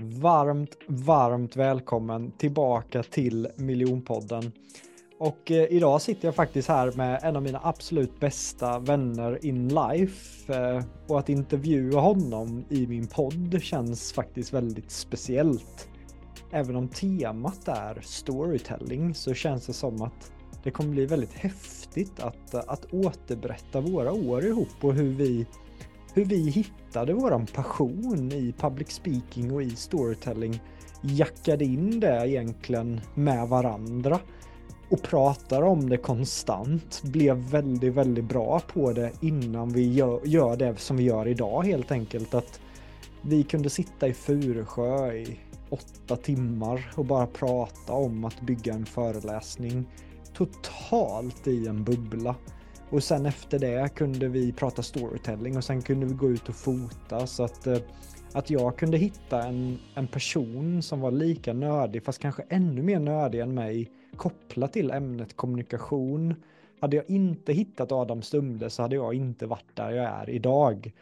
Varmt, varmt välkommen tillbaka till Miljonpodden. Och eh, idag sitter jag faktiskt här med en av mina absolut bästa vänner in life. Eh, och att intervjua honom i min podd känns faktiskt väldigt speciellt. Även om temat är storytelling så känns det som att det kommer bli väldigt häftigt att, att återberätta våra år ihop och hur vi hur vi hittade våran passion i public speaking och i storytelling, jackade in det egentligen med varandra och pratar om det konstant, blev väldigt, väldigt bra på det innan vi gör, gör det som vi gör idag helt enkelt. Att vi kunde sitta i Furusjö i åtta timmar och bara prata om att bygga en föreläsning totalt i en bubbla. Och sen efter det kunde vi prata storytelling och sen kunde vi gå ut och fota så att, eh, att jag kunde hitta en, en person som var lika nördig fast kanske ännu mer nördig än mig kopplat till ämnet kommunikation. Hade jag inte hittat Adam Stumde så hade jag inte varit där jag är idag.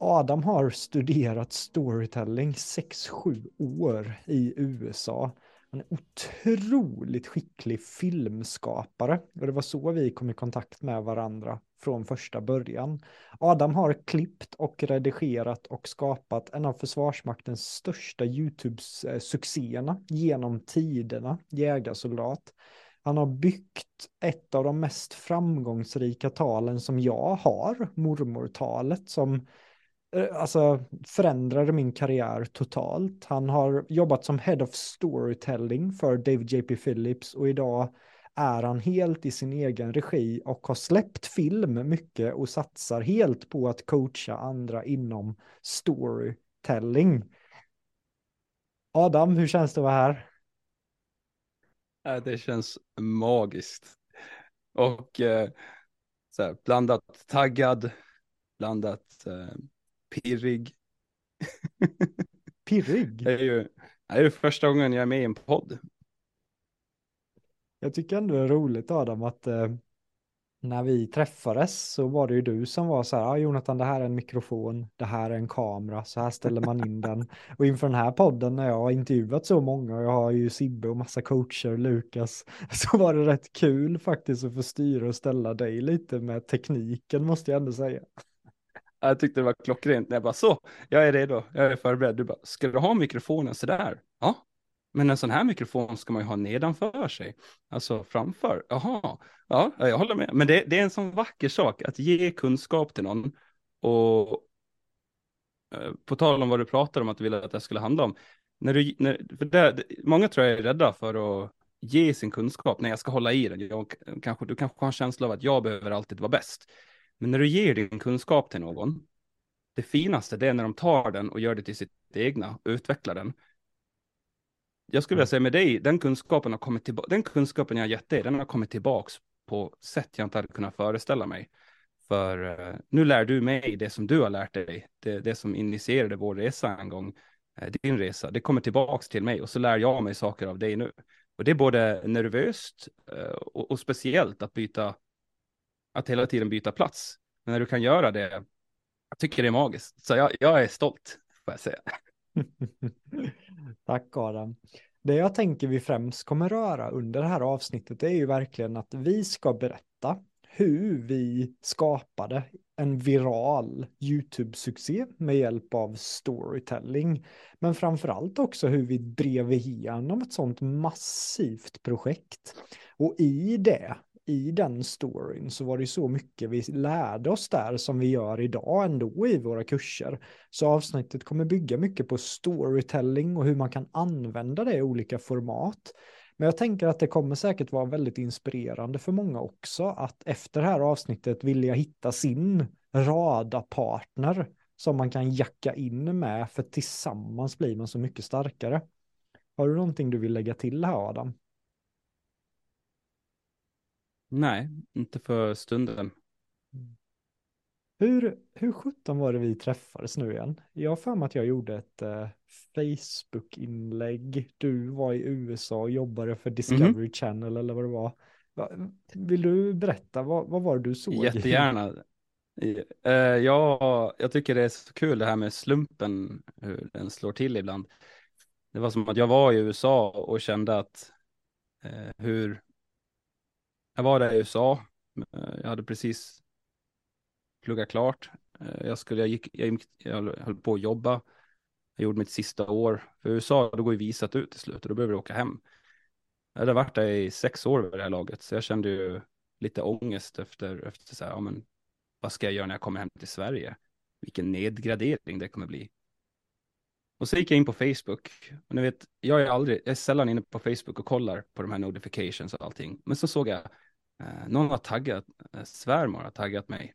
Adam har studerat storytelling 6-7 år i USA han är otroligt skicklig filmskapare och det var så vi kom i kontakt med varandra från första början. Adam har klippt och redigerat och skapat en av Försvarsmaktens största YouTube-succéerna genom tiderna, Jägarsoldat. Han har byggt ett av de mest framgångsrika talen som jag har, mormortalet, som Eh, alltså förändrade min karriär totalt. Han har jobbat som Head of Storytelling för David JP Phillips och idag är han helt i sin egen regi och har släppt film mycket och satsar helt på att coacha andra inom storytelling. Adam, hur känns det att vara här? Det känns magiskt. Och eh, så här, blandat taggad, blandat eh, pirrig. pirrig? Det är ju det är första gången jag är med i en podd. Jag tycker ändå det är roligt Adam att eh, när vi träffades så var det ju du som var så här, ah, Jonathan det här är en mikrofon, det här är en kamera, så här ställer man in den. Och inför den här podden när jag har intervjuat så många, och jag har ju Sibbe och massa coacher, Lukas, så var det rätt kul faktiskt att få styra och ställa dig lite med tekniken måste jag ändå säga. Jag tyckte det var klockrent när jag bara så, jag är redo, jag är förberedd. Du bara, ska du ha mikrofonen sådär? Ja, men en sån här mikrofon ska man ju ha nedanför sig, alltså framför. Jaha, ja, jag håller med. Men det, det är en sån vacker sak att ge kunskap till någon och eh, på tal om vad du pratar om att du ville att det skulle handla om. När du, när, för det, många tror jag är rädda för att ge sin kunskap när jag ska hålla i den. Jag, kanske, du kanske har en känsla av att jag behöver alltid vara bäst. Men när du ger din kunskap till någon, det finaste det är när de tar den och gör det till sitt egna och utvecklar den. Jag skulle vilja mm. säga med dig, den kunskapen har kommit tillbaka, den kunskapen jag gett dig, den har kommit tillbaks på sätt jag inte hade kunnat föreställa mig. För uh, nu lär du mig det som du har lärt dig, det, det som initierade vår resa en gång, uh, din resa, det kommer tillbaks till mig och så lär jag mig saker av dig nu. Och det är både nervöst uh, och, och speciellt att byta att hela tiden byta plats. Men när du kan göra det, jag tycker det är magiskt. Så jag, jag är stolt, får jag säga. Tack Adam. Det jag tänker vi främst kommer röra under det här avsnittet är ju verkligen att vi ska berätta hur vi skapade en viral YouTube-succé med hjälp av storytelling. Men framförallt också hur vi drev igenom ett sånt massivt projekt. Och i det i den storyn så var det så mycket vi lärde oss där som vi gör idag ändå i våra kurser. Så avsnittet kommer bygga mycket på storytelling och hur man kan använda det i olika format. Men jag tänker att det kommer säkert vara väldigt inspirerande för många också att efter det här avsnittet vilja hitta sin radarpartner som man kan jacka in med för tillsammans blir man så mycket starkare. Har du någonting du vill lägga till här Adam? Nej, inte för stunden. Hur, hur sjutton var det vi träffades nu igen? Jag har för mig att jag gjorde ett uh, Facebook-inlägg. Du var i USA och jobbade för Discovery mm. Channel eller vad det var. Va, vill du berätta, vad, vad var det du såg? Jättegärna. Uh, ja, jag tycker det är så kul det här med slumpen, hur den slår till ibland. Det var som att jag var i USA och kände att uh, hur jag var där i USA. Eh, jag hade precis pluggat klart. Eh, jag, skulle, jag, gick, jag, jag höll på att jobba. Jag gjorde mitt sista år. För USA, då går ju visat ut till slut och då behöver du åka hem. Jag hade varit där i sex år vid det här laget, så jag kände ju lite ångest efter, efter så här, ja men vad ska jag göra när jag kommer hem till Sverige? Vilken nedgradering det kommer bli. Och så gick jag in på Facebook. Och ni vet, jag är aldrig, jag är sällan inne på Facebook och kollar på de här notifications och allting. Men så såg jag, Eh, någon har taggat, eh, svärmor har taggat mig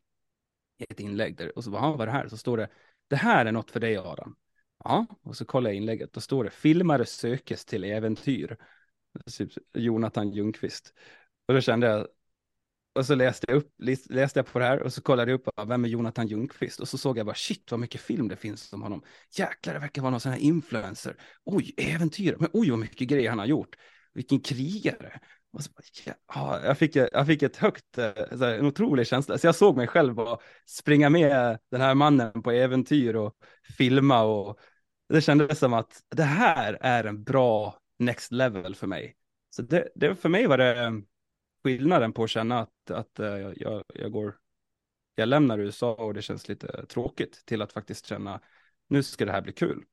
i ett inlägg där. Och så bara, vad är det här? Så står det, det här är något för dig Adam. Ja, och så kollar jag inlägget, då står det, filmare sökes till äventyr. Typ Jonathan Ljungqvist. Och då kände jag, och så läste jag, upp, läste jag på det här och så kollade jag upp, vem är Jonathan Ljungqvist? Och så såg jag bara, shit vad mycket film det finns om honom. Jäklar, det verkar vara någon sån här influencer. Oj, äventyr, men oj vad mycket grejer han har gjort. Vilken krigare. Och så, ja, jag, fick, jag fick ett högt, eh, här, en otrolig känsla. Så jag såg mig själv bara springa med den här mannen på äventyr och filma och det kändes som att det här är en bra next level för mig. Så det, det för mig var det skillnaden på att känna att, att eh, jag, jag går, jag lämnar USA och det känns lite tråkigt till att faktiskt känna nu ska det här bli kul.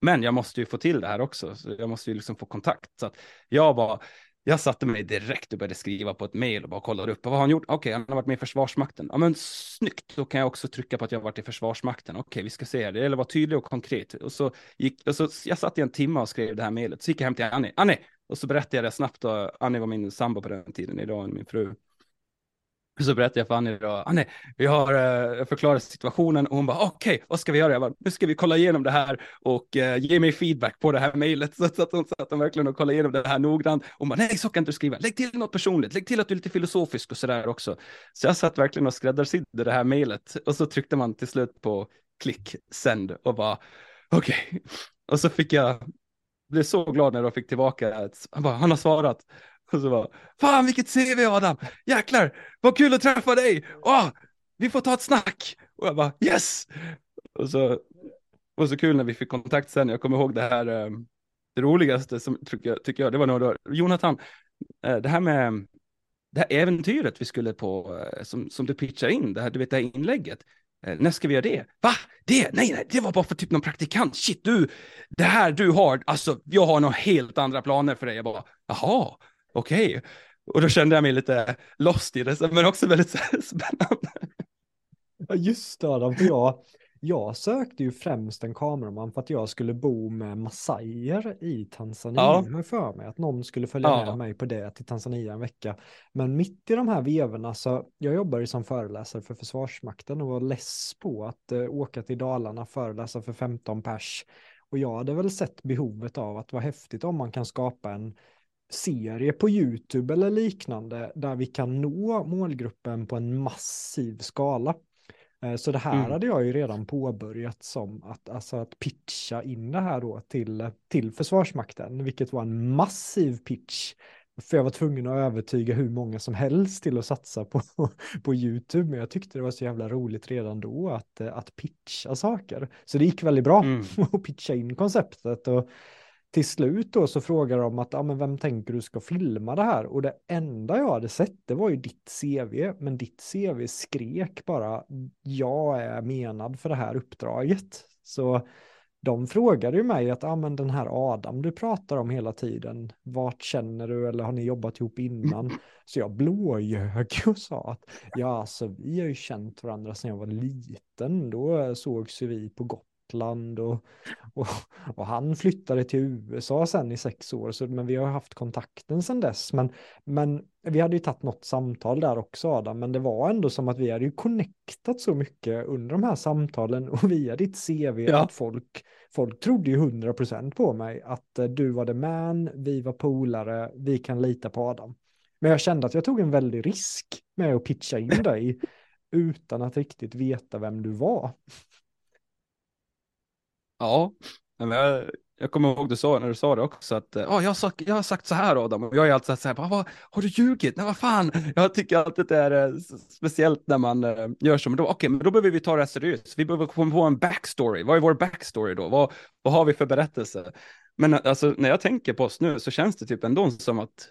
Men jag måste ju få till det här också, så jag måste ju liksom få kontakt. Så att jag bara, jag satte mig direkt och började skriva på ett mejl och bara kollade upp. Vad har han gjort? Okej, okay, han har varit med i Försvarsmakten. Ja, men snyggt. Då kan jag också trycka på att jag har varit i Försvarsmakten. Okej, okay, vi ska se. Det gäller att vara tydlig och konkret. Och så gick, och så, jag satt i en timme och skrev det här mejlet. Så gick jag hem till Annie. Annie, och så berättade jag det snabbt och Annie var min sambo på den tiden, idag är min fru. Så berättade jag för Annie då, Annie, vi har eh, förklarat situationen och hon bara, okej, okay, vad ska vi göra? Jag bara, nu ska vi kolla igenom det här och eh, ge mig feedback på det här mejlet. Så, så att hon satt verkligen och kollade igenom det här noggrant. Och hon bara, nej, så kan du skriva. Lägg till något personligt, lägg till att du är lite filosofisk och sådär också. Så jag satt verkligen och skräddarsydde det här mejlet och så tryckte man till slut på klick, sänd och bara, okej. Okay. Och så fick jag blev så glad när jag fick tillbaka att han, bara, han har svarat. Och så bara, fan vilket CV Adam, jäklar, vad kul att träffa dig, Åh, vi får ta ett snack. Och jag bara, yes! Och så, var så kul när vi fick kontakt sen, jag kommer ihåg det här, ehm, det roligaste som tycker jag, tycker jag det var nog då, Jonathan, eh, det här med det här äventyret vi skulle på, eh, som, som du pitchar in, det här, du vet det här inlägget, eh, när ska vi göra det? Va? Det? Nej, nej, det var bara för typ någon praktikant. Shit, du, det här du har, alltså, jag har några helt andra planer för dig. Jag bara, jaha, okej. Okay. Och då kände jag mig lite lost i det, men också väldigt spännande. Ja, just det, Adam, för jag, jag sökte ju främst en kameraman för att jag skulle bo med massajer i Tanzania. Ja. Jag för mig att någon skulle följa ja. med mig på det till Tanzania en vecka. Men mitt i de här vevorna så, jag jobbar ju som föreläsare för Försvarsmakten och var less på att uh, åka till Dalarna och föreläsa för 15 pers. Och jag hade väl sett behovet av att vara häftigt om man kan skapa en serie på YouTube eller liknande där vi kan nå målgruppen på en massiv skala. Eh, så det här mm. hade jag ju redan påbörjat som att, alltså att pitcha in det här då till, till Försvarsmakten, vilket var en massiv pitch. För jag var tvungen att övertyga hur många som helst till att satsa på, på YouTube. Men jag tyckte det var så jävla roligt redan då att, att pitcha saker. Så det gick väldigt bra mm. att pitcha in konceptet. Och till slut då så frågar de att, ja men vem tänker du ska filma det här? Och det enda jag hade sett det var ju ditt CV, men ditt CV skrek bara, jag är menad för det här uppdraget. Så de frågade ju mig att, ja men den här Adam du pratar om hela tiden, vart känner du eller har ni jobbat ihop innan? Så jag blåljög och sa att, ja alltså vi har ju känt varandra sedan jag var liten, då sågs ju vi på gott Skottland och, och, och, han flyttade till USA sen i sex år, så, men vi har haft kontakten sedan dess. Men, men vi hade ju tagit något samtal där också Adam, men det var ändå som att vi hade ju connectat så mycket under de här samtalen och via ditt CV ja. att folk, folk trodde ju hundra procent på mig att eh, du var the man, vi var polare, vi kan lita på Adam. Men jag kände att jag tog en väldig risk med att pitcha in dig utan att riktigt veta vem du var. Ja, men jag, jag kommer ihåg du sa när du sa det också att oh, jag, har sagt, jag har sagt så här Adam och jag är alltid så här, vad, har du ljugit? Nej vad fan, jag tycker alltid det är eh, speciellt när man eh, gör så, men då, okay, men då behöver vi ta det här seriöst, vi behöver komma på en backstory, vad är vår backstory då? Vad, vad har vi för berättelse? Men alltså när jag tänker på oss nu så känns det typ ändå som att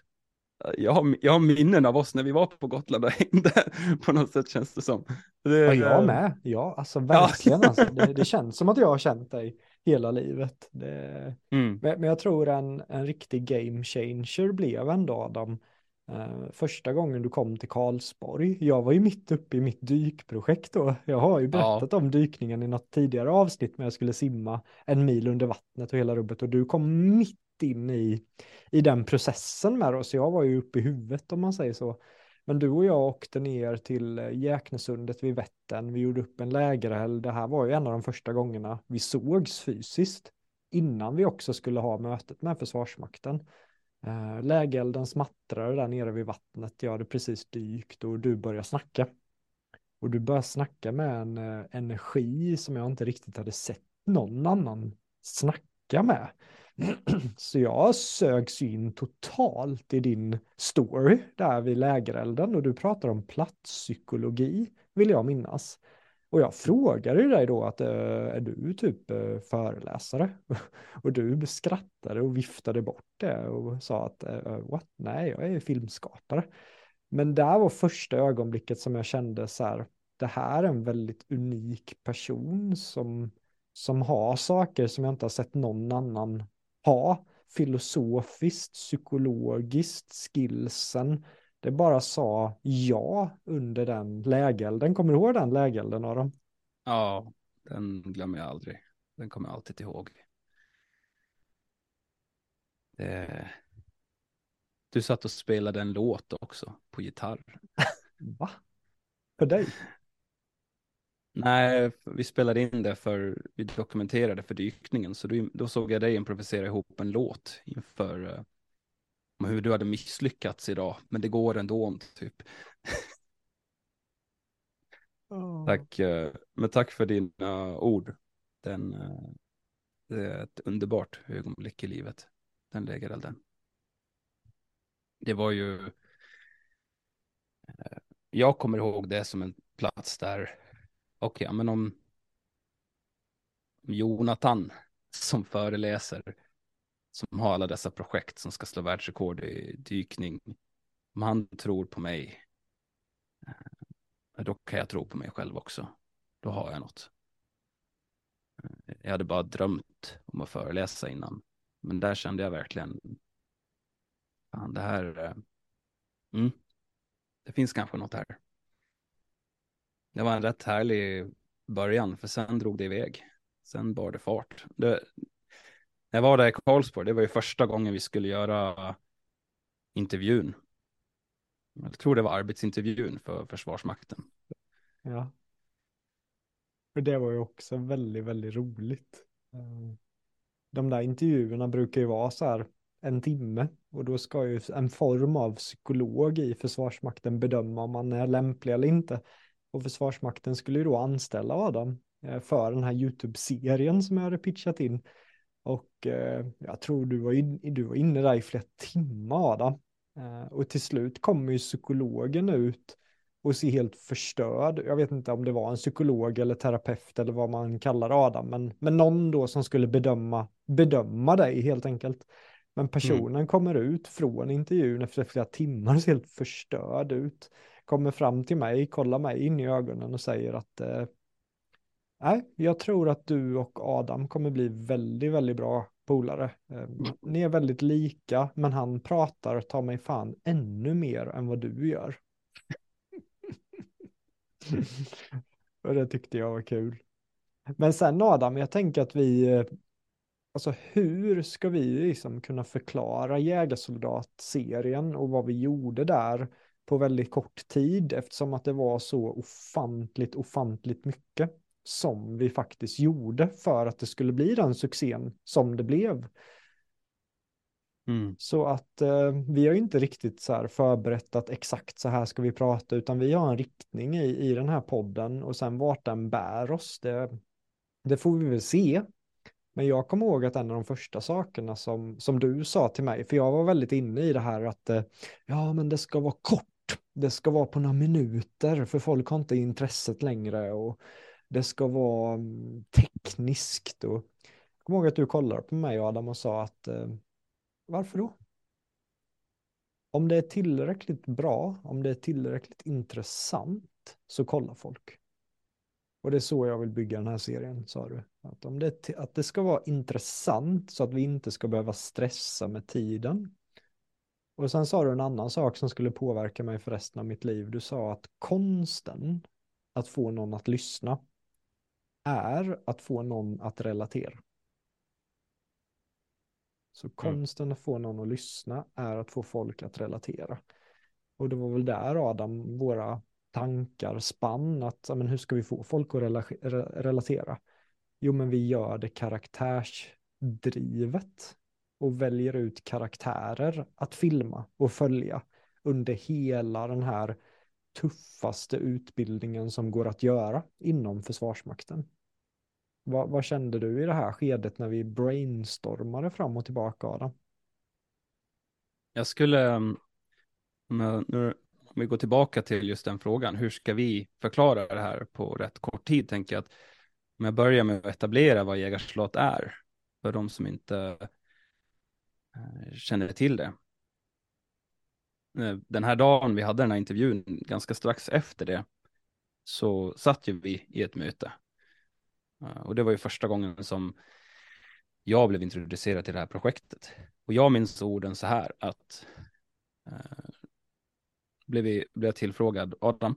jag har, jag har minnen av oss när vi var på Gotland och hängde på något sätt känns det som. Det, ja, jag med. Ja, alltså verkligen. Ja. Alltså, det, det, känns som att jag har känt dig hela livet. Det, mm. men, men, jag tror en, en riktig game changer blev ändå Adam. Uh, första gången du kom till Karlsborg. Jag var ju mitt uppe i mitt dykprojekt då. Jag har ju berättat ja. om dykningen i något tidigare avsnitt när jag skulle simma en mil under vattnet och hela rubbet och du kom mitt in i, i den processen med oss. Jag var ju uppe i huvudet om man säger så. Men du och jag åkte ner till eh, Jäknesundet vid Vättern. Vi gjorde upp en lägereld. Det här var ju en av de första gångerna vi sågs fysiskt. Innan vi också skulle ha mötet med Försvarsmakten. Eh, Lägerelden smattrade där nere vid vattnet. Jag hade precis dykt och du började snacka. Och du började snacka med en eh, energi som jag inte riktigt hade sett någon annan snacka med. Så jag sögs in totalt i din story där vid lägerelden och du pratar om platspsykologi vill jag minnas. Och jag frågade dig då att eh, är du typ eh, föreläsare? Och du skrattade och viftade bort det och sa att eh, what? Nej, jag är filmskapare. Men där var första ögonblicket som jag kände så här, det här är en väldigt unik person som, som har saker som jag inte har sett någon annan ha filosofiskt, psykologiskt, skillsen. Det bara sa ja under den lägelden. Kommer du ihåg den lägelden Aron? Ja, den glömmer jag aldrig. Den kommer jag alltid ihåg. Det... Du satt och spelade en låt också på gitarr. Va? För dig? Nej, vi spelade in det för, vi dokumenterade för dykningen, så då, då såg jag dig improvisera ihop en låt inför uh, hur du hade misslyckats idag, men det går ändå, typ. oh. Tack, uh, men tack för dina ord. Den, uh, det är ett underbart ögonblick i livet, den lägerelden. Det var ju, jag kommer ihåg det som en plats där okej, okay, men om Jonathan som föreläser, som har alla dessa projekt som ska slå världsrekord i dykning, om han tror på mig, eh, då kan jag tro på mig själv också. Då har jag något. Eh, jag hade bara drömt om att föreläsa innan, men där kände jag verkligen, fan det här, eh, mm, det finns kanske något här. Det var en rätt härlig början, för sen drog det iväg. Sen bar det fart. Det, när jag var där i Karlsborg, det var ju första gången vi skulle göra intervjun. Jag tror det var arbetsintervjun för Försvarsmakten. Ja. För det var ju också väldigt, väldigt roligt. Eh, de där intervjuerna brukar ju vara så här en timme och då ska ju en form av psykolog i Försvarsmakten bedöma om man är lämplig eller inte. Och Försvarsmakten skulle ju då anställa Adam eh, för den här YouTube-serien som jag hade pitchat in. Och eh, jag tror du var, in, du var inne där i flera timmar Adam. Eh, och till slut kommer ju psykologen ut och ser helt förstörd. Jag vet inte om det var en psykolog eller terapeut eller vad man kallar Adam, men, men någon då som skulle bedöma, bedöma dig helt enkelt. Men personen mm. kommer ut från intervjun efter flera timmar och ser helt förstörd ut. Kommer fram till mig, kollar mig in i ögonen och säger att eh, nej, jag tror att du och Adam kommer bli väldigt, väldigt bra polare. Eh, ni är väldigt lika, men han pratar, ta mig fan, ännu mer än vad du gör. och det tyckte jag var kul. Men sen Adam, jag tänker att vi, eh, alltså hur ska vi liksom kunna förklara jägarsoldatserien och vad vi gjorde där på väldigt kort tid eftersom att det var så ofantligt, ofantligt mycket som vi faktiskt gjorde för att det skulle bli den succén som det blev. Mm. Så att eh, vi har inte riktigt så här förberett att exakt så här ska vi prata, utan vi har en riktning i, i den här podden och sen vart den bär oss, det, det får vi väl se. Men jag kommer ihåg att en av de första sakerna som, som du sa till mig, för jag var väldigt inne i det här att eh, ja, men det ska vara kort, det ska vara på några minuter, för folk har inte intresset längre och det ska vara mm, tekniskt. Och jag kommer ihåg att du kollade på mig Adam och sa att eh, varför då? Om det är tillräckligt bra, om det är tillräckligt intressant så kollar folk. Och det är så jag vill bygga den här serien, sa du. Att, om det, att det ska vara intressant så att vi inte ska behöva stressa med tiden. Och sen sa du en annan sak som skulle påverka mig för resten av mitt liv. Du sa att konsten att få någon att lyssna är att få någon att relatera. Så mm. konsten att få någon att lyssna är att få folk att relatera. Och det var väl där Adam, våra tankar spann, att men hur ska vi få folk att rela relatera? Jo, men vi gör det karaktärsdrivet och väljer ut karaktärer att filma och följa under hela den här tuffaste utbildningen som går att göra inom Försvarsmakten. Vad, vad, kände du i det här skedet när vi brainstormade fram och tillbaka Adam? Jag skulle, mm, nu, om vi går tillbaka till just den frågan, hur ska vi förklara det här på rätt kort tid, tänker jag att om jag börjar med att etablera vad jägarslott är, för de som inte Eh, känner till det. Eh, den här dagen vi hade den här intervjun, ganska strax efter det, så satt ju vi i ett möte eh, och det var ju första gången som jag blev introducerad till det här projektet. Och jag minns orden så här att eh, blev, vi, blev jag tillfrågad, Adam,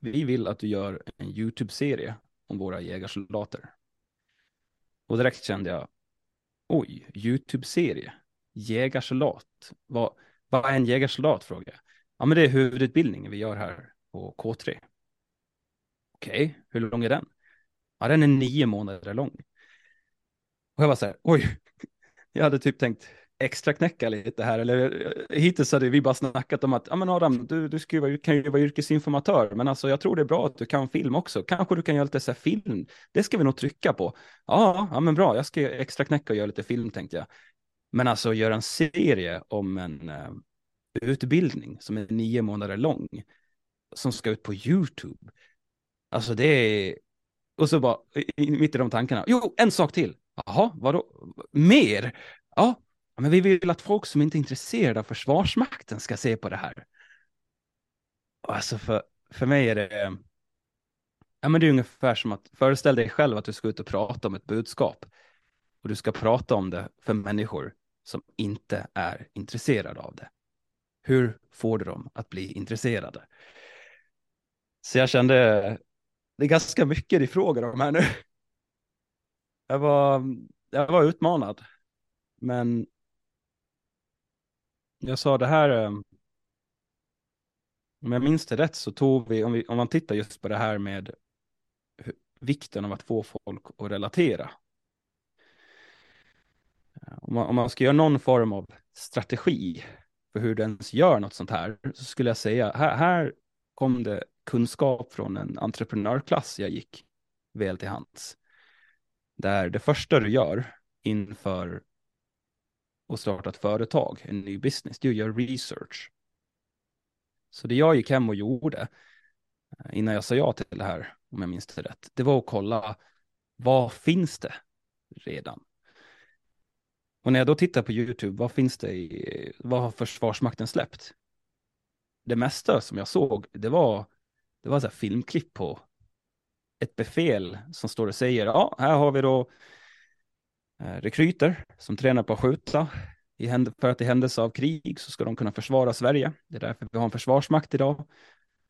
vi vill att du gör en YouTube-serie om våra jägarsoldater. Och direkt kände jag, oj, YouTube-serie, jägarsoldat, vad, vad är en jägarsoldat? frågade jag. Ja, men det är huvudutbildningen vi gör här på K3. Okej, okay, hur lång är den? Ja, den är nio månader lång. Och jag var så här, oj, jag hade typ tänkt extra knäcka lite här, eller eh, hittills hade vi bara snackat om att, ja men Adam, du, du ska ju, kan ju vara yrkesinformatör, men alltså jag tror det är bra att du kan film också. Kanske du kan göra lite så här film, det ska vi nog trycka på. Ja, ja men bra, jag ska extra knäcka och göra lite film tänkte jag. Men alltså göra en serie om en uh, utbildning som är nio månader lång, som ska ut på YouTube. Alltså det är, och så bara, mitt i de tankarna, jo, en sak till. Jaha, vadå? Mer? Ja, men vi vill att folk som inte är intresserade av Försvarsmakten ska se på det här. Alltså för, för mig är det, ja men det är ungefär som att föreställ dig själv att du ska ut och prata om ett budskap. Och du ska prata om det för människor som inte är intresserade av det. Hur får du dem att bli intresserade? Så jag kände det är ganska mycket de frågar om här nu. Jag var, jag var utmanad. Men jag sa det här, eh, om jag minns det rätt så tog vi, om, vi, om man tittar just på det här med vikten av att få folk att relatera. Eh, om man, om man ska göra någon form av strategi för hur den gör något sånt här, så skulle jag säga, här, här kom det kunskap från en entreprenörklass jag gick väl till hands. Där det första du gör inför att starta ett företag, en ny business, det är att göra research. Så det jag gick hem och gjorde eh, innan jag sa ja till det här, om jag minns det rätt, det var att kolla vad finns det redan? Och när jag då tittar på YouTube, vad finns det i, vad har Försvarsmakten släppt? Det mesta som jag såg, det var, det var så här filmklipp på ett befäl som står och säger, ja, här har vi då eh, rekryter som tränar på att skjuta. I för att i händelse av krig så ska de kunna försvara Sverige. Det är därför vi har en försvarsmakt idag.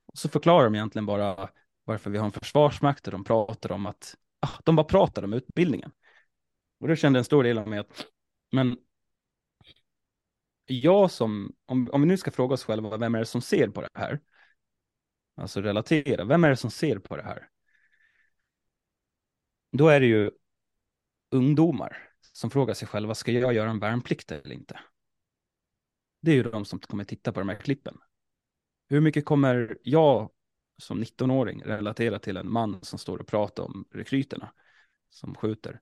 Och så förklarar de egentligen bara varför vi har en försvarsmakt och de pratar om att, ah, de bara pratar om utbildningen. Och då kände en stor del av mig att, men jag som, om, om vi nu ska fråga oss själva, vem är det som ser på det här? Alltså relatera, vem är det som ser på det här? Då är det ju ungdomar som frågar sig själva, ska jag göra en värnplikt eller inte? Det är ju de som kommer titta på de här klippen. Hur mycket kommer jag som 19-åring relatera till en man som står och pratar om rekryterna som skjuter?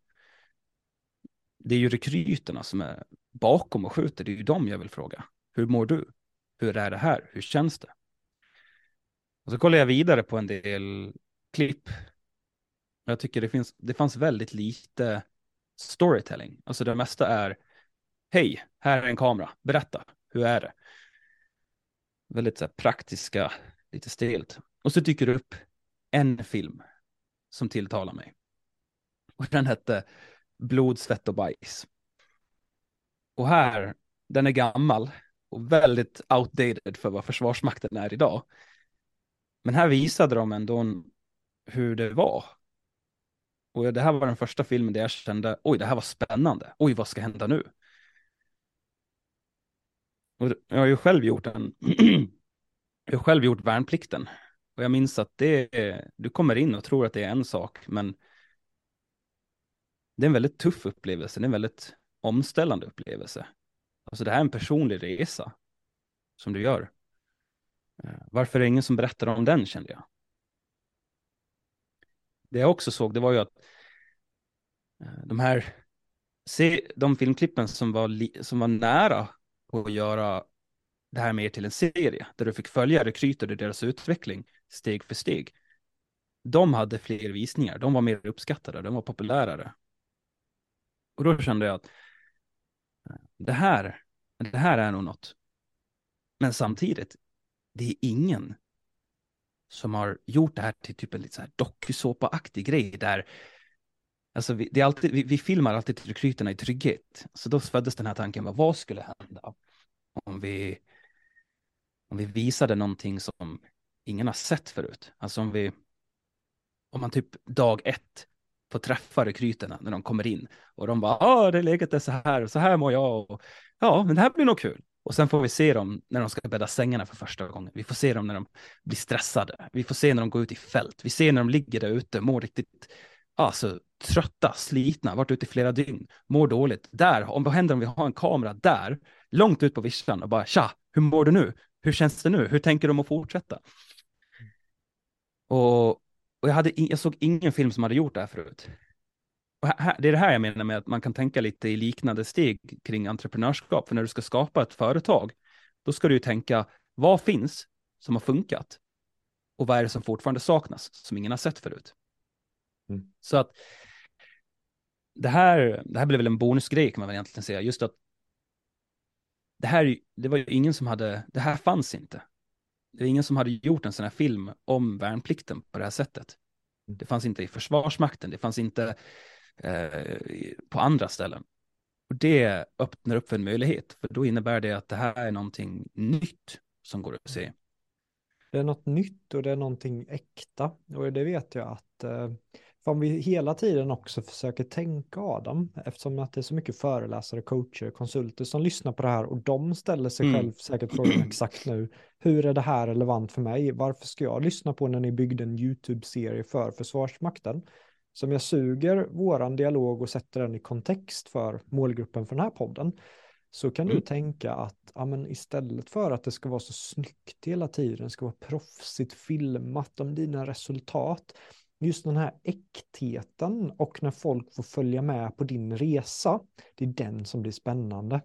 Det är ju rekryterna som är bakom och skjuter, det är ju dem jag vill fråga. Hur mår du? Hur är det här? Hur känns det? Och så kollar jag vidare på en del klipp jag tycker det, finns, det fanns väldigt lite storytelling. Alltså det mesta är, hej, här är en kamera, berätta, hur är det? Väldigt så här, praktiska, lite stelt. Och så dyker det upp en film som tilltalar mig. Och den hette Blod, svett och bajs. Och här, den är gammal och väldigt outdated för vad Försvarsmakten är idag. Men här visade de ändå hur det var och det här var den första filmen där jag kände, oj, det här var spännande. Oj, vad ska hända nu? Och jag har ju själv gjort en, jag har själv gjort värnplikten. Och jag minns att det är, du kommer in och tror att det är en sak, men det är en väldigt tuff upplevelse, det är en väldigt omställande upplevelse. Alltså det här är en personlig resa som du gör. Eh, varför är det ingen som berättar om den kände jag det jag också såg, det var ju att eh, de här, se, de filmklippen som var, som var nära på att göra det här mer till en serie, där du fick följa rekryter och deras utveckling steg för steg. De hade fler visningar, de var mer uppskattade, de var populärare. Och då kände jag att eh, det här, det här är nog något. Men samtidigt, det är ingen som har gjort det här till typ en lite så här dokusåpa-aktig grej där Alltså vi, det är alltid, vi, vi filmar alltid rekryterna i trygghet. Så då föddes den här tanken, vad skulle hända om vi, om vi visade någonting som ingen har sett förut? Alltså om vi, om man typ dag ett får träffa rekryterna när de kommer in och de bara, ja, det läget är så här och så här mår jag och ja, men det här blir nog kul. Och sen får vi se dem när de ska bädda sängarna för första gången. Vi får se dem när de blir stressade. Vi får se när de går ut i fält. Vi ser när de ligger där ute, mår riktigt alltså, trötta, slitna, varit ute i flera dygn, mår dåligt. Där, om vad händer om vi har en kamera där, långt ut på vischan och bara tja, hur mår du nu? Hur känns det nu? Hur tänker de att fortsätta? Och, och jag, hade, jag såg ingen film som hade gjort det här förut det är det här jag menar med att man kan tänka lite i liknande steg kring entreprenörskap. För när du ska skapa ett företag, då ska du ju tänka, vad finns som har funkat? Och vad är det som fortfarande saknas, som ingen har sett förut? Mm. Så att det här, det här blev väl en bonusgrej kan man väl egentligen säga, just att det här, det var ju ingen som hade, det här fanns inte. Det var ingen som hade gjort en sån här film om värnplikten på det här sättet. Mm. Det fanns inte i Försvarsmakten, det fanns inte Eh, på andra ställen. Och det öppnar upp för en möjlighet, för då innebär det att det här är någonting nytt som går att se. Det är något nytt och det är någonting äkta. Och det vet jag att eh, om vi hela tiden också försöker tänka Adam, eftersom att det är så mycket föreläsare, coacher, konsulter som lyssnar på det här och de ställer sig mm. själv säkert frågan exakt nu, hur är det här relevant för mig? Varför ska jag lyssna på när ni byggde en YouTube-serie för Försvarsmakten? som jag suger våran dialog och sätter den i kontext för målgruppen för den här podden, så kan mm. du tänka att ja, men istället för att det ska vara så snyggt hela tiden, ska vara proffsigt filmat om dina resultat, just den här äktheten och när folk får följa med på din resa, det är den som blir spännande.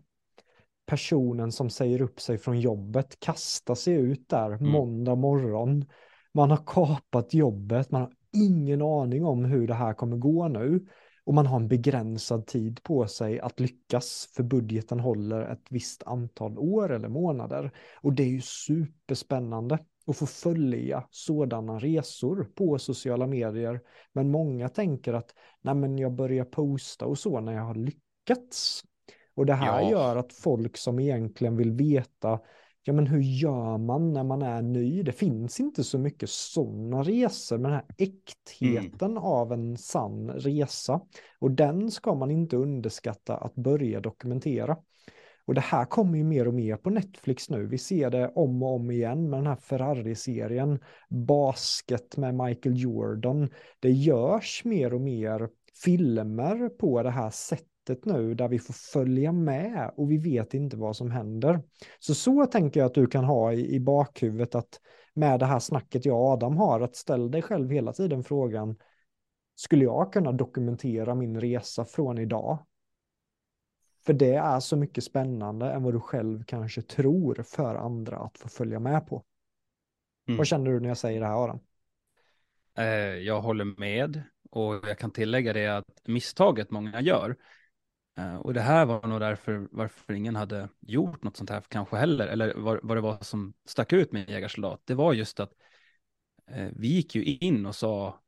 personen som säger upp sig från jobbet kastar sig ut där mm. måndag morgon. Man har kapat jobbet, man har ingen aning om hur det här kommer gå nu. Och man har en begränsad tid på sig att lyckas, för budgeten håller ett visst antal år eller månader. Och det är ju superspännande att få följa sådana resor på sociala medier. Men många tänker att nej men jag börjar posta och så när jag har lyckats. Och det här ja. gör att folk som egentligen vill veta ja men hur gör man när man är ny? Det finns inte så mycket sådana resor, men den här äktheten mm. av en sann resa. Och den ska man inte underskatta att börja dokumentera. Och det här kommer ju mer och mer på Netflix nu. Vi ser det om och om igen med den här Ferrari-serien. Basket med Michael Jordan. Det görs mer och mer filmer på det här sättet nu där vi får följa med och vi vet inte vad som händer. Så så tänker jag att du kan ha i, i bakhuvudet att med det här snacket jag och Adam har, att ställa dig själv hela tiden frågan, skulle jag kunna dokumentera min resa från idag? För det är så mycket spännande än vad du själv kanske tror för andra att få följa med på. Mm. Vad känner du när jag säger det här Adam? Eh, jag håller med och jag kan tillägga det att misstaget många gör Eh, och det här var nog därför varför ingen hade gjort något sånt här kanske heller, eller vad, vad det var som stack ut med jägarsoldat. Det var just att eh, vi gick ju in och sa,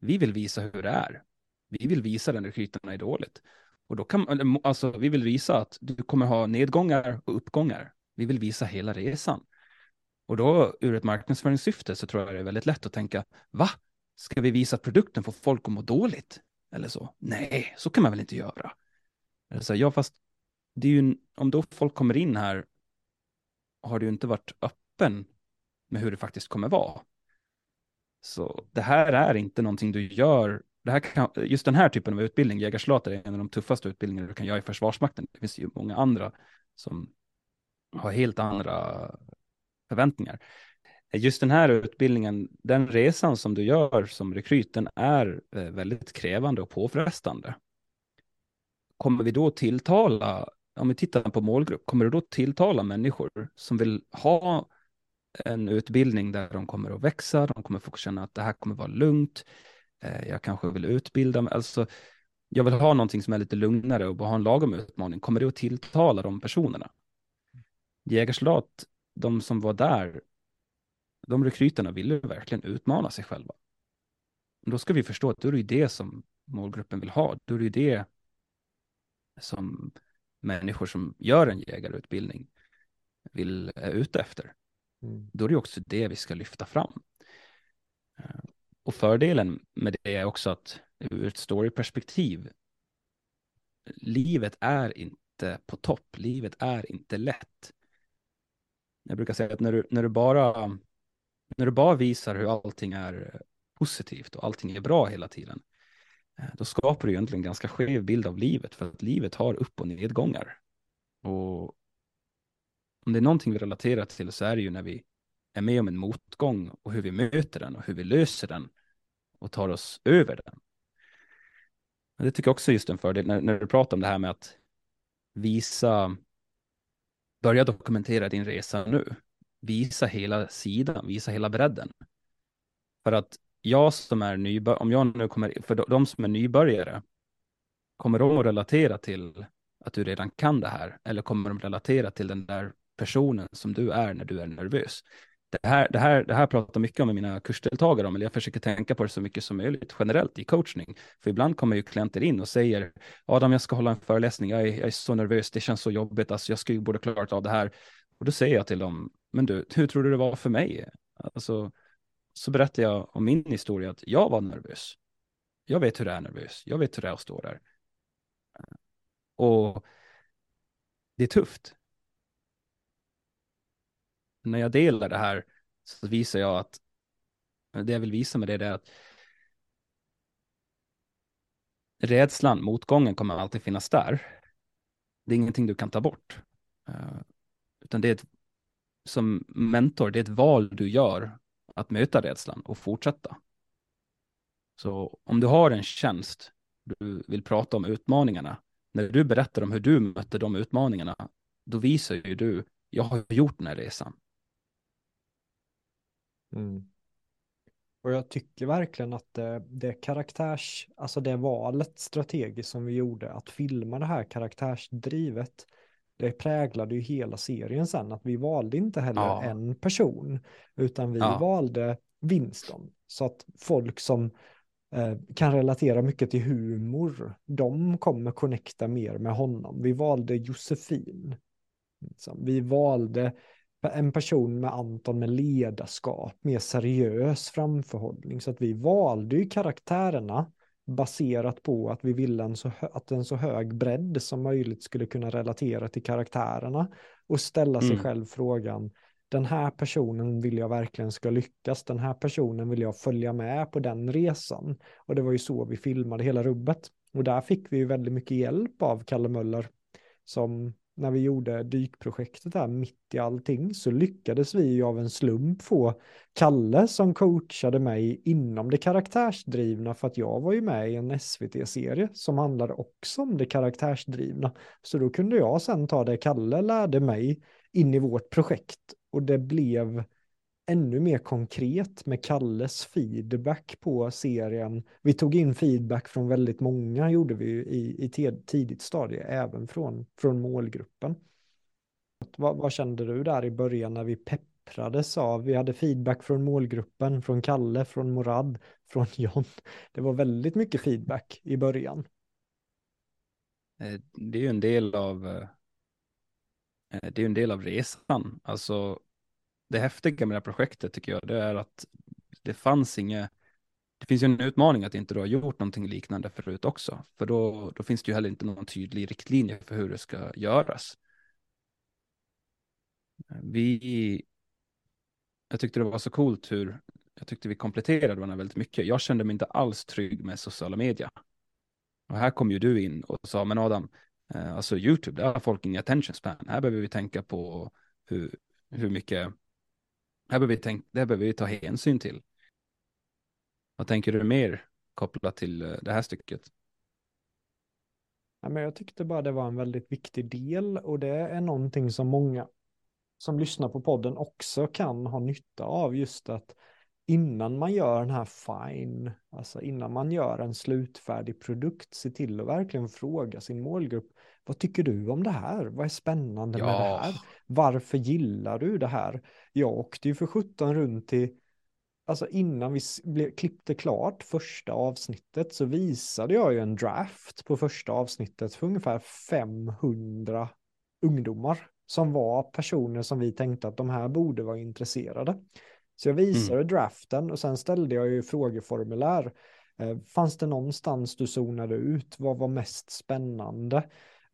vi vill visa hur det är. Vi vill visa den rekryterna är dåligt. Och då kan alltså vi vill visa att du kommer ha nedgångar och uppgångar. Vi vill visa hela resan. Och då ur ett marknadsföringssyfte så tror jag det är väldigt lätt att tänka, va? Ska vi visa att produkten får folk att må dåligt? Eller så? Nej, så kan man väl inte göra. Så ja, fast det är ju, om då folk kommer in här har du inte varit öppen med hur det faktiskt kommer vara. Så det här är inte någonting du gör. Det här kan, just den här typen av utbildning, jägarsoldater, är en av de tuffaste utbildningarna du kan göra i Försvarsmakten. Det finns ju många andra som har helt andra förväntningar. Just den här utbildningen, den resan som du gör som rekryt, den är eh, väldigt krävande och påfrestande kommer vi då tilltala, om vi tittar på målgrupp, kommer du då tilltala människor som vill ha en utbildning där de kommer att växa, de kommer få känna att det här kommer vara lugnt, jag kanske vill utbilda mig, alltså jag vill ha någonting som är lite lugnare och ha en lagom utmaning, kommer det att tilltala de personerna? Jägarsoldat, de som var där, de rekryterna ville verkligen utmana sig själva. Då ska vi förstå att då är det det som målgruppen vill ha, då är det det som människor som gör en jägarutbildning vill, är ute efter. Mm. Då är det också det vi ska lyfta fram. Och fördelen med det är också att ur ett storyperspektiv, livet är inte på topp, livet är inte lätt. Jag brukar säga att när du, när du, bara, när du bara visar hur allting är positivt och allting är bra hela tiden, eh, då skapar du egentligen en ganska skev bild av livet för att livet har upp och nedgångar. Och om det är någonting vi relaterar till så är det ju när vi är med om en motgång och hur vi möter den och hur vi löser den och tar oss över den. Men det tycker jag också är just en fördel när, när du pratar om det här med att visa, börja dokumentera din resa nu. Visa hela sidan, visa hela bredden. För att jag som är nybörjare, om jag nu kommer, för de som är nybörjare, kommer de att relatera till att du redan kan det här? Eller kommer de relatera till den där personen som du är när du är nervös? Det här, det här, det här pratar mycket om med mina kursdeltagare om, eller jag försöker tänka på det så mycket som möjligt generellt i coachning. För ibland kommer ju klienter in och säger, Adam, jag ska hålla en föreläsning, jag är, jag är så nervös, det känns så jobbigt, alltså jag skulle borde klarat av det här. Och då säger jag till dem, men du, hur tror du det var för mig? Alltså, så berättar jag om min historia att jag var nervös. Jag vet hur det är nervös. Jag vet hur det är att stå där. Och det är tufft. När jag delar det här så visar jag att det jag vill visa med det är att rädslan, motgången kommer alltid finnas där. Det är ingenting du kan ta bort. Eh, utan det är ett, som mentor, det är ett val du gör att möta rädslan och fortsätta. Så om du har en tjänst, du vill prata om utmaningarna, när du berättar om hur du mötte de utmaningarna, då visar ju du, jag har gjort den här resan. Mm. Och jag tycker verkligen att det, det karaktärs, alltså det valet strategiskt som vi gjorde, att filma det här karaktärsdrivet, det präglade ju hela serien sen, att vi valde inte heller ja. en person, utan vi ja. valde Winston. Så att folk som eh, kan relatera mycket till humor, de kommer connecta mer med honom. Vi valde Josefin. Liksom. Vi valde en person med Anton med ledarskap, mer seriös framförhållning. Så att vi valde ju karaktärerna baserat på att vi ville en så att en så hög bredd som möjligt skulle kunna relatera till karaktärerna och ställa sig mm. själv frågan den här personen vill jag verkligen ska lyckas, den här personen vill jag följa med på den resan. Och det var ju så vi filmade hela rubbet. Och där fick vi ju väldigt mycket hjälp av Kalle Möller som när vi gjorde dykprojektet här mitt i allting så lyckades vi ju av en slump få Kalle som coachade mig inom det karaktärsdrivna för att jag var ju med i en SVT-serie som handlade också om det karaktärsdrivna. Så då kunde jag sen ta det Kalle lärde mig in i vårt projekt och det blev ännu mer konkret med Kalles feedback på serien. Vi tog in feedback från väldigt många, gjorde vi i, i tidigt stadie, även från, från målgruppen. Vad, vad kände du där i början när vi pepprades av, vi hade feedback från målgruppen, från Kalle, från Morad, från John. Det var väldigt mycket feedback i början. Eh, det är ju en del av eh, eh, det är en del av resan. Alltså det häftiga med det här projektet tycker jag, det är att det fanns inget, det finns ju en utmaning att inte du har gjort någonting liknande förut också, för då, då finns det ju heller inte någon tydlig riktlinje för hur det ska göras. Vi, jag tyckte det var så coolt hur, jag tyckte vi kompletterade varandra väldigt mycket. Jag kände mig inte alls trygg med sociala medier. Och här kom ju du in och sa, men Adam, eh, alltså YouTube, där har folk ingen attention span. Här behöver vi tänka på hur, hur mycket här behöver vi, tänk, det här behöver vi ta hänsyn till. Vad tänker du mer kopplat till eh, det här stycket? Ja, men jag tyckte bara det var en väldigt viktig del och det är någonting som många som lyssnar på podden också kan ha nytta av just att innan man gör den här fine, alltså innan man gör en slutfärdig produkt, se till att verkligen fråga sin målgrupp, vad tycker du om det här? Vad är spännande ja. med det här? Varför gillar du det här? Jag åkte ju för 17 runt till, alltså innan vi klippte klart första avsnittet så visade jag ju en draft på första avsnittet för ungefär 500 ungdomar som var personer som vi tänkte att de här borde vara intresserade. Så jag visade mm. draften och sen ställde jag ju frågeformulär. Eh, fanns det någonstans du zonade ut? Vad var mest spännande?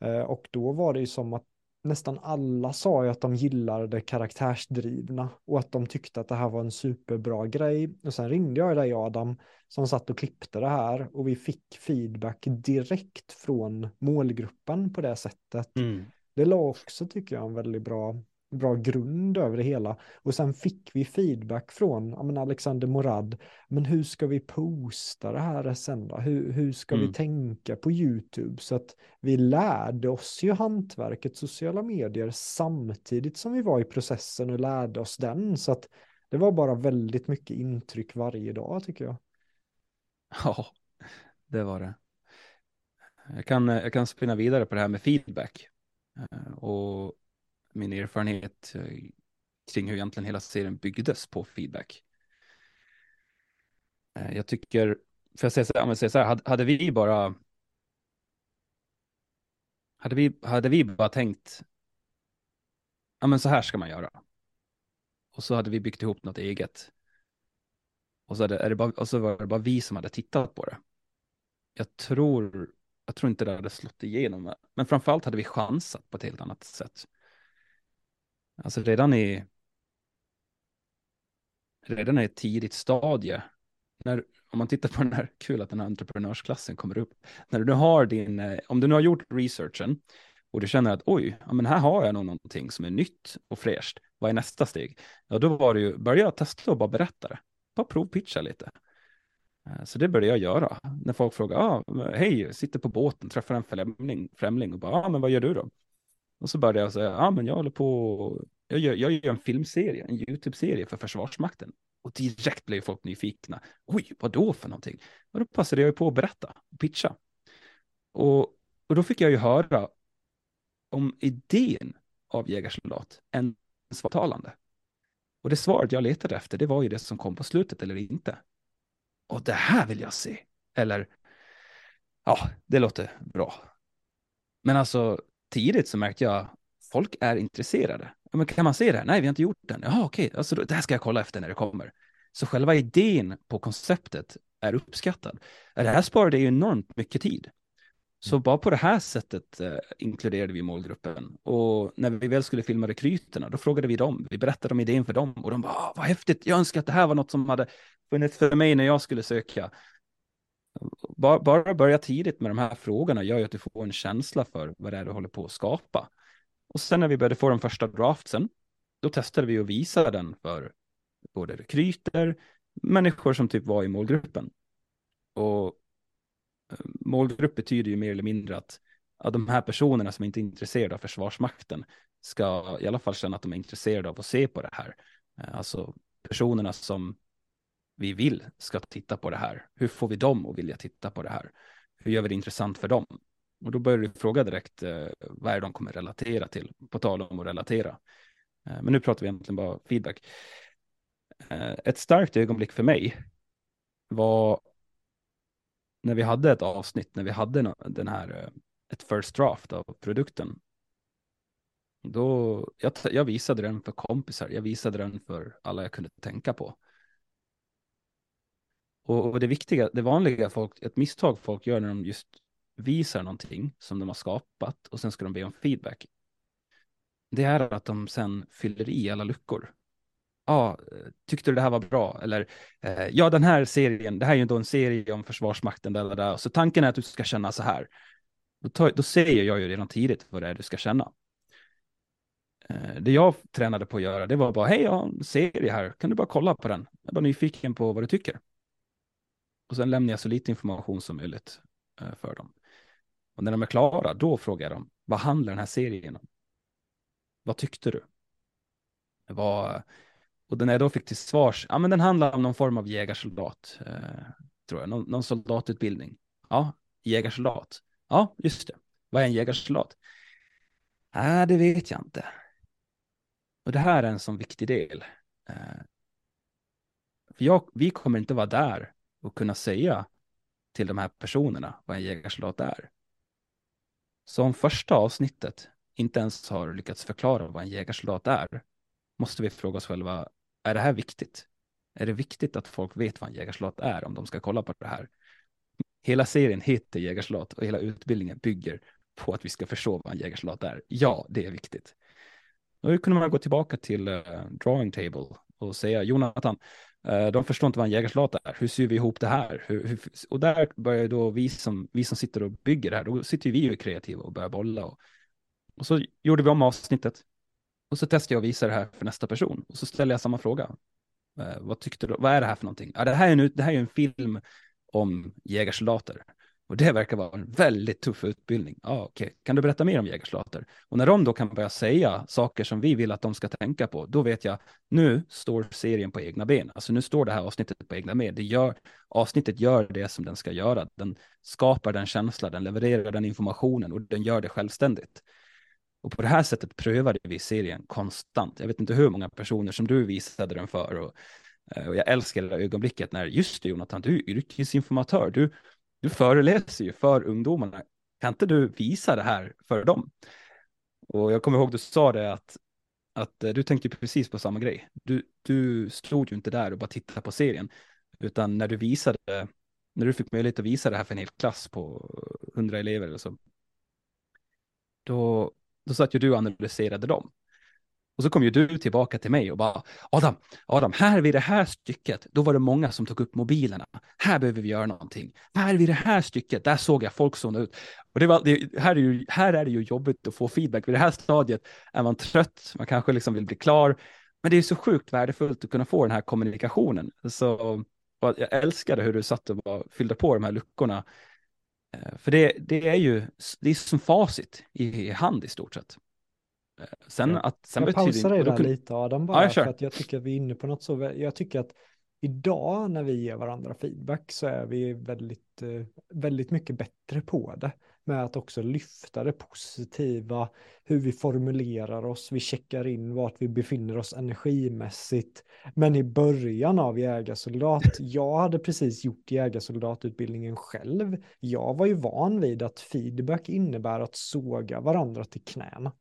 Eh, och då var det ju som att nästan alla sa ju att de gillade det karaktärsdrivna och att de tyckte att det här var en superbra grej. Och sen ringde jag dig Adam som satt och klippte det här och vi fick feedback direkt från målgruppen på det sättet. Mm. Det la också tycker jag en väldigt bra bra grund över det hela. Och sen fick vi feedback från ja, men Alexander Morad. Men hur ska vi posta det här sen? Hur, hur ska mm. vi tänka på YouTube? Så att vi lärde oss ju hantverket sociala medier samtidigt som vi var i processen och lärde oss den. Så att det var bara väldigt mycket intryck varje dag tycker jag. Ja, det var det. Jag kan, jag kan spinna vidare på det här med feedback. Eh, och min erfarenhet eh, kring hur egentligen hela serien byggdes på feedback. Eh, jag tycker, för jag säga så här, om jag säger så här, hade, vi bara hade vi, hade vi bara tänkt, ja men så här ska man göra. Och så hade vi byggt ihop något eget. Och så, hade, är det bara, och så var det bara vi som hade tittat på det. Jag tror, jag tror inte det hade slått igenom. Men framförallt hade vi chansat på ett helt annat sätt. Alltså redan i redan i ett tidigt stadie, när, om man tittar på den här, kul att den här entreprenörsklassen kommer upp, när du nu har din, eh, om du nu har gjort researchen och du känner att oj, ja, men här har jag nog någonting som är nytt och fräscht, vad är nästa steg? Ja, då var det ju, börja testa och bara berätta det, bara provpitcha lite. Eh, så det började jag göra. När folk frågar, ah, hej, sitter på båten, träffar en främling, främling och bara, ah, men vad gör du då? Och så började jag säga, ja men jag håller på, jag gör, jag gör en filmserie, en YouTube-serie för Försvarsmakten. Och direkt blev folk nyfikna. Oj, vad då för någonting? Och då passade jag ju på att berätta pitcha. Och, och då fick jag ju höra om idén av jägarsoldat än svartalande. Och det svaret jag letade efter, det var ju det som kom på slutet eller inte. Och det här vill jag se. Eller, ja, det låter bra. Men alltså, tidigt så märkte jag, folk är intresserade. Men kan man se det? Nej, vi har inte gjort den. Jaha, okej, alltså, det här ska jag kolla efter när det kommer. Så själva idén på konceptet är uppskattad. Det här sparade ju enormt mycket tid. Så bara på det här sättet eh, inkluderade vi målgruppen. Och när vi väl skulle filma rekryterna, då frågade vi dem. Vi berättade om idén för dem och de bara, ah, vad häftigt, jag önskar att det här var något som hade funnits för mig när jag skulle söka. Bara, bara börja tidigt med de här frågorna gör ju att du får en känsla för vad det är du håller på att skapa. Och sen när vi började få de första draftsen, då testade vi att visa den för både rekryter, människor som typ var i målgruppen. Och eh, målgrupp betyder ju mer eller mindre att, att de här personerna som inte är intresserade av Försvarsmakten ska i alla fall känna att de är intresserade av att se på det här. Eh, alltså personerna som vi vill ska titta på det här. Hur får vi dem att vilja titta på det här? Hur gör vi det intressant för dem? Och då börjar du fråga direkt eh, vad är det de kommer relatera till, på tal om att relatera. Eh, men nu pratar vi egentligen bara feedback. Eh, ett starkt ögonblick för mig var när vi hade ett avsnitt, när vi hade den här, eh, ett first draft av produkten, då, jag, jag visade den för kompisar, jag visade den för alla jag kunde tänka på. Och, och det viktiga, det vanliga folk, ett misstag folk gör när de just visar någonting som de har skapat och sen ska de be om feedback. Det är att de sen fyller i alla luckor ah, tyckte du det här var bra? Eller eh, ja, den här serien, det här är ju då en serie om Försvarsmakten, där, där. så tanken är att du ska känna så här. Då, tar, då säger jag ju redan tidigt vad det är du ska känna. Eh, det jag tränade på att göra, det var bara, hej, jag har en serie här, kan du bara kolla på den? Jag är bara nyfiken på vad du tycker. Och sen lämnar jag så lite information som möjligt eh, för dem. Och när de är klara, då frågar jag dem, vad handlar den här serien om? Vad tyckte du? Vad, och när jag då fick till svars, ja men den handlar om någon form av jägarsoldat, eh, tror jag, någon, någon soldatutbildning. Ja, jägarsoldat. Ja, just det. Vad är en jägarsoldat? Nej, det vet jag inte. Och det här är en sån viktig del. Eh, för jag, vi kommer inte vara där och kunna säga till de här personerna vad en jägarsoldat är. Så om första avsnittet inte ens har lyckats förklara vad en jägarsoldat är, måste vi fråga oss själva, är det här viktigt? Är det viktigt att folk vet vad en jägarsoldat är om de ska kolla på det här? Hela serien heter jägarsoldat och hela utbildningen bygger på att vi ska förstå vad en jägarsoldat är. Ja, det är viktigt. Då kunde man gå tillbaka till uh, drawing table och säga Jonathan, Eh, de förstår inte vad en jägarsoldat är. Hur syr vi ihop det här? Hur, hur, och där börjar då vi som, vi som sitter och bygger det här, då sitter vi ju kreativa och börjar bolla. Och, och så gjorde vi om avsnittet. Och så testade jag att visa det här för nästa person. Och så ställer jag samma fråga. Eh, vad tyckte du? Vad är det här för någonting? Ja, det, här är en, det här är en film om jägarsoldater. Och det verkar vara en väldigt tuff utbildning. Ja, okej. Kan du berätta mer om jägarsoldater? Och när de då kan börja säga saker som vi vill att de ska tänka på, då vet jag, nu står serien på egna ben. Alltså nu står det här avsnittet på egna ben. Det gör, avsnittet gör det som den ska göra. Den skapar den känslan, den levererar den informationen och den gör det självständigt. Och på det här sättet prövade vi serien konstant. Jag vet inte hur många personer som du visade den för. Och, eh, och jag älskar det ögonblicket när, just det Jonathan, du är yrkesinformatör. Du, du föreläser ju för ungdomarna. Kan inte du visa det här för dem? Och jag kommer ihåg du sa det att, att eh, du tänkte precis på samma grej. Du, du stod ju inte där och bara tittade på serien, utan när du visade, när du fick möjlighet att visa det här för en hel klass på 100 elever eller så, då, då satt ju du och analyserade dem. Och så kom ju du tillbaka till mig och bara, Adam, Adam, här vid det här stycket, då var det många som tog upp mobilerna. Här behöver vi göra någonting. Här vid det här stycket, där såg jag folk zona ut. Och det var, det, här, är ju, här är det ju jobbigt att få feedback. Vid det här stadiet är man trött, man kanske liksom vill bli klar. Men det är så sjukt värdefullt att kunna få den här kommunikationen. Så jag älskade hur du satt och bara fyllde på de här luckorna eh, för det, det är ju det är som facit i hand i stort sett. Sen att, sen jag pausar dig där kunde- lite Adam bara Ja, för att jag tycker att vi är inne på något så, jag tycker att idag när vi ger varandra feedback så är vi väldigt, eh, väldigt mycket bättre på det. Med att också lyfta det positiva, hur vi formulerar oss, vi checkar in vart vi befinner oss energimässigt. Men i början av jägarsoldat, jag hade precis gjort jägarsoldatutbildningen själv. Jag var ju van vid att feedback innebär att såga varandra till knäna.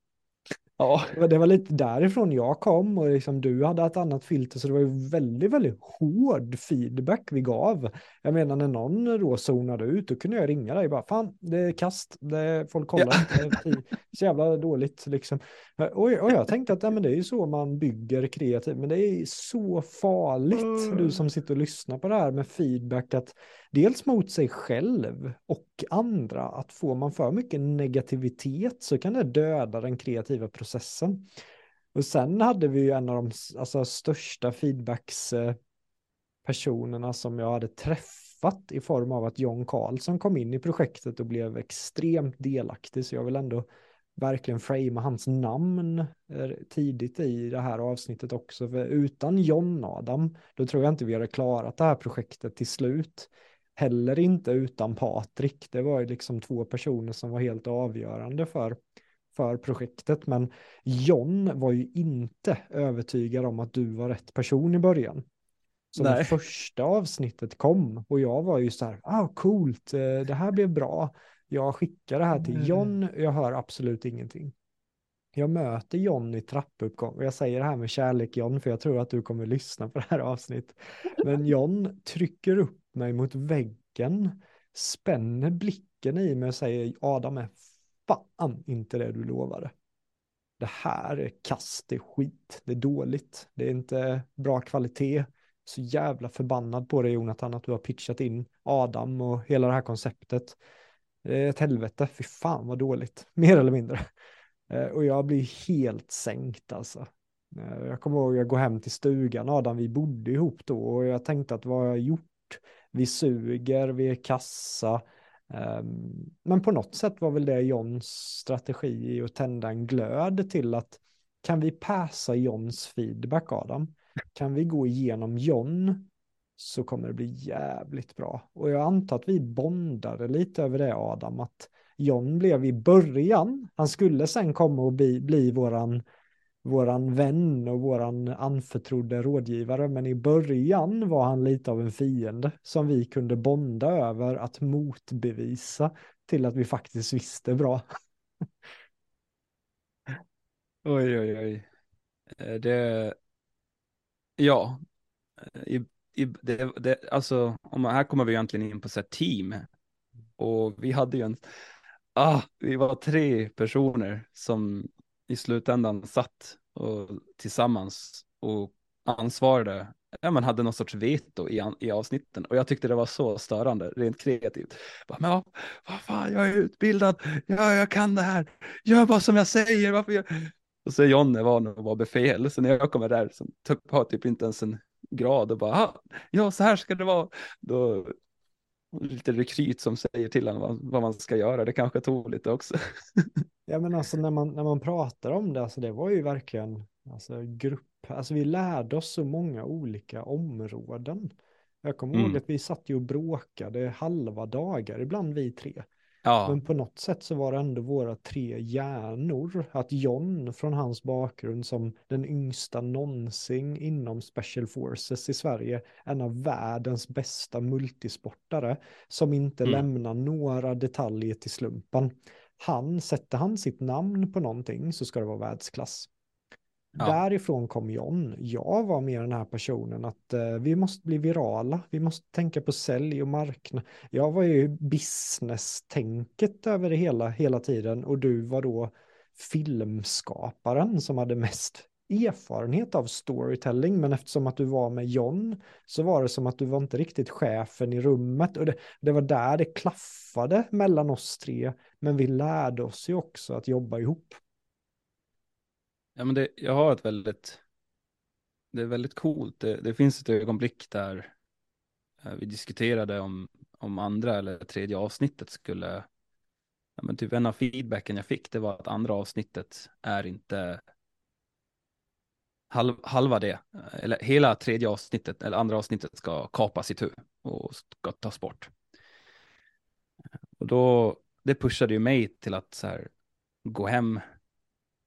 Ja, Det var, lite därifrån jag kom och liksom du hade ett annat filter så det var ju väldigt, väldigt hård feedback vi gav. Jag menar när någon då zonade ut då kunde jag ringa dig bara fan det är kast, det är, folk kollar Ja. inte, det är så jävla dåligt liksom. Och, och jag tänkte att ja, men det är ju så man bygger kreativt men det är så farligt du som sitter och lyssnar på det här med feedback att dels mot sig själv och andra att får man för mycket negativitet så kan det döda den kreativa processen. Och sen hade vi ju en av de alltså, största feedbacks eh, personerna som jag hade träffat i form av att John Karlsson kom in i projektet och blev extremt delaktig så jag vill ändå verkligen framea hans namn eh, tidigt i det här avsnittet också. För utan John Adam, då tror jag inte vi hade klarat det här projektet till slut. Heller inte utan Patrik. Det var ju liksom två personer som var helt avgörande för, för projektet. Men John var ju inte övertygad om att du var rätt person i början. Så när Nej. första avsnittet kom och jag var ju så här, ah coolt, eh, det här blev bra. Jag skickar det här till Mm. John, jag hör absolut ingenting. Jag möter John i trappuppgång och jag säger det här med kärlek John för jag tror att du kommer lyssna på det här avsnittet. Men John trycker upp mig mot väggen, spänner blicken i mig och säger Adam är fan inte det du lovade. Det här är kast, det är skit, det är dåligt, det är inte bra kvalitet. Så jävla förbannad på dig Jonathan att du har pitchat in Adam och hela det här konceptet. Det är ett helvete, fy fan vad dåligt, mer eller mindre. Eh, och jag blir helt sänkt alltså. Eh, jag kommer ihåg, jag går hem till stugan, Adam, vi bodde ihop då och jag tänkte att vad har jag gjort? Vi suger, vi är kassa. Ehm, men på något sätt var väl det Johns strategi i att tända en glöd till att kan vi passa Johns feedback Adam? Kan vi gå igenom John så kommer det bli jävligt bra. Och jag antar att vi bondade lite över det Adam, att John blev i början, han skulle sen komma och bli, bli våran, våran vän och våran anförtrodde rådgivare, men i början var han lite av en fiende som vi kunde bonda över att motbevisa till att vi faktiskt visste bra. oj, oj, oj. Eh, det, ja, eh, i, i, det, det, alltså, om, här kommer vi egentligen in på så här team. Och vi hade ju en, ah, vi var tre personer som i slutändan satt och, tillsammans och ansvarade, ja man hade någon sorts veto i, i avsnitten. Och jag tyckte det var så störande, rent kreativt. Bara, men ja, vad fan, jag är utbildad, ja, jag kan det här, gör bara som jag säger, varför jag... Och så är Jonne van att vara befäl, så när jag kommer där så typ, har typ inte ens en grad och bara, ja så här ska det vara, då lite rekryt som säger till honom vad, vad man ska göra, det kanske tog lite också. Ja men alltså när man, när man pratar om det, alltså det var ju verkligen alltså, grupp, alltså vi lärde oss så många olika områden. Jag kommer ihåg Mm. att vi satt ju och bråkade halva dagar, ibland vi tre. Ja, Men på något sätt så var det ändå våra tre hjärnor. Att John från hans bakgrund som den yngsta någonsin inom Special Forces i Sverige, en av världens bästa multisportare, som inte Mm. lämnar några detaljer till slumpen. Han, sätter han sitt namn på någonting så ska det vara världsklass. Ja. Därifrån kom John. Jag var mer den här personen att eh, vi måste bli virala. Vi måste tänka på sälj och marknad. Jag var ju business-tänket över det hela, hela tiden och du var då filmskaparen som hade mest erfarenhet av storytelling. Men eftersom att du var med John så var det som att du var inte riktigt chefen i rummet. Och det, det var där det klaffade mellan oss tre. Men vi lärde oss ju också att jobba ihop ja men det, jag har ett väldigt, det är väldigt coolt, det, det finns ett ögonblick där eh, vi diskuterade om, om andra eller tredje avsnittet skulle men typ en av feedbacken jag fick det var att andra avsnittet är inte halv, halva det, eh, eller hela tredje avsnittet, eller andra avsnittet ska kapas i tur och ska tas bort. Och då, det pushade ju mig till att så här, gå hem,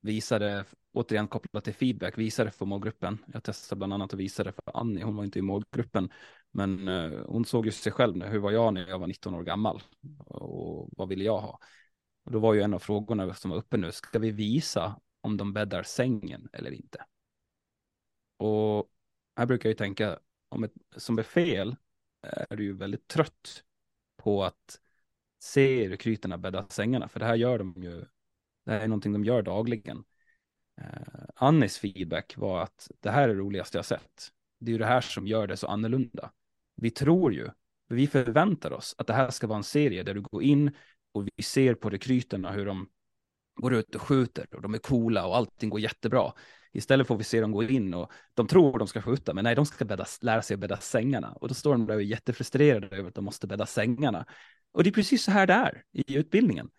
visa det, återigen kopplat till feedback, visa det för målgruppen. Jag testade bland annat att visa det för Annie, hon var inte i målgruppen, men eh, hon såg ju sig själv nu, hur var jag när jag var 19 år gammal och vad ville jag ha? Och då var ju en av frågorna som var uppe nu, ska vi visa om de bäddar sängen eller inte? Och här brukar jag ju tänka, om ett, som befäl eh, är du ju väldigt trött på att se rekryterna bädda sängarna, för det här gör de ju, det här är någonting de gör dagligen eh, Annis feedback var att det här är det roligaste jag sett. Det är ju det här som gör det så annorlunda. Vi tror ju, vi förväntar oss att det här ska vara en serie där du går in och vi ser på rekryterna hur de går ut och skjuter och de är coola och allting går jättebra. Istället får vi se dem gå in och de tror de ska skjuta, men nej, de ska bädda, lära sig att bädda sängarna. Och då står de där och är jättefrustrerade över att de måste bädda sängarna. Och det är precis så här det är i utbildningen.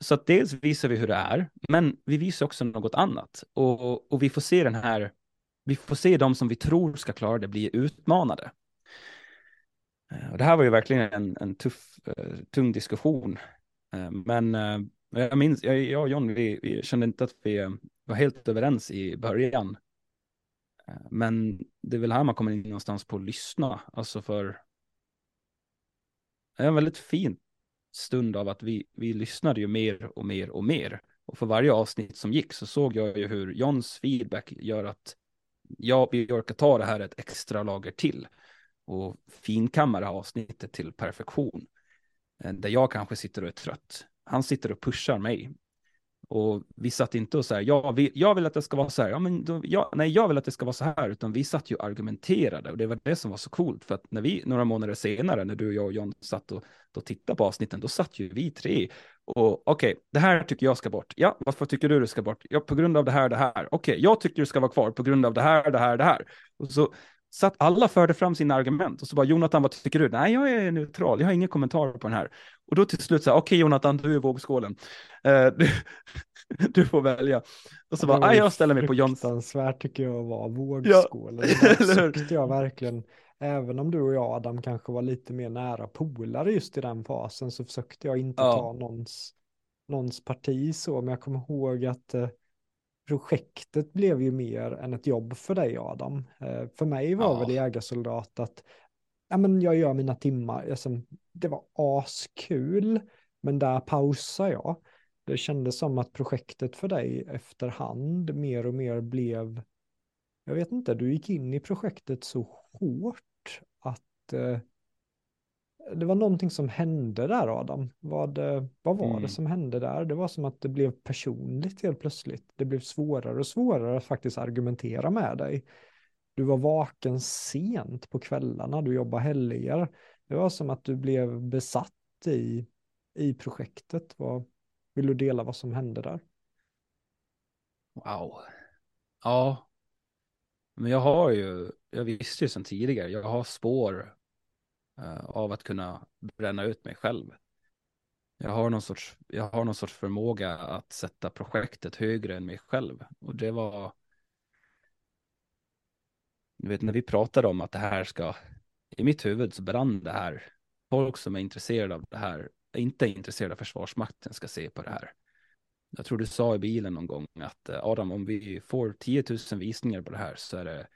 Så att dels visar vi hur det är, men vi visar också något annat. Och, och vi får se den här, vi får se de som vi tror ska klara det bli utmanade. Eh, och det här var ju verkligen en, en tuff, eh, tung diskussion. Eh, men jag minns, jag, och John, vi, vi kände inte att vi var helt överens i början. Men det är väl här man kommer in någonstans på att lyssna, alltså för det är en väldigt fint stund av att vi, vi lyssnade ju mer och mer och mer. Och för varje avsnitt som gick så såg jag ju hur Johns feedback gör att ja, vi orkar ta det här ett extra lager till och finkammar avsnittet till perfektion. Eh, där jag kanske sitter och är trött. Han sitter och pushar mig. Och vi satt inte och så här, jag vill, jag vill att det ska vara så här, ja, men då, jag, nej, jag vill att det ska vara så här, utan vi satt ju och argumenterade och det var det som var så coolt, för att när vi, några månader senare, när du, jag och John satt och då tittade på avsnitten, då satt ju vi tre och okej, okay, det här tycker jag ska bort. Ja, varför tycker du det ska bort? Ja, på grund av det här, det här. Okej, okay, jag tycker det ska vara kvar på grund av det här, det här, det här. Och så så att alla förde fram sina argument och så bara Jonathan, vad tycker du? Nej, jag är neutral, jag har ingen kommentar på den här. Och då till slut så här, okej okay, Jonathan, du är vågskålen. Uh, du, du, får välja. Och så bara, nej, jag ställer mig på Johns. Fruktansvärt tycker jag var vågskålen. Ja. Där tyckte jag verkligen, även om du och jag Adam kanske var lite mer nära polare just i den fasen så försökte jag inte ja. ta någons, någons parti så, men jag kommer ihåg att uh, projektet blev ju mer än ett jobb för dig Adam. Eh, för mig var ja. väl jägarsoldat att ja, men jag gör mina timmar, alltså, det var askul, men där pausar jag. Det kändes som att projektet för dig efterhand mer och mer blev, jag vet inte, du gick in i projektet så hårt att eh, det var någonting som hände där Adam. Vad, vad var mm. det som hände där? Det var som att det blev personligt helt plötsligt. Det blev svårare och svårare att faktiskt argumentera med dig. Du var vaken sent på kvällarna, du jobbade helger. Det var som att du blev besatt i, i projektet. Vad, vill du dela vad som hände där? Wow. Ja. Men jag har ju, jag visste ju sedan tidigare, jag har spår Eh, av att kunna bränna ut mig själv. Jag har, någon sorts, jag har någon sorts förmåga att sätta projektet högre än mig själv. Och det var... Du vet, när vi pratade om att det här ska... I mitt huvud så brann det här. Folk som är intresserade av det här, inte är intresserade av Försvarsmakten ska se på det här. Jag tror du sa i bilen någon gång att eh, Adam, om vi får 10 000 visningar på det här så är det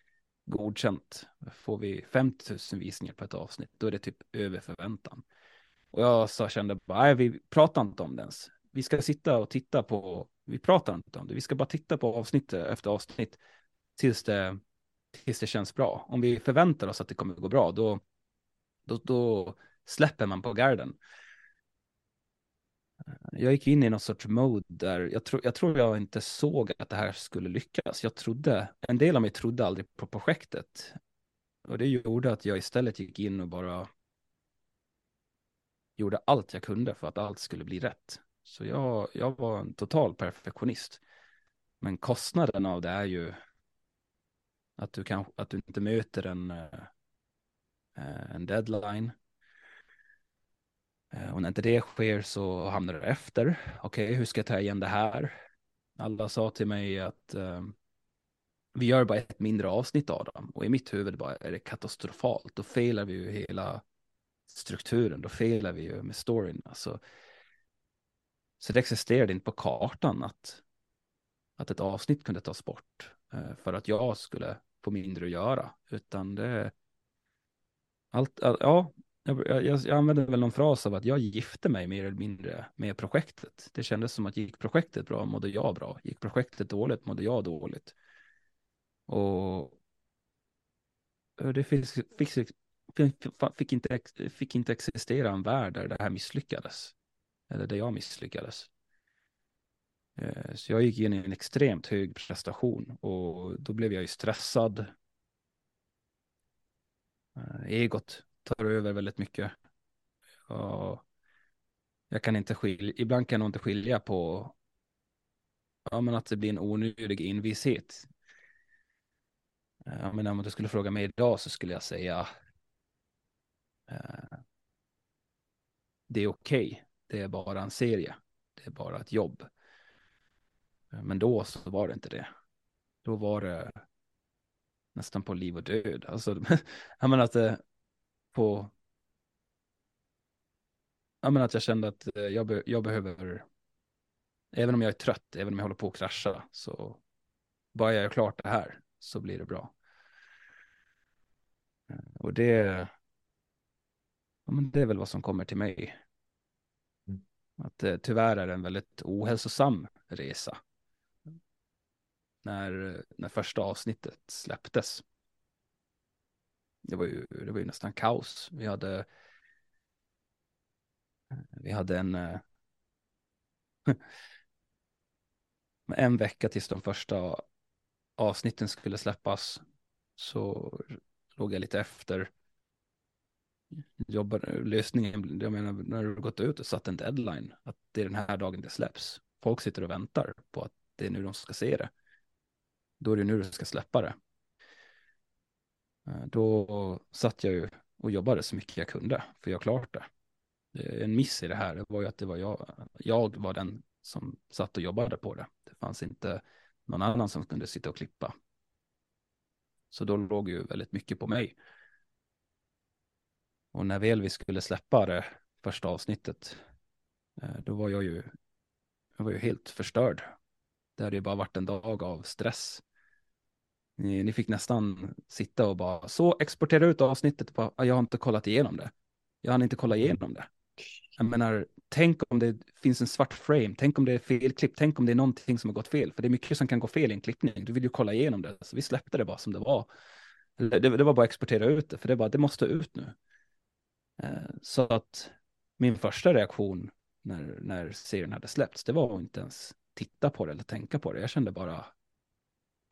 godkänt. Får vi 50 000 visningar på ett avsnitt, då är det typ över förväntan. Och jag så kände bara, nej, vi pratar inte om det ens. Vi ska sitta och titta på, vi pratar inte om det, vi ska bara titta på avsnitt efter avsnitt tills det, tills det känns bra. Om vi förväntar oss att det kommer gå bra, då, då, då släpper man på garden jag gick in i någon sorts mode där jag, tro, jag tror jag inte såg att det här skulle lyckas. Jag trodde, en del av mig trodde aldrig på projektet. Och det gjorde att jag istället gick in och bara gjorde allt jag kunde för att allt skulle bli rätt. Så jag, jag var en total perfektionist. Men kostnaden av det är ju att du, kan, att du inte möter en, eh, en deadline. Eh, och när inte det sker så hamnar det efter. Okej, okay, hur ska jag ta igen det här? Alla sa till mig att um, vi gör bara ett mindre avsnitt av dem. Och i mitt huvud bara är det katastrofalt. Då felar vi ju hela strukturen. Då felar vi ju med storyn. Alltså, så det existerade inte på kartan att, att ett avsnitt kunde tas bort. Eh, för att jag skulle få mindre att göra. Utan det... Allt, all, ja, jag, jag, jag använde väl någon fras av att jag gifte mig mer eller mindre med projektet. Det kändes som att gick projektet bra mådde jag bra. Gick projektet dåligt mådde jag dåligt. Och det fick, fick, fick, inte, fick inte existera en värld där det här misslyckades. Eller där jag misslyckades. Eh, så jag gick in i en extremt hög prestation och då blev jag ju stressad. Eh, egot tar över väldigt mycket. Och jag kan inte skilja, ibland kan jag nog inte skilja på ja, men att det blir en onödig envishet. Ja, men om du skulle fråga mig idag så skulle jag säga eh, det är okej. Okay. Det är bara en serie. Det är bara ett jobb. Men då så var det inte det. Då var det nästan på liv och död. Alltså, jag menar att det, på... Jag menar att jag kände att eh, jag, be, jag behöver, även om jag är trött, även om jag håller på att krascha, så bara jag gör klart det här så blir det bra. Eh, och det, ja, men det är väl vad som kommer till mig. Mm. Att eh, tyvärr är det en väldigt ohälsosam resa. När, när första avsnittet släpptes det var ju, det var ju nästan kaos. Vi hade, vi hade en, eh, en vecka tills de första avsnitten skulle släppas så låg jag lite efter. Jobbar, lösningen, jag menar när du gått ut och satt en deadline, att det är den här dagen det släpps. Folk sitter och väntar på att det är nu de ska se det. Då är det nu du ska släppa det. Eh, då satt jag ju och jobbade så mycket jag kunde för jag klart det. Eh, en miss i det här var ju att det var jag, jag var den som satt och jobbade på det. Det fanns inte någon annan som kunde sitta och klippa. Så då låg ju väldigt mycket på mig. Och när väl vi skulle släppa det första avsnittet, eh, då var jag ju, jag var ju helt förstörd. Det hade ju bara varit en dag av stress ni, ni, fick nästan sitta och bara så exportera ut avsnittet. Bara, jag har inte kollat igenom det. Jag har inte kollat igenom det. Jag menar, tänk om det finns en svart frame, tänk om det är felklipp, tänk om det är någonting som har gått fel. För det är mycket som kan gå fel i en klippning. Du vill ju kolla igenom det. Så vi släppte det bara som det var. Det, det var bara att exportera ut det, för det, bara, det måste ut nu. Eh, så att min första reaktion när, när serien hade släppts, det var att inte ens titta på det eller tänka på det. Jag kände bara,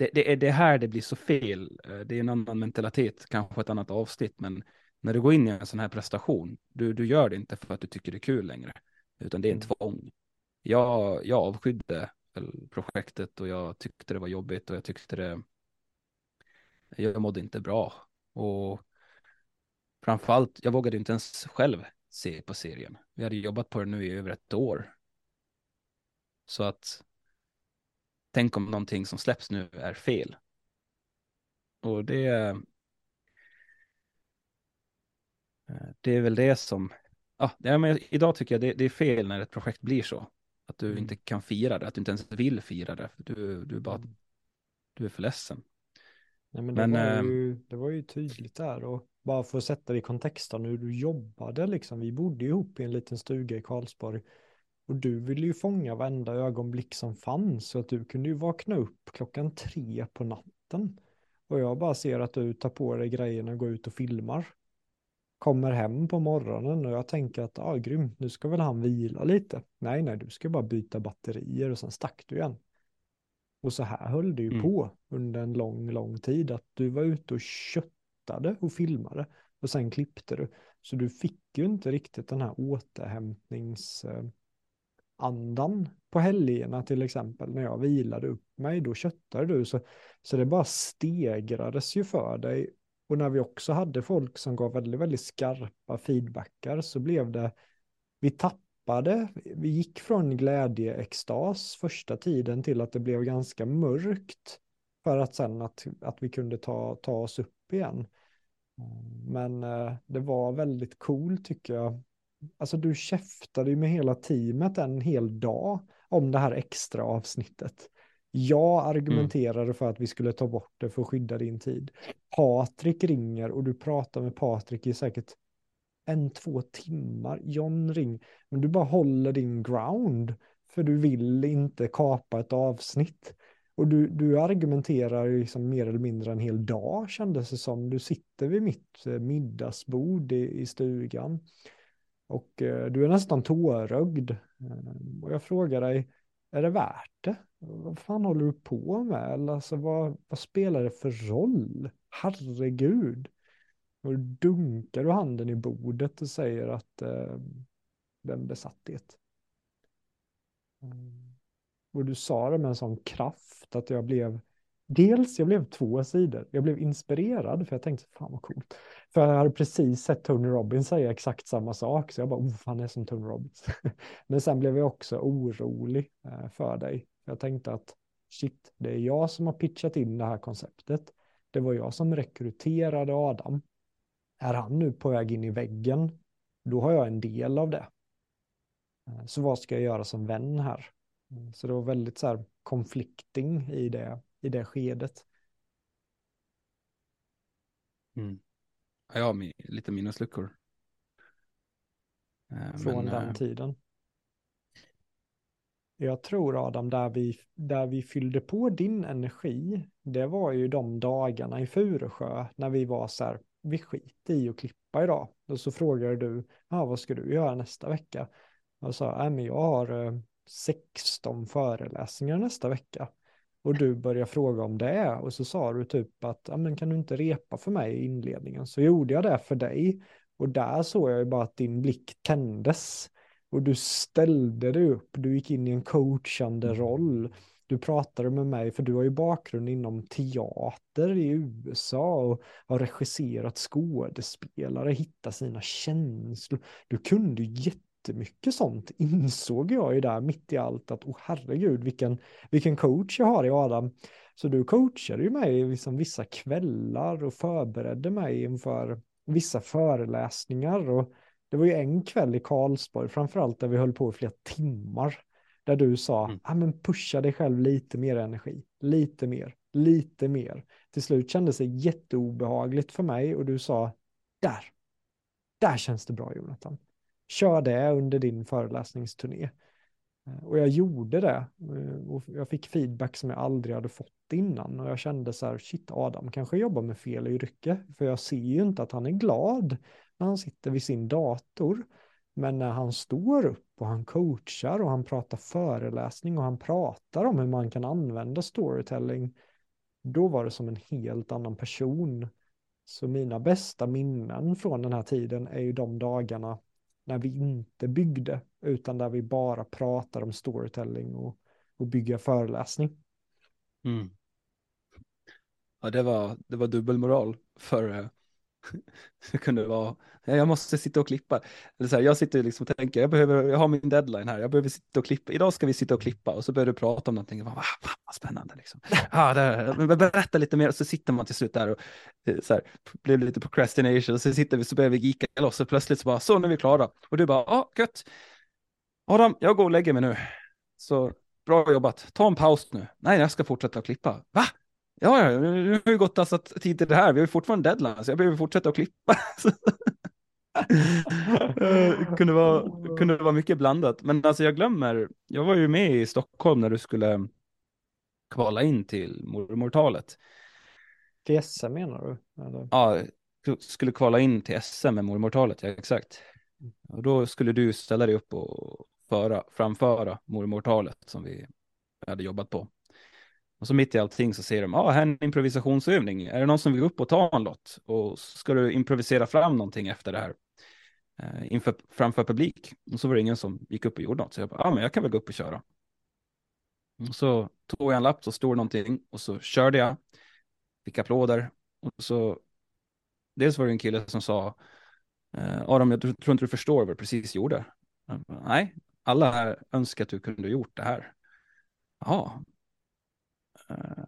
det, det, är det här det blir så fel. Eh, det är en annan mentalitet, kanske ett annat avsnitt, men när du går in i en sån här prestation, du, du gör det inte för att du tycker det är kul längre, utan det är en mm. tvång. Jag, jag avskydde projektet och jag tyckte det var jobbigt och jag tyckte det, jag mådde inte bra. Och framförallt, jag vågade inte ens själv se på serien. Vi hade jobbat på den nu i över ett år. Så att tänk om någonting som släpps nu är fel. Och det, eh, det är väl det som, ja, men idag tycker jag det, det är fel när ett projekt blir så. Att du mm. inte kan fira det, att du inte ens vill fira det. Du, du, bara, mm. du är för ledsen. Nej, men det, men, var ju, ehm, det var ju tydligt där och bara för att sätta det i kontexten hur du jobbade liksom. Vi bodde ihop i en liten stuga i Karlsborg och du ville ju fånga varenda ögonblick som fanns så att du kunde ju vakna upp klockan tre på natten. Och jag bara ser att du tar på dig grejerna och går ut och filmar. Kommer hem på morgonen och jag tänker att, ah, grymt, nu ska väl han vila lite. Nej, nej, du ska bara byta batterier och sen stack du igen. Och så här höll det ju mm. på under en lång, lång tid. Att du var ute och köttade och filmade och sen klippte du. Så du fick ju inte riktigt den här återhämtnings eh, andan på helgerna till exempel, när jag vilade upp mig, då köttade du. Så, så det bara stegrades ju för dig. Och när vi också hade folk som gav väldigt, väldigt skarpa feedbackar så blev det vi tappade, vi gick från glädjeextas första tiden till att det blev ganska mörkt för att sen att, att vi kunde ta, ta oss upp igen. Men eh, det var väldigt cool tycker jag. Alltså du käftade ju med hela teamet en hel dag om det här extra avsnittet. Jag argumenterade mm. för att vi skulle ta bort det för att skydda din tid. Patrik ringer och du pratar med Patrik i säkert en, två timmar. John ring, men du bara håller din ground. För du vill inte kapa ett avsnitt. Och du, du argumenterar liksom mer eller mindre en hel dag kändes det som. Du sitter vid mitt eh, middagsbord i, i stugan. Och eh, du är nästan tårögd. Eh, och jag frågar dig, är det värt det? Vad fan håller du på med? Eller alltså, vad, vad spelar det för roll? Herregud. Och dunkar du handen i bordet och säger att eh, vem besatt det? Mm. Och du sa det med en sån kraft att jag blev, dels jag blev två sidor, jag blev inspirerad för jag tänkte fan vad coolt. För jag hade precis sett Tony Robbins säga exakt samma sak, så jag bara, oh, han är som Tony Robbins. Men sen blev jag också orolig eh, för dig. Jag tänkte att shit, det är jag som har pitchat in det här konceptet. Det var jag som rekryterade Adam. Är han nu på väg in i väggen, då har jag en del av det. Eh, så vad ska jag göra som vän här? Mm, så det var väldigt så här conflicting i det, i det skedet. Mm. Jag har lite minnesluckor. Eh, Från Men, den äh... tiden. Jag tror Adam, där vi, där vi fyllde på din energi, det var ju de dagarna i Furusjö när vi var så här, vi skiter i att klippa idag. Och så frågade du, ah, vad ska du göra nästa vecka? Och jag sa, äh, men jag har 16 föreläsningar nästa vecka. Och du börjar fråga om det och så sa du typ att, ja men kan du inte repa för mig i inledningen? Så gjorde jag det för dig. Och där såg jag ju bara att din blick tändes. Och du ställde dig upp, du gick in i en coachande mm. roll. Du pratade med mig, för du har ju bakgrund inom teater i USA och har regisserat skådespelare, hittat sina känslor. Du kunde ju jättemycket sånt insåg jag ju där mitt i allt att oh herregud vilken, vilken coach jag har i Adam. Så du coachade ju mig liksom vissa kvällar och förberedde mig inför vissa föreläsningar och det var ju en kväll i Karlsborg framförallt där vi höll på i flera timmar där du sa, mm. ah, men pusha dig själv lite mer energi, lite mer, lite mer. Till slut kändes det jätteobehagligt för mig och du sa, där, där känns det bra Jonathan kör det under din föreläsningsturné. Eh, och jag gjorde det eh, och jag fick feedback som jag aldrig hade fått innan och jag kände så här, shit Adam kanske jobbar med fel yrke, för jag ser ju inte att han är glad när han sitter vid sin dator. Men när han står upp och han coachar och han pratar föreläsning och han pratar om hur man kan använda storytelling, då var det som en helt annan person. Så mina bästa minnen från den här tiden är ju de dagarna när vi inte byggde, utan där vi bara pratar om storytelling och, och bygga föreläsning. Mm. Ja, det var, det var dubbelmoral för eh, det kunde vara, jag måste sitta och klippa. Eller så här, jag sitter liksom och tänker, jag, behöver, jag har min deadline här, jag behöver sitta och klippa, idag ska vi sitta och klippa och så börjar du prata om någonting, vad, vad spännande liksom. Ah, där, berätta lite mer, och så sitter man till slut där och eh, så här, blir lite procrastination, och så sitter vi, så börjar vi gika loss och plötsligt så bara, så nu är vi klara. Och du bara, ja, ah, gött. Adam, jag går och lägger mig nu. Så bra jobbat, ta en paus nu. Nej, jag ska fortsätta att klippa. Va? Ja, ja, nu har ju gått alltså tid till det här. Vi har ju fortfarande deadline, så jag behöver fortsätta att klippa. det kunde vara, kunde vara mycket blandat. Men alltså jag glömmer, jag var ju med i Stockholm när du skulle kvala in till mormortalet. Till SM menar du? Eller? Ja, skulle kvala in till SM med mormortalet, ja exakt. Och då skulle du ställa dig upp och föra, framföra mormortalet som vi hade jobbat på. Och så mitt i allting så säger de, ja, ah, här är en improvisationsövning. Är det någon som vill gå upp och ta en lott? Och ska du improvisera fram någonting efter det här? Eh, inför, framför publik. Och så var det ingen som gick upp och gjorde något. Så jag bara, ja, ah, men jag kan väl gå upp och köra. Och så tog jag en lapp, så stod någonting och så körde jag. Fick applåder. Och så, dels var det en kille som sa, eh, Adam, jag tror inte du förstår vad du precis gjorde. Bara, Nej, alla här önskar att du kunde gjort det här. Ja. Eh,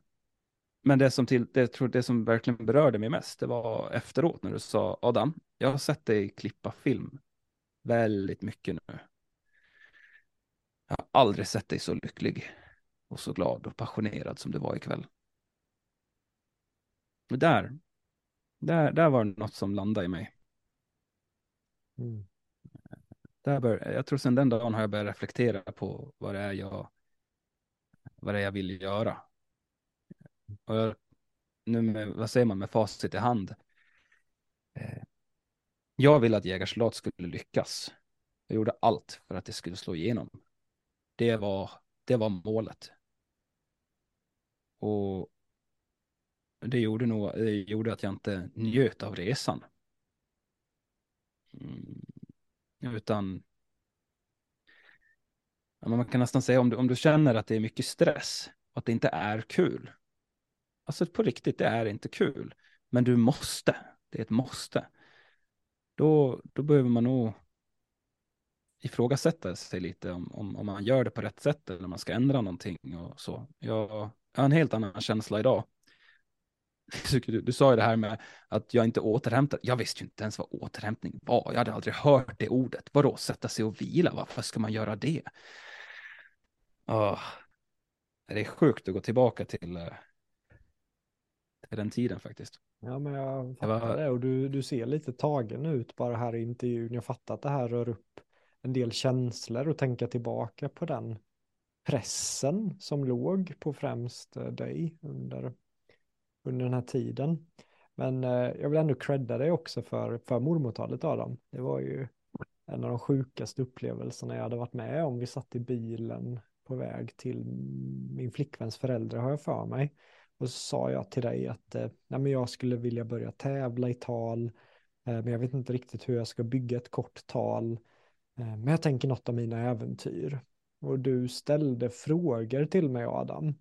Men det som, till, det, tror, det som verkligen berörde mig mest, det var efteråt när du sa Adam, jag har sett dig klippa film väldigt mycket nu. Jag har aldrig sett dig så lycklig och så glad och passionerad som du var ikväll. Och där, där, där var det något som landade i mig. Mm. Där bör, jag tror sedan den dagen har jag börjat reflektera på vad det är jag, vad det är jag vill göra. Och jag, nu med, vad säger man med facit i hand. Eh, jag ville att Jägarsoldat skulle lyckas. Jag gjorde allt för att det skulle slå igenom. Det var, det var målet. Och det gjorde nog, det gjorde att jag inte njöt av resan. Mm. Utan man kan nästan säga om du, om du känner att det är mycket stress och att det inte är kul. Alltså på riktigt, det är inte kul. Men du måste, det är ett måste. Då, då behöver man nog ifrågasätta sig lite om, om, om man gör det på rätt sätt eller om man ska ändra någonting och så. Jag, jag har en helt annan känsla idag. Du, du sa ju det här med att jag inte återhämtar. Jag visste ju inte ens vad återhämtning var. Jag hade aldrig hört det ordet. Vadå sätta sig och vila? Varför ska man göra det? Oh. Det är sjukt att gå tillbaka till, eh, till den tiden faktiskt. Ja, men jag Det fattar var- det. Och du, du ser lite tagen ut bara här i intervjun. Jag fattar att det här rör upp en del känslor och tänka tillbaka på den pressen som låg på främst eh, dig under, under den här tiden. Men eh, jag vill ändå credda dig också för, för mormotalet Adam. Det var ju en av de sjukaste upplevelserna jag hade varit med om. Vi satt i bilen på väg till min flickväns föräldrar har jag för mig. Och så sa jag till dig att eh, nej, men jag skulle vilja börja tävla i tal. Eh, men jag vet inte riktigt hur jag ska bygga ett kort tal. Eh, men jag tänker något av mina äventyr. Och du ställde frågor till mig Adam.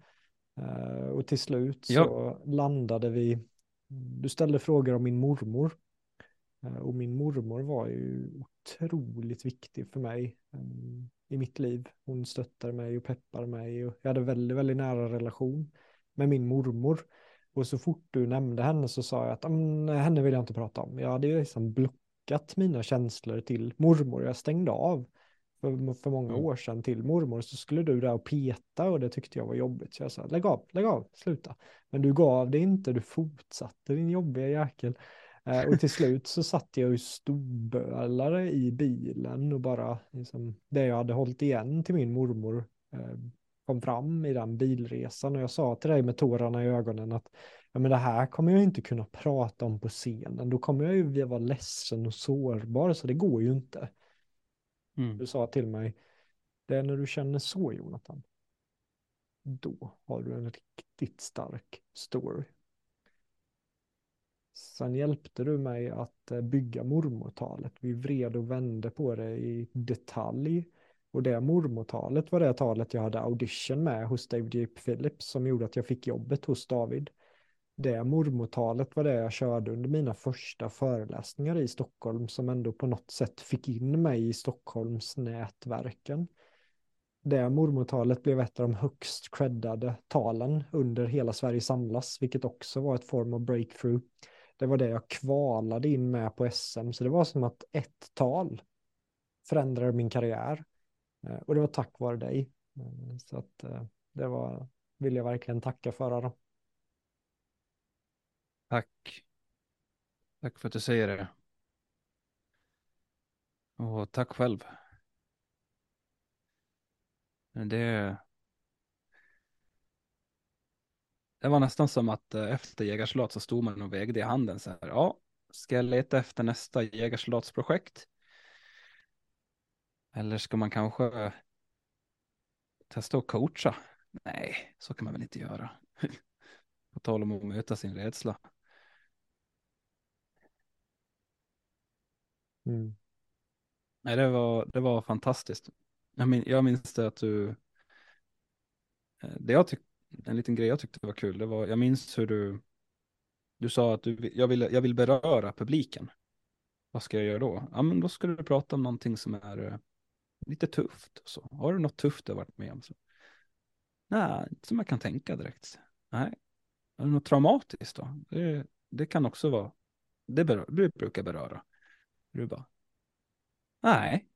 Och till slut så Ja. landade vi. Du ställde frågor om min mormor. Och min mormor var ju otroligt viktig för mig i mitt liv. Hon stöttade mig och peppade mig och jag hade väldigt, väldigt nära relation med min mormor. Och så fort du nämnde henne så sa jag att "Mm, henne vill jag inte prata om. Jag hade ju liksom blockat mina känslor till mormor. Jag stängde av för, för många Mm. år sedan till mormor. Så skulle du där och peta och det tyckte jag var jobbigt. Så jag sa lägg av, lägg av, sluta. Men du gav det inte, du fortsatte din jobbiga jäkel. Eh, och till slut så satt jag och storbölade i bilen och bara liksom, det jag hade hållit igen till min mormor eh, kom fram i den bilresan och jag sa till dig med tårarna i ögonen att ja, men det här kommer jag inte kunna prata om på scenen. Då kommer jag ju vara ledsen och sårbar så det går ju inte. Mm. Du sa till mig, det är när du känner så Jonathan. Då har du en riktigt stark story. Sen hjälpte du mig att eh, bygga mormortalet. Vi vred och vände på det i detalj. Och det mormortalet var det talet jag hade audition med hos David J. Phillips som gjorde att jag fick jobbet hos David. Det mormortalet var det jag körde under mina första föreläsningar i Stockholm som ändå på något sätt fick in mig i Stockholms nätverken. Det mormortalet blev ett av de högst creddade talen under Hela Sverige samlas, vilket också var ett form av breakthrough. Det var det jag kvalade in med på SM, så det var som att ett tal förändrade min karriär. Eh, och det var tack vare dig. Eh, så att eh, det var, vill jag verkligen tacka för. Adam. Tack. Tack för att du säger det. Och tack själv. Det, det var nästan som att efter jägarsoldat så stod man och vägde i handen så här. Ja, ska jag leta efter nästa jägarsoldatsprojekt? Eller ska man kanske testa att coacha? Nej, så kan man väl inte göra. På tal om att möta sin rädsla. Mm. Nej, det var, det var fantastiskt. Jag, min, jag minns det att du, eh, det jag tyck, en liten grej jag tyckte var kul, det var, jag minns hur du, du sa att du, jag, vill, jag vill beröra publiken. Vad ska jag göra då? Ja, men då ska du prata om någonting som är, eh, lite tufft och så. Har du något tufft du har varit med om? Så? Nej, inte som jag kan tänka direkt. Nej. Har du något traumatiskt då? Det, det kan också vara, det, berör, det brukar beröra. Du bara, nej,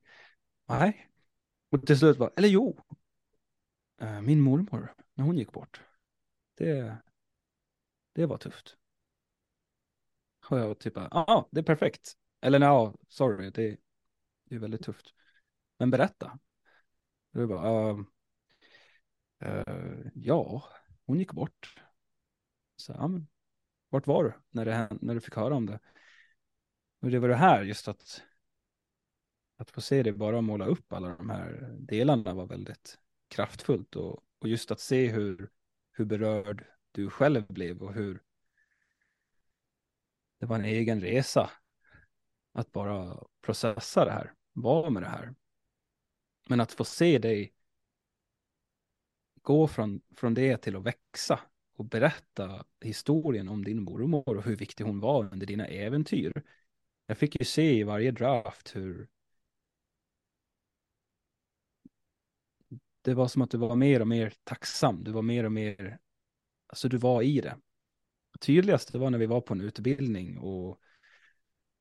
nej. Och till slut bara, eller jo, eh, min mormor, när hon gick bort, det, det var tufft. Och jag typ, ja, ah, det är perfekt. Eller nej, sorry, det, det är väldigt tufft. Men berätta. Du bara, uh, uh, ja, hon gick bort. Så, ja, men, vart var du när, det, när du fick höra om det? Och det var det här, just att, att få se det bara måla upp alla de här delarna var väldigt kraftfullt. Och, och just att se hur, hur berörd du själv blev och hur det var en egen resa att bara processa det här, vara med det här. Men att få se dig gå från, från det till att växa och berätta historien om din mormor och hur viktig hon var under dina äventyr. Jag fick ju se i varje draft hur det var som att du var mer och mer tacksam. Du var mer och mer, alltså du var i det. Tydligast det var när vi var på en utbildning och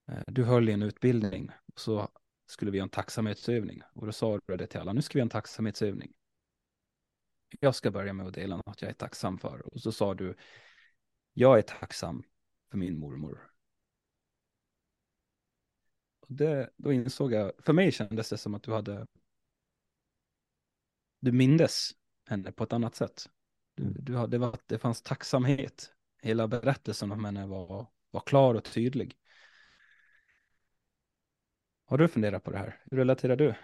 eh, du höll i en utbildning. Så skulle vi göra en tacksamhetsövning. Och då sa du det till alla, nu ska vi göra en tacksamhetsövning. Jag ska börja med att dela något jag är tacksam för. Och så sa du, jag är tacksam för min mormor. Och det, då insåg jag, för mig kändes det som att du hade, du mindes henne på ett annat sätt. Du, mm. du det, var, det fanns tacksamhet. Hela berättelsen om henne var, var klar och tydlig. Har du funderat på det här? Hur relaterar du?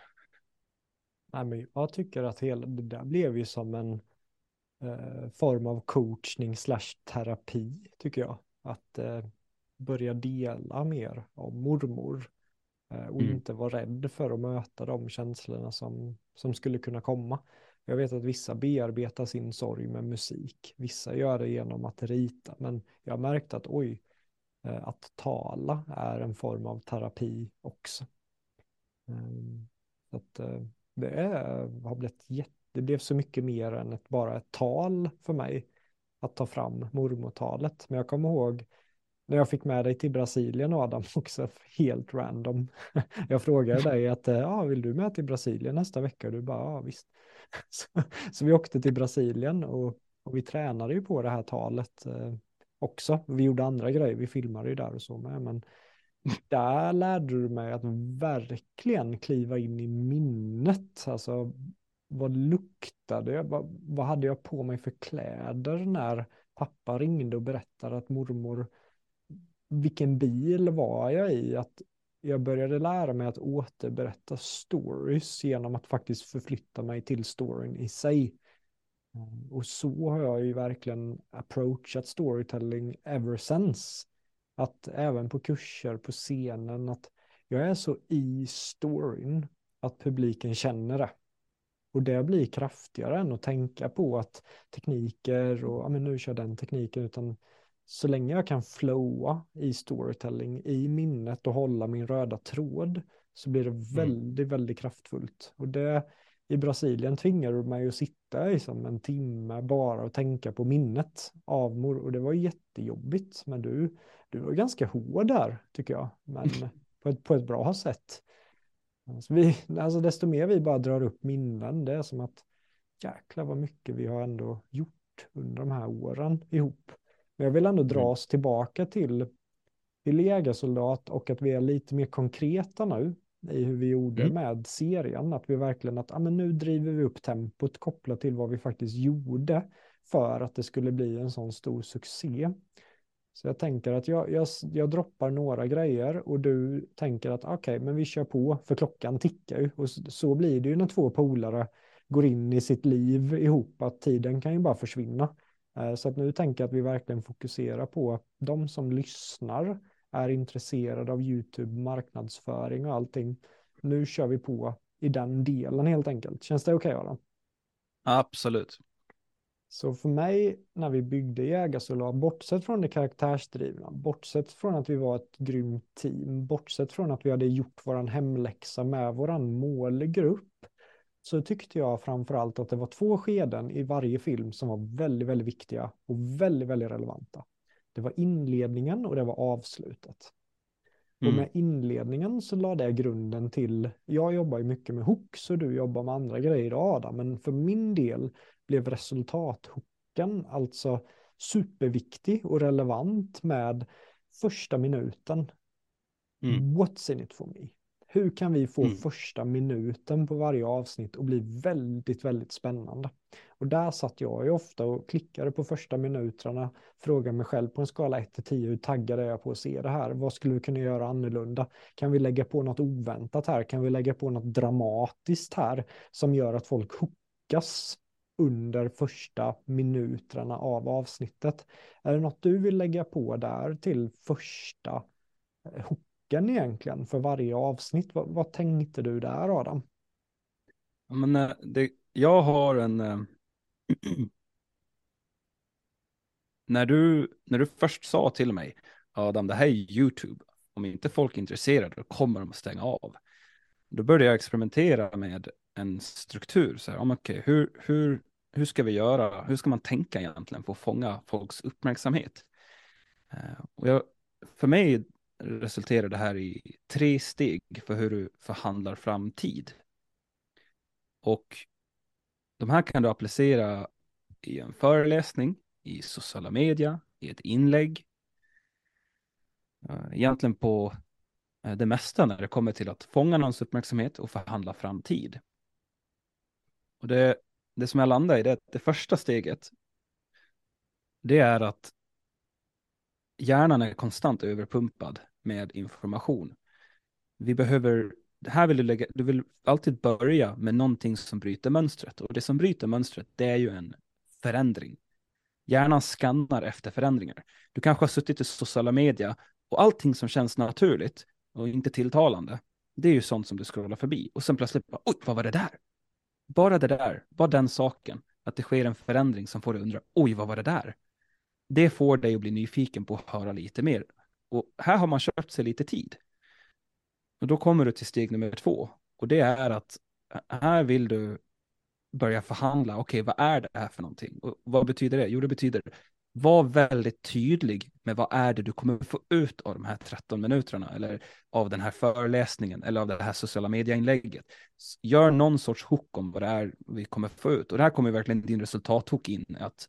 Nej, men jag tycker att hela det där blev ju som en eh, form av coachning slash terapi, tycker jag. Att eh, börja dela mer om mormor eh, och mm. inte vara rädd för att möta de känslorna som, som skulle kunna komma. Jag vet att vissa bearbetar sin sorg med musik, vissa gör det genom att rita, men jag har märkt att oj, Eh, att tala är en form av terapi också. Ehm, så att eh, det är, har blivit jätte, det blev så mycket mer än ett, bara ett tal för mig att ta fram mormortalet. Men jag kommer ihåg när jag fick med dig till Brasilien Adam också, helt random. Jag frågade dig att, ja, vill du med till Brasilien nästa vecka? Och du bara, ja visst. Så, så vi åkte till Brasilien och, och, vi tränade ju på det här talet eh, också. Vi gjorde andra grejer, vi filmade ju där och så med, men där lärde du mig att verkligen kliva in i minnet. Alltså, vad luktade jag? Vad, vad hade jag på mig för kläder när pappa ringde och berättade att mormor, vilken bil var jag i? Att jag började lära mig att återberätta stories genom att faktiskt förflytta mig till storyn i sig. Och så har jag ju verkligen approachat storytelling ever since. Att även på kurser, på scenen, att jag är så i storyn att publiken känner det. Och det blir kraftigare än att tänka på att tekniker och ja, men nu kör den tekniken, utan så länge jag kan flowa i storytelling, i minnet och hålla min röda tråd, så blir det mm. väldigt, mm. väldigt kraftfullt. Och det i Brasilien tvingar du mig att sitta i som en timme bara och tänka på minnet av mor. Och det var jättejobbigt, men du, du var ganska hård där, tycker jag. Men på ett, på ett bra sätt. Alltså, vi, alltså desto mer vi bara drar upp minnen, det är som att jäklar vad mycket vi har ändå gjort under de här åren ihop. Men jag vill ändå dra mm. oss tillbaka till, till Legasoldat och att vi är lite mer konkreta nu i hur vi gjorde mm. med serien. Att vi verkligen att ah, men nu driver vi upp tempot kopplat till vad vi faktiskt gjorde för att det skulle bli en sån stor succé. Så jag tänker att jag, jag, jag droppar några grejer och du tänker att okej, okay, men vi kör på för klockan tickar ju. Och så, så blir det ju när två polare går in i sitt liv ihop, att tiden kan ju bara försvinna. Eh, så att nu tänker jag att vi verkligen fokuserar på de som lyssnar är intresserade av YouTube, marknadsföring och allting. Nu kör vi på i den delen helt enkelt. Känns det okej okay, Adam? Absolut. Så för mig, när vi byggde Jägarsoldat, bortsett från det karaktärsdrivna, bortsett från att vi var ett grymt team, bortsett från att vi hade gjort våran hemläxa med våran målgrupp, så tyckte jag framförallt att det var två skeden i varje film som var väldigt, väldigt viktiga och väldigt, väldigt relevanta. Det var inledningen och det var avslutet. Mm. Och med inledningen så lade jag grunden till, jag jobbar ju mycket med hooks och du jobbar med andra grejer Adam, men för min del blev resultathooken alltså superviktig och relevant med första minuten. Mm. What's in it for me? Hur kan vi få mm. första minuten på varje avsnitt och bli väldigt, väldigt spännande? Och där satt jag ju ofta och klickade på första minuterna, frågade mig själv på en skala 1 till 10, hur taggad är jag på att se det här? Vad skulle vi kunna göra annorlunda? Kan vi lägga på något oväntat här? Kan vi lägga på något dramatiskt här som gör att folk hookas under första minuterna av avsnittet? Är det något du vill lägga på där till första tanken egentligen för varje avsnitt? Vad, vad tänkte du där Adam? Men, eh, det, jag har en Äh, när, du, när du först sa till mig, Adam, det här är YouTube. Om inte folk är intresserade, då kommer de att stänga av. Då började jag experimentera med en struktur. Så här, om, okay, hur, hur, hur ska vi göra? Hur ska man tänka egentligen för att fånga folks uppmärksamhet? Uh, och jag, för mig resulterar det här i tre steg för hur du förhandlar fram tid. Och de här kan du applicera i en föreläsning, i sociala media, i ett inlägg. Eh, egentligen på eh, det mesta när det kommer till att fånga någons uppmärksamhet och förhandla fram tid. Och det, det som jag landar i, det, det första steget, det är att hjärnan är konstant överpumpad med information. Vi behöver här vill du lägga, du vill alltid börja med någonting som bryter mönstret. Och det som bryter mönstret, det är ju en förändring. Hjärnan skannar efter förändringar. Du kanske har suttit i sociala media och allting som känns naturligt och inte tilltalande, det är ju sånt som du scrollar förbi. Och sen plötsligt, bara, oj, vad var det där? Bara det där, bara den saken, att det sker en förändring som får dig undra, oj, vad var det där? Det får dig att bli nyfiken på att höra lite mer. Och här har man köpt sig lite tid. Och då kommer du till steg nummer två. Och det är att här vill du börja förhandla. Okej, okay, vad är det här för någonting? Och vad betyder det? Jo, det betyder var väldigt tydlig med vad är det du kommer få ut av de här 13 minuterna eller av den här föreläsningen eller av det här sociala medieinlägget. Gör någon sorts hook om vad det är vi kommer få ut. Och det här kommer verkligen din resultathook in, att,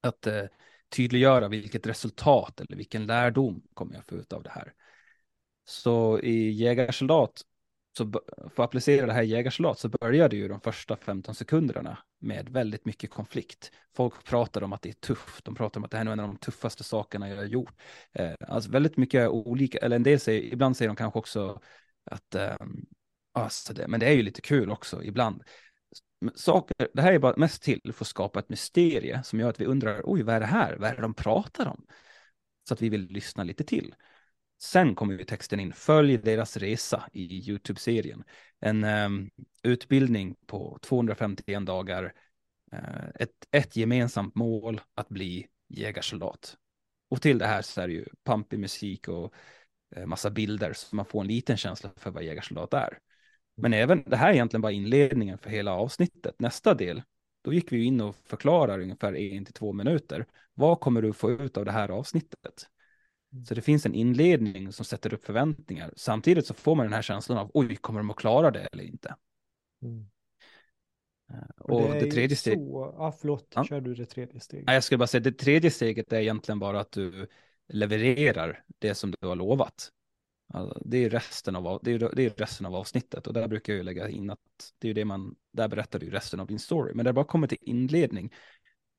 att eh, tydliggöra vilket resultat eller vilken lärdom kommer jag få ut av det här. Så i jägarsoldat, så för att applicera det här i jägarsoldat så började ju de första 15 sekunderna med väldigt mycket konflikt. Folk pratar om att det är tufft, de pratar om att det här är en av de tuffaste sakerna jag har gjort. Eh, alltså väldigt mycket olika, eller en del säger, ibland säger de kanske också att, eh, alltså det, men det är ju lite kul också ibland. Saker, det här är bara mest till för att skapa ett mysterie som gör att vi undrar, oj, vad är det här? Vad är det de pratar om? Så att vi vill lyssna lite till. Sen kommer ju texten in, följ deras resa i YouTube-serien. En um, utbildning på 251 dagar, uh, ett, ett gemensamt mål att bli jägarsoldat. Och till det här så är det ju pampig musik och uh, massa bilder så man får en liten känsla för vad jägarsoldat är. Men även det här är egentligen bara inledningen för hela avsnittet. Nästa del, då gick vi in och förklarar ungefär en till två minuter. Vad kommer du få ut av det här avsnittet? Mm. Så det finns en inledning som sätter upp förväntningar. Samtidigt så får man den här känslan av, oj, kommer de att klara det eller inte? Mm. Eh, och, det, det, tredje steget. Så... Ah, förlåt, ja. kör du det tredje steget? jag skulle bara säga, det tredje steget är egentligen bara att du levererar det som du har lovat. Alltså, det, är resten av, det, är, det är resten av avsnittet och där brukar jag ju lägga in att det är det man, där berättar du resten av din story. Men det bara kommer till inledning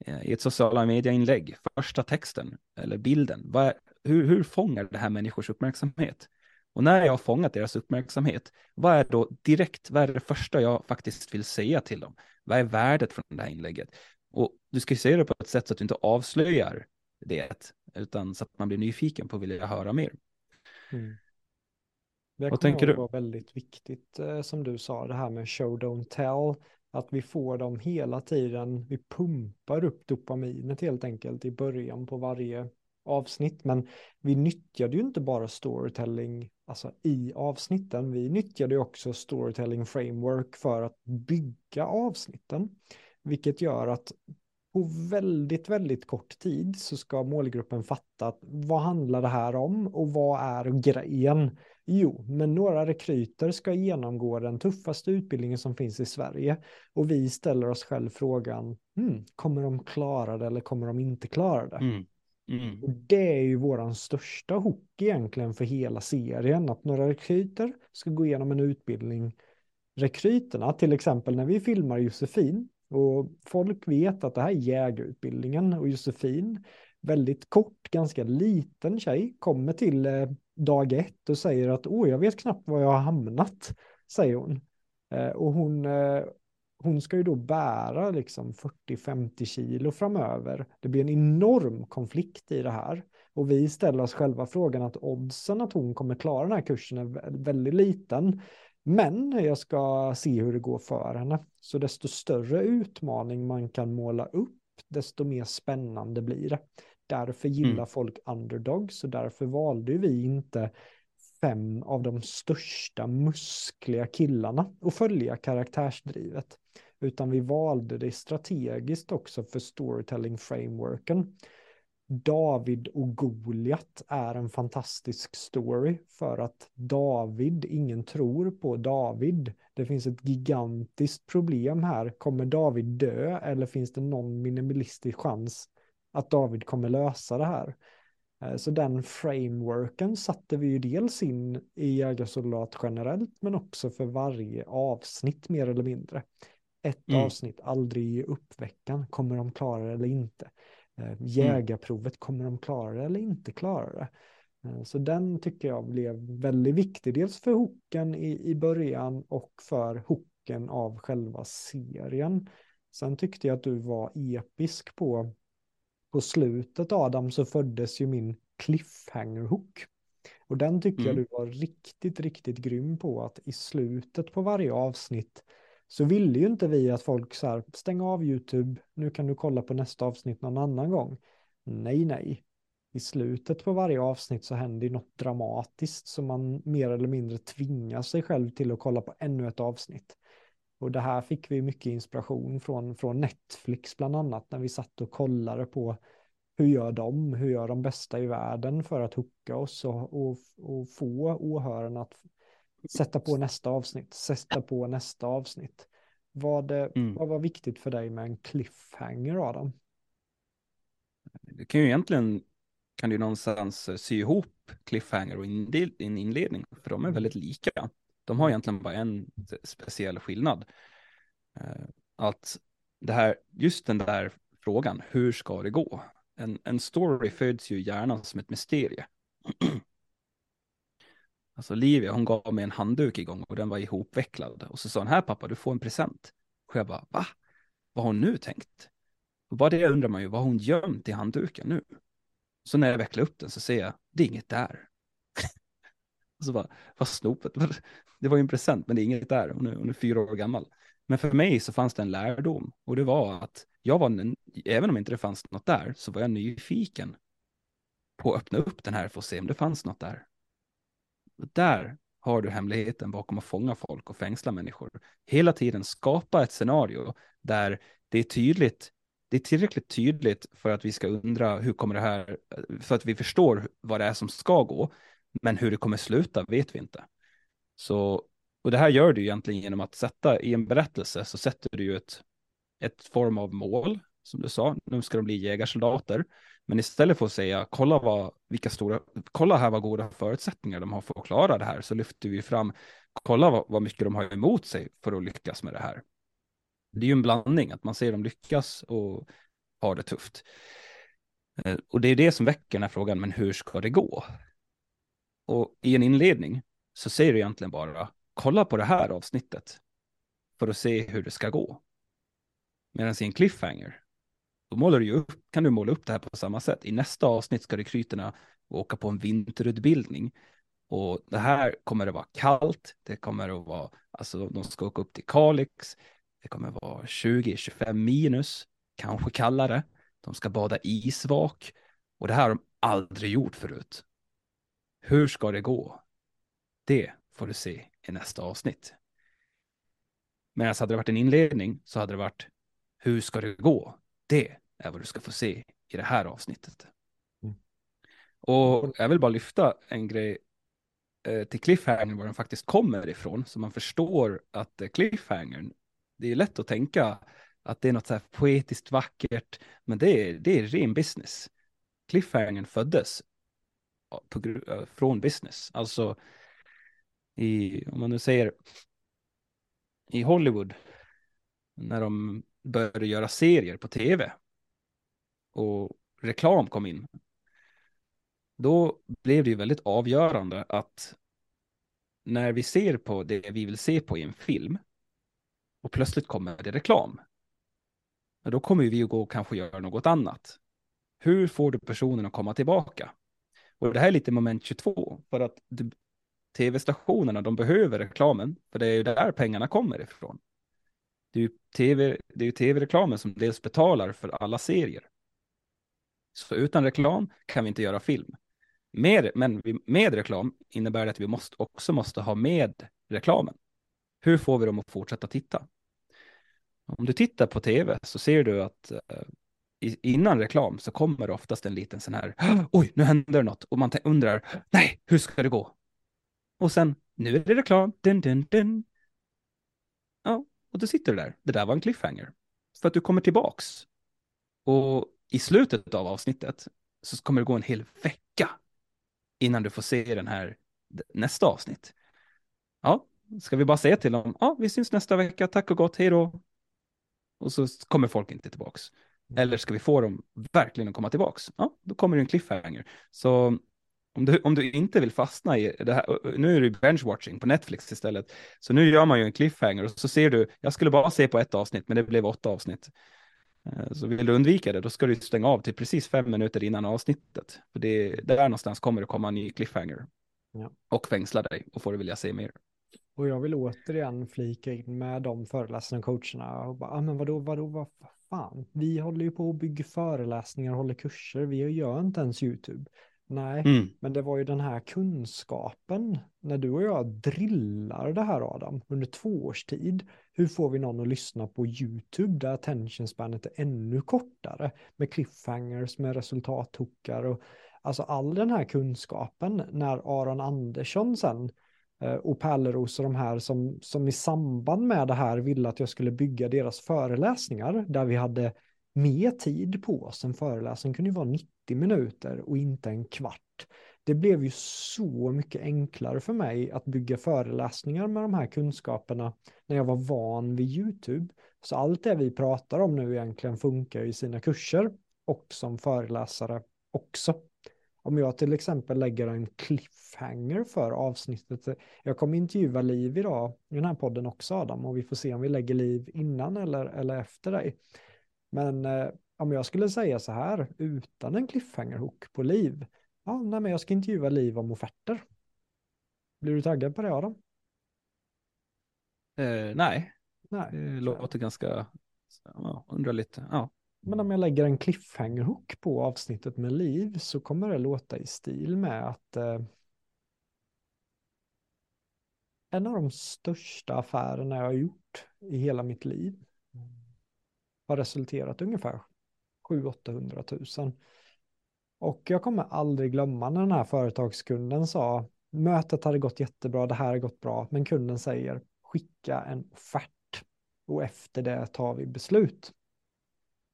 eh, i ett sociala media-inlägg, första texten eller bilden. Vad är, hur, hur fångar det här människors uppmärksamhet? Och när jag har fångat deras uppmärksamhet, vad är då direkt, vad är det första jag faktiskt vill säga till dem? Vad är värdet från det här inlägget? Och du ska ju säga det på ett sätt så att du inte avslöjar det, utan så att man blir nyfiken på att vilja höra mer. Mm. Det Vad tänker du? Det var väldigt viktigt eh, som du sa, det här med show don't tell. Att vi får dem hela tiden, vi pumpar upp dopaminet helt enkelt i början på varje avsnitt. Men vi nyttjade ju inte bara storytelling alltså i avsnitten. Vi nyttjade också storytelling framework för att bygga avsnitten, vilket gör att på väldigt, väldigt kort tid så ska målgruppen fatta att vad handlar det här om och vad är grejen? Jo, men några rekryter ska genomgå den tuffaste utbildningen som finns i Sverige och vi ställer oss själv frågan, hmm, kommer de klara det eller kommer de inte klara det? Mm. Mm. Och det är ju våran största hook egentligen för hela serien, att några rekryter ska gå igenom en utbildning. Rekryterna, till exempel när vi filmar Josefin, och folk vet att det här är jägarutbildningen och Josefin, väldigt kort, ganska liten tjej, kommer till eh, dag ett och säger att åh, jag vet knappt var jag har hamnat, säger hon. Eh, och hon, eh, hon ska ju då bära liksom 40-50 kilo framöver. Det blir en enorm konflikt i det här. Och vi ställer oss själva frågan att oddsen att hon kommer klara den här kursen är väldigt liten. Men jag ska se hur det går för henne. Så desto större utmaning man kan måla upp, desto mer spännande blir det. Därför gillar mm. folk underdogs och därför valde vi inte fem av de största muskliga killarna att följa karaktärsdrivet. Utan vi valde det strategiskt också för storytelling frameworken. David och Goliat är en fantastisk story för att David, ingen tror på David. Det finns ett gigantiskt problem här. Kommer David dö eller finns det någon minimalistisk chans att David kommer lösa det här? Eh, så den frameworken satte vi ju dels in i jägarsoldat generellt men också för varje avsnitt mer eller mindre. Ett mm. avsnitt, aldrig ge upp veckan, kommer de klara det eller inte? Eh, mm. Jägarprovet, kommer de klara det eller inte klara det? Eh, så den tycker jag blev väldigt viktig, dels för hooken i, i början och för hooken av själva serien. Sen tyckte jag att du var episk på, på slutet Adam, så föddes ju min cliffhanger-hook. Och den tycker mm. jag du var riktigt, riktigt grym på att i slutet på varje avsnitt så ville ju inte vi att folk så här, stäng av YouTube, nu kan du kolla på nästa avsnitt någon annan gång. Nej, nej. I slutet på varje avsnitt så händer något dramatiskt som man mer eller mindre tvingar sig själv till att kolla på ännu ett avsnitt. Och det här fick vi mycket inspiration från, från Netflix bland annat när vi satt och kollade på hur gör de, hur gör de bästa i världen för att hooka oss och, och, och få åhörarna att sätta på nästa avsnitt, sätta på nästa avsnitt. Vad, mm. vad var viktigt för dig med en cliffhanger Adam? Det kan ju egentligen, kan du någonstans sy ihop cliffhanger och en inledning, för de är väldigt lika. De har egentligen bara en speciell skillnad. Eh, att det här, just den där frågan, hur ska det gå? En, en story föds ju gärna som ett mysterie. Alltså Livia, hon gav mig en handduk igång och den var ihopvecklad. Och så sa hon, här pappa, du får en present. Och jag bara, va? Vad har hon nu tänkt? Och bara det undrar man ju, vad har hon gömt i handduken nu? Så när jag vecklar upp den så ser jag, det är inget där och så bara, vad snopet. Det var ju en present, men det är inget där. Hon är, hon är fyra år gammal. Men för mig så fanns det en lärdom. Och det var att jag var, även om inte det fanns något där, så var jag nyfiken på att öppna upp den här för att se om det fanns något där. Där har du hemligheten bakom att fånga folk och fängsla människor. Hela tiden skapa ett scenario där det är tydligt, det är tillräckligt tydligt för att vi ska undra hur kommer det här, för att vi förstår vad det är som ska gå, men hur det kommer sluta vet vi inte. Så, och det här gör du egentligen genom att sätta i en berättelse så sätter du ju ett, ett form av mål, som du sa, nu ska de bli jägarsoldater. Men istället för att säga kolla, vad, vilka stora, kolla här vad goda förutsättningar de har för att klara det här så lyfter vi fram kolla vad, vad mycket de har emot sig för att lyckas med det här. Det är ju en blandning att man ser dem lyckas och har det tufft. Eh, och det är det som väcker den här frågan, men hur ska det gå? Och i en inledning så säger du egentligen bara kolla på det här avsnittet för att se hur det ska gå. Medan i en cliffhanger då målar du upp, kan du måla upp det här på samma sätt. I nästa avsnitt ska rekryterna åka på en vinterutbildning. Och det här kommer att vara kallt, det kommer att vara, alltså de ska åka upp till Kalix, det kommer att vara 20-25 minus, kanske kallare. De ska bada isvak och det här har de aldrig gjort förut. Hur ska det gå? Det får du se i nästa avsnitt. Men hade det varit en inledning så hade det varit hur ska det gå? Det är vad du ska få se i det här avsnittet. Mm. Och jag vill bara lyfta en grej eh, till cliffhangern var den faktiskt kommer ifrån så man förstår att eh, cliffhangern det är lätt att tänka att det är något så här poetiskt vackert men det är, det är ren business. Cliffhangern föddes på, eh, från business. Alltså i, om man nu säger i Hollywood när de började göra serier på tv och reklam kom in. Då blev det ju väldigt avgörande att när vi ser på det vi vill se på i en film och plötsligt kommer det reklam. Då kommer vi att gå och kanske göra något annat. Hur får du personen att komma tillbaka? Och det här är lite moment 22, för att tv-stationerna, de behöver reklamen, för det är ju där pengarna kommer ifrån. Det är ju tv, det är tv-reklamen som dels betalar för alla serier. Så utan reklam kan vi inte göra film. Med, men med reklam innebär det att vi måste, också måste ha med reklamen. Hur får vi dem att fortsätta titta? Om du tittar på tv så ser du att eh, innan reklam så kommer det oftast en liten sån här, oj, nu händer det något och man undrar, nej, hur ska det gå? Och sen, nu är det reklam, dun, dun, dun. Ja, och då sitter du där. Det där var en cliffhanger. För att du kommer tillbaks. Och i slutet av avsnittet så kommer det gå en hel vecka innan du får se den här nästa avsnitt. Ja, ska vi bara säga till dem, ja, vi syns nästa vecka, tack och gott, hej då. Och så kommer folk inte tillbaks. Eller ska vi få dem verkligen att komma tillbaks? Ja, då kommer det en cliffhanger. Så om du, om du inte vill fastna i det här, nu är det benchwatching på Netflix istället, så nu gör man ju en cliffhanger och så ser du, jag skulle bara se på ett avsnitt, men det blev åtta avsnitt. Eh, så vill du undvika det, då ska du stänga av till precis fem minuter innan avsnittet. För det, där någonstans kommer det komma en ny cliffhanger. Ja. Och fängsla dig och får du vilja se mer. Och jag vill återigen flika in med de föreläsarna och coacherna och bara, ah, men vadå, vadå, vad fan, vi håller ju på att bygga föreläsningar, håller kurser, vi gör inte ens YouTube. Nej, mm. men det var ju den här kunskapen. När du och jag drillar det här Adam under två års tid. Hur får vi någon att lyssna på YouTube där attention spanet är ännu kortare med cliffhangers, med resultathookar och alltså all den här kunskapen när Aron Andersson sen Eh, och Pärleros och de här som, som i samband med det här ville att jag skulle bygga deras föreläsningar där vi hade mer tid på oss. En föreläsning kunde ju vara 90 minuter och inte en kvart. Det blev ju så mycket enklare för mig att bygga föreläsningar med de här kunskaperna när jag var van vid YouTube. Så allt det vi pratar om nu egentligen funkar i sina kurser och som föreläsare också. Om jag till exempel lägger en cliffhanger för avsnittet. Jag kommer intervjua Liv idag i den här podden också Adam och vi får se om vi lägger Liv innan eller, eller efter dig. Men eh, om jag skulle säga så här, utan en cliffhanger-hook på liv, ja, nej, men jag ska intervjua liv om offerter. Blir du taggad på det Adam? Eh, nej. nej, det låter ganska, ja, undrar lite, ja. Men om jag lägger en cliffhanger-hook på avsnittet med liv så kommer det låta i stil med att eh, en av de största affärerna jag har gjort i hela mitt liv har resulterat ungefär 700-800 000. Och jag kommer aldrig glömma när den här företagskunden sa mötet hade gått jättebra, det här har gått bra, men kunden säger skicka en offert och efter det tar vi beslut.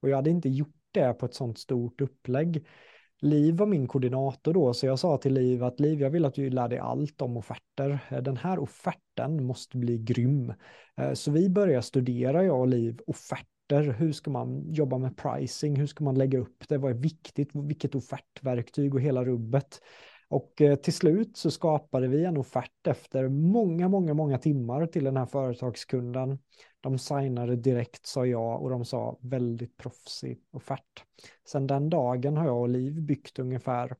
Och jag hade inte gjort det på ett sånt stort upplägg. Liv var min koordinator då, så jag sa till Liv att Liv, jag vill att du lär dig allt om offerter. Den här offerten måste bli grym. Eh, så vi började studera, jag och Liv, offerter, hur ska man jobba med pricing, hur ska man lägga upp det, vad är viktigt, vilket offertverktyg och hela rubbet. Och eh, till slut så skapade vi en offert efter många, många, många timmar till den här företagskunden. De signade direkt, sa jag, och de sa väldigt proffsig offert. Sen den dagen har jag och Liv byggt ungefär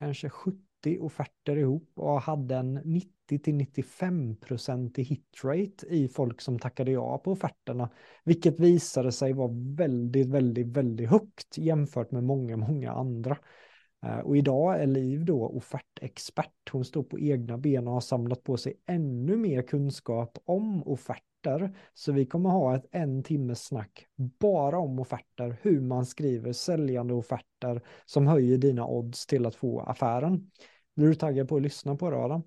kanske 70 offerter ihop och hade en 90-95% i hitrate i folk som tackade ja på offerterna, vilket visade sig vara väldigt, väldigt, väldigt högt jämfört med många, många andra. Eh, och idag är Liv då offertexpert. Hon står på egna ben och har samlat på sig ännu mer kunskap om offerter. Så vi kommer ha ett en timmes snack bara om offerter, hur man skriver säljande offerter som höjer dina odds till att få affären. Blir du taggad på att lyssna på det Adam?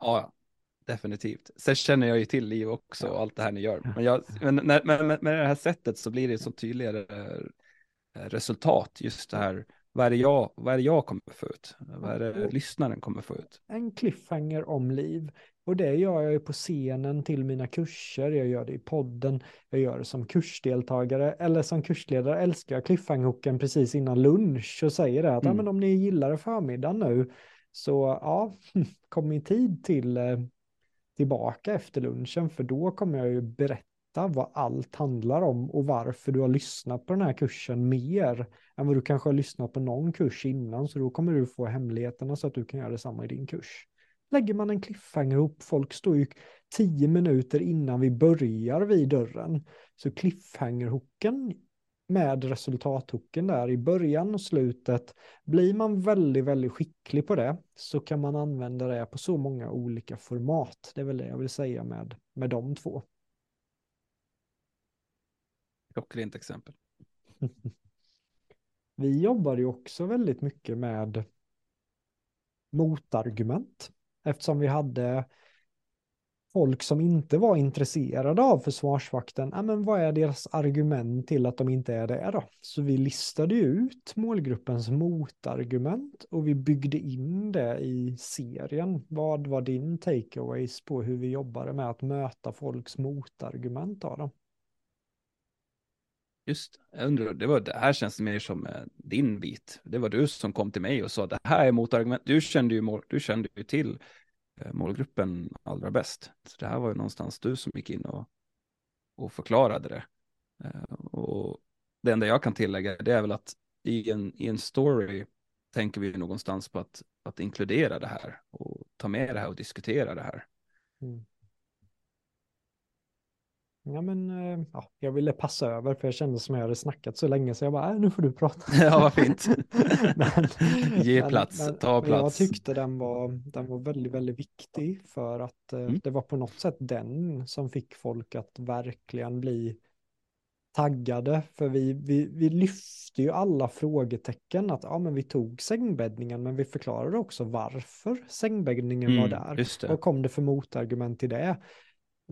Ja, definitivt. Sen känner jag ju till Liv också och allt det här ni gör. Men, jag, men med, med, med det här sättet så blir det så tydligare eh, resultat, just det här vad är det jag, vad är jag kommer få ut? Vad är det lyssnaren kommer få ut? En cliffhanger om liv. Och det gör jag ju på scenen till mina kurser, jag gör det i podden, jag gör det som kursdeltagare eller som kursledare älskar jag cliffhangerhooken precis innan lunch och säger det att mm. ja, men om ni gillar förmiddagen nu så ja, kom i tid till eh, tillbaka efter lunchen för då kommer jag ju berätta vad allt handlar om och varför du har lyssnat på den här kursen mer än vad du kanske har lyssnat på någon kurs innan. Så då kommer du få hemligheterna så att du kan göra detsamma i din kurs. Lägger man en cliffhanger upp, folk står ju tio minuter innan vi börjar vid dörren. Så cliffhanger-hooken med resultathooken där i början och slutet. Blir man väldigt, väldigt skicklig på det så kan man använda det på så många olika format. Det är väl det jag vill säga med, med de två. Klockrent exempel. Vi jobbar ju också väldigt mycket med motargument eftersom vi hade folk som inte var intresserade av Försvarsvakten. Ja, men vad är deras argument till att de inte är det då? Så vi listade ut målgruppens motargument och vi byggde in det i serien. Vad var din takeaways på hur vi jobbade med att möta folks motargument? Då? Just, jag undrar, det, var, det här känns mer som eh, din bit. Det var du som kom till mig och sa det här är motargument. Du kände ju, mål, du kände ju till eh, målgruppen allra bäst. Så det här var ju någonstans du som gick in och, och förklarade det. Eh, och det enda jag kan tillägga det är väl att i en, i en story tänker vi någonstans på att, att inkludera det här och ta med det här och diskutera det här. Mm. Ja, men eh, ja, jag ville passa över för jag kände som jag hade snackat så länge så jag bara, äh, nu får du prata. ja, vad fint. men, Ge plats, men, ta plats. Jag tyckte den var, den var väldigt, väldigt viktig för att eh, mm. det var på något sätt den som fick folk att verkligen bli taggade. För vi, vi, vi lyfte ju alla frågetecken att ja, men vi tog sängbäddningen men vi förklarade också varför sängbäddningen mm, var där. Och kom det för motargument till det?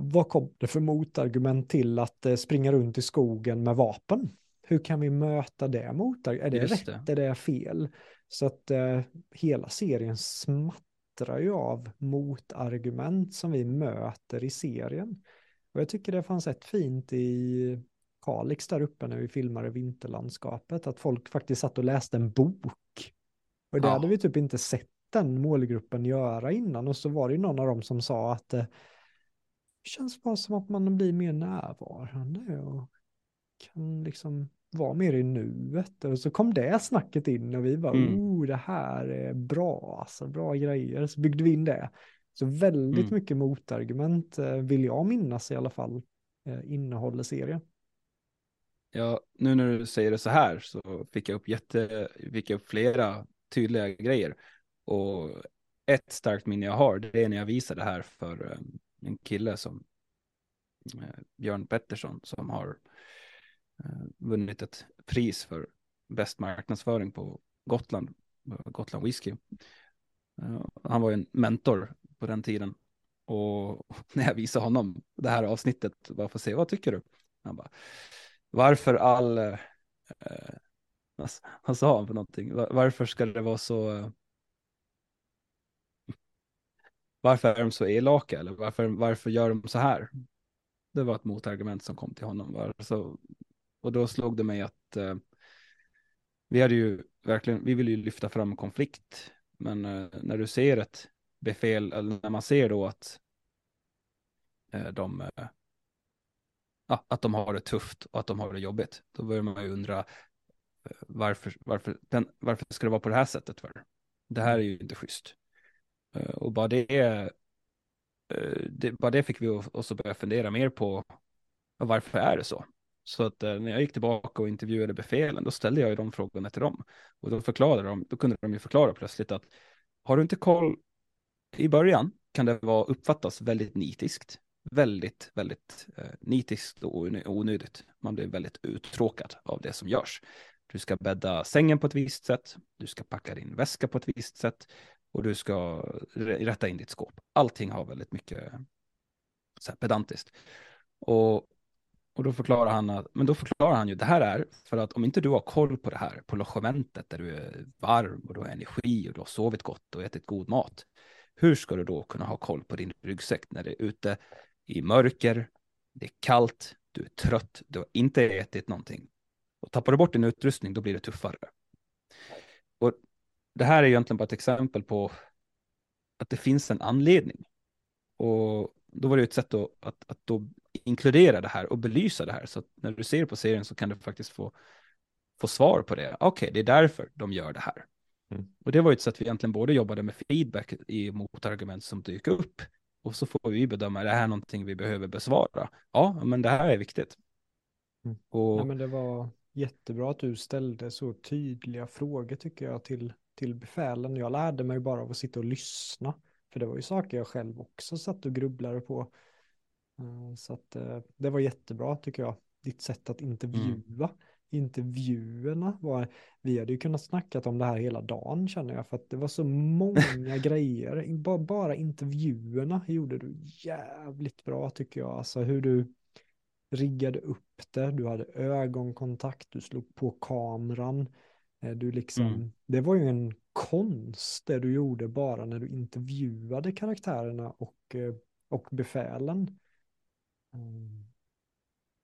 Vad kom det för motargument till att eh, springa runt i skogen med vapen? Hur kan vi möta det motargument? Är det Just rätt? Det. Är det fel? Så att eh, hela serien smattrar ju av motargument som vi möter i serien. Och jag tycker det fanns ett fint i Kalix där uppe när vi filmade vinterlandskapet, att folk faktiskt satt och läste en bok. Och det ja. hade vi typ inte sett den målgruppen göra innan. Och så var det ju någon av dem som sa att eh, känns bara som att man blir mer närvarande och kan liksom vara mer i nuet. Och så kom det snacket in och vi bara, mm. oh, det här är bra, alltså bra grejer. Så byggde vi in det. Så väldigt mm. mycket motargument eh, vill jag minnas i alla fall eh, innehåller serien. Ja, nu när du säger det så här så fick jag upp jätte, fick jag upp flera tydliga grejer. Och ett starkt minne jag har, det är när jag visade det här för eh, en kille som eh, Björn Pettersson som har eh, vunnit ett pris för bäst marknadsföring på Gotland, eh, Gotland Whisky. Eh, han var en mentor på den tiden och när jag visade honom det här avsnittet, bara för att se vad tycker du? Han bara, varför all, eh, eh vad sa han för någonting? Varför ska det vara så eh, varför är de så elaka eller varför, varför gör de så här? Det var ett motargument som kom till honom. Så, och då slog det mig att eh, vi hade ju verkligen, vi vill ju lyfta fram konflikt, men eh, när du ser ett befäl, eller när man ser då att eh, de, eh, att de har det tufft och att de har det jobbigt, då börjar man ju undra eh, varför, varför, den, varför ska det vara på det här sättet för? Det här är ju inte schysst. Eh, och bara det, eh, det, bara det fick vi oss att börja fundera mer på varför är det så? Så att eh, när jag gick tillbaka och intervjuade befälen, då ställde jag ju de frågorna till dem. Och då förklarade de, då kunde de ju förklara plötsligt att har du inte koll i början kan det vara uppfattas väldigt nitiskt. Väldigt, väldigt eh, nitiskt och onödigt. Man blir väldigt uttråkad av det som görs. Du ska bädda sängen på ett visst sätt, du ska packa din väska på ett visst sätt och du ska rätta in ditt skåp. Allting har väldigt mycket så här, pedantiskt. Och, och då förklarar han att, men då förklarar han ju, det här är för att om inte du har koll på det här, på logementet där du är varm och du har energi och du har sovit gott och ätit god mat, hur ska du då kunna ha koll på din ryggsäck när det är ute i mörker, det är kallt, du är trött, du har inte ätit någonting. Och tappar du bort din utrustning, då blir det tuffare. Och det här är egentligen bara ett exempel på att det finns en anledning. Och då var det ett sätt att, att, att då inkludera det här och belysa det här. Så att när du ser på serien så kan du faktiskt få, få svar på det. Okej, okay, det är därför de gör det här. Mm. Och det var ett sätt vi egentligen både jobbade med feedback i motargument som dyker upp. Och så får vi bedöma, är det här någonting vi behöver besvara? Ja, men det här är viktigt. Mm. Och... Ja, men det var jättebra att du ställde så tydliga frågor tycker jag till, till befälen. Jag lärde mig bara av att sitta och lyssna. För det var ju saker jag själv också satt och grubblade på. Eh, så att eh, det var jättebra tycker jag. Ditt sätt att intervjua. Mm. Intervjuerna var, vi hade ju kunnat snackat om det här hela dagen känner jag. För att det var så många grejer. Bara, bara intervjuerna gjorde du jävligt bra tycker jag. Alltså hur du riggade upp det, du hade ögonkontakt, du slog på kameran. Eh, du liksom, mm. Det var ju en konst det du gjorde bara när du intervjuade karaktärerna och, eh, och befälen. Mm.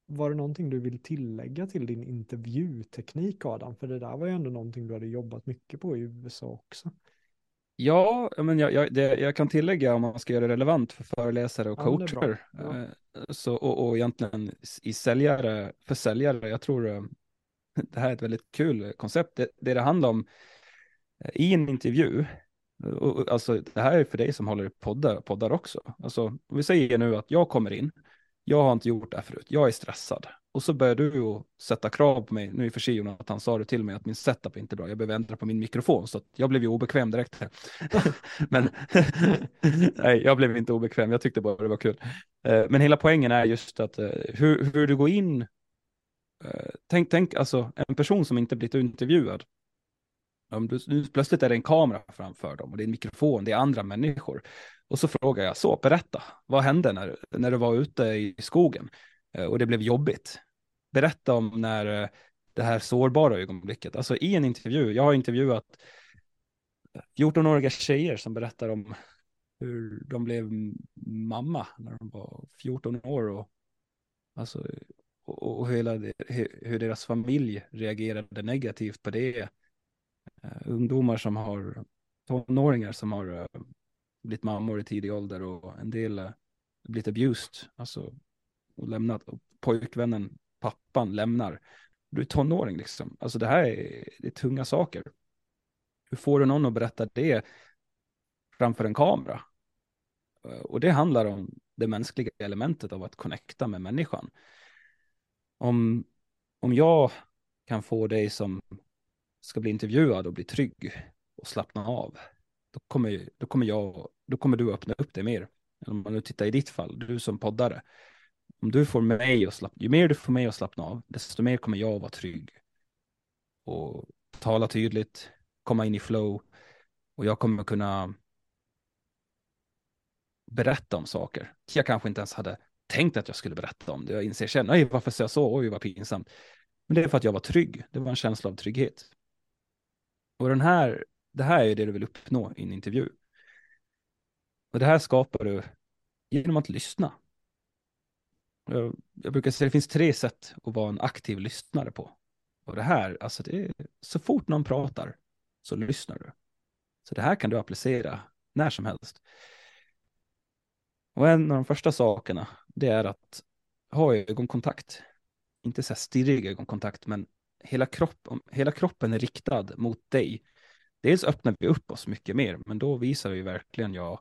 Var det någonting du vill tillägga till din intervjuteknik Adam? För det där var ju ändå någonting du hade jobbat mycket på i USA också. Ja, men jag, jag, det, jag kan tillägga om man ska göra det relevant för föreläsare och ja, coacher. Ja. Eh, så, och, och egentligen i säljare, för säljare, jag tror eh, det här är ett väldigt kul koncept. Det det, det handlar om eh, i en intervju, eh, och, alltså det här är för dig som håller poddar, poddar också. Alltså, om vi säger nu att jag kommer in, jag har inte gjort det här förut, jag är stressad. Och så börjar du sätta krav på mig. Nu i och för sig Jonathan sa det till mig att min setup är inte bra. Jag behöver ändra på min mikrofon så att jag blev ju obekväm direkt. men nej, jag blev inte obekväm. Jag tyckte bara det var kul. Eh, men hela poängen är just att hur, hur du går in. Eh, tänk, tänk alltså en person som inte blivit intervjuad. Om du, nu plötsligt är det en kamera framför dem och det är en mikrofon, det är andra människor. Och så frågar jag så, berätta, vad hände när, när du var ute i skogen eh, och det blev jobbigt? berätta om när eh, det här sårbara ögonblicket. Alltså i en intervju, jag har intervjuat 14-åriga tjejer som berättar om hur de blev mamma när de var 14 år och, alltså, och, och hela hur deras familj reagerade negativt på det. Uh, ungdomar som har tonåringar som har uh, blivit mammor i tidig ålder och en del uh, blivit abused, alltså och lämnat och pojkvännen pappan lämnar. Du är tonåring liksom. Alltså det här är, det är tunga saker. Hur får du någon att berätta det framför en kamera? Och det handlar om det mänskliga elementet av att connecta med människan. Om, om jag kan få dig som ska bli intervjuad och bli trygg och slappna av, då kommer, då kommer, jag, då kommer du öppna upp dig mer. Om man nu tittar i ditt fall, du som poddare, om du får mig att slappna, ju mer du får mig att slappna av, desto mer kommer jag att vara trygg. Och tala tydligt, komma in i flow. Och jag kommer kunna berätta om saker. Jag kanske inte ens hade tänkt att jag skulle berätta om det. Jag inser sen, nej varför sa jag så? Oj vad pinsamt. Men det är för att jag var trygg. Det var en känsla av trygghet. Och den här, det här är det du vill uppnå i en intervju. Och det här skapar du genom att lyssna. Jag, brukar säga att det finns tre sätt att vara en aktiv lyssnare på. Och det här, alltså det är, så fort någon pratar så lyssnar du. Så det här kan du applicera när som helst. Och en av de första sakerna, det är att ha ögonkontakt. Inte så här stirrig ögonkontakt, men hela, kropp, hela kroppen är riktad mot dig. Dels öppnar vi upp oss mycket mer, men då visar vi verkligen ja,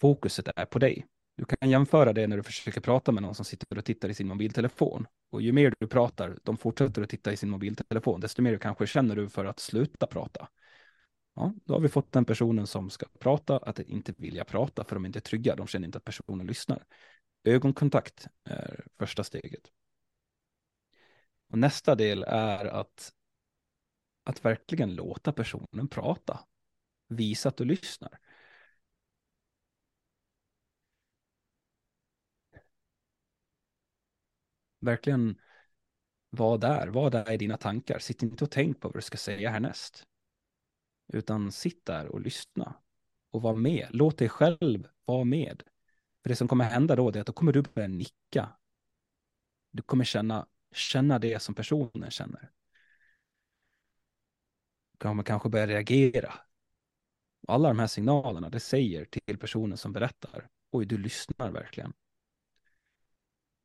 fokuset är på dig. Du kan jämföra det när du försöker prata med någon som sitter och tittar i sin mobiltelefon. Och ju mer du pratar, de fortsätter att titta i sin mobiltelefon, desto mer kanske känner du för att sluta prata. Ja, då har vi fått den personen som ska prata att inte vilja prata för de är inte trygga, de känner inte att personen lyssnar. Ögonkontakt är första steget. Och nästa del är att, att verkligen låta personen prata. Visa att du lyssnar. Verkligen var där, var där i dina tankar. Sitt inte och tänk på vad du ska säga härnäst. Utan sitt där och lyssna. Och var med. Låt dig själv vara med. För det som kommer hända då är att då kommer du börja nicka. Du kommer känna, känna det som personen känner. Du kommer kanske börja reagera. Alla de här signalerna, det säger till personen som berättar. Oj, du lyssnar verkligen.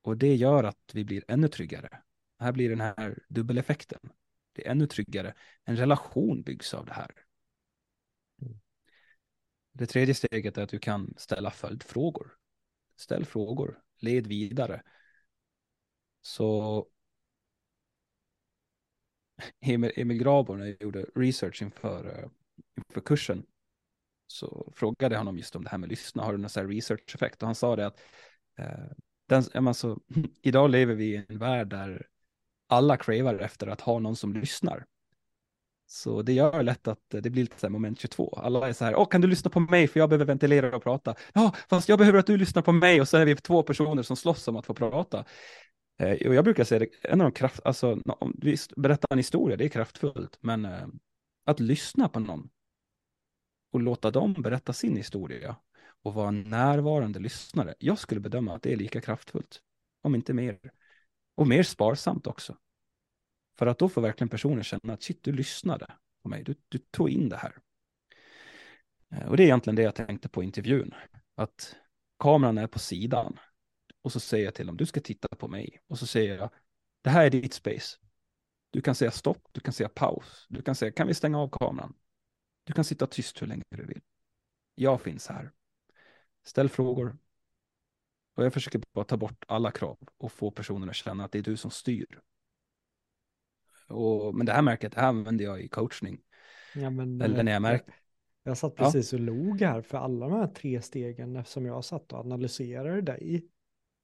Och det gör att vi blir ännu tryggare. Här blir den här dubbeleffekten. Det är ännu tryggare. En relation byggs av det här. Det tredje steget är att du kan ställa följdfrågor. Ställ frågor, led vidare. Så Emil, Emil Grabor, när jag gjorde research inför, eh, inför kursen, så frågade jag honom just om det här med lyssna, har du någon sån research-effekt? Och han sa det att eh, den, alltså, idag lever vi i en värld där alla cravar efter att ha någon som lyssnar. Så det gör lätt att det blir lite så här moment 22. Alla är så här, åh kan du lyssna på mig för jag behöver ventilera och prata. Ja, fast jag behöver att du lyssnar på mig och så är vi två personer som slåss om att få prata. Eh, och jag brukar säga det, en av de kraft, alltså visst, berätta en historia, det är kraftfullt, men eh, att lyssna på någon och låta dem berätta sin historia och vara närvarande lyssnare. Jag skulle bedöma att det är lika kraftfullt, om inte mer. Och mer sparsamt också. För att då får verkligen personen känna att shit, du lyssnade på mig, du, du tog in det här. Eh, och det är egentligen det jag tänkte på intervjun. Att kameran är på sidan. Och så säger jag till dem, du ska titta på mig. Och så säger jag, det här är ditt space. Du kan säga stopp, du kan säga paus. Du kan säga, kan vi stänga av kameran? Du kan sitta tyst hur länge du vill. Jag finns här. Ställ frågor. Och jag försöker bara ta bort alla krav och få personen att känna att det är du som styr. Och, men det här märket, det här använder jag i coachning. Ja, men, Eller när jag märker. Jag, satt precis ja. och log här för alla de här tre stegen eftersom jag satt och analyserade dig.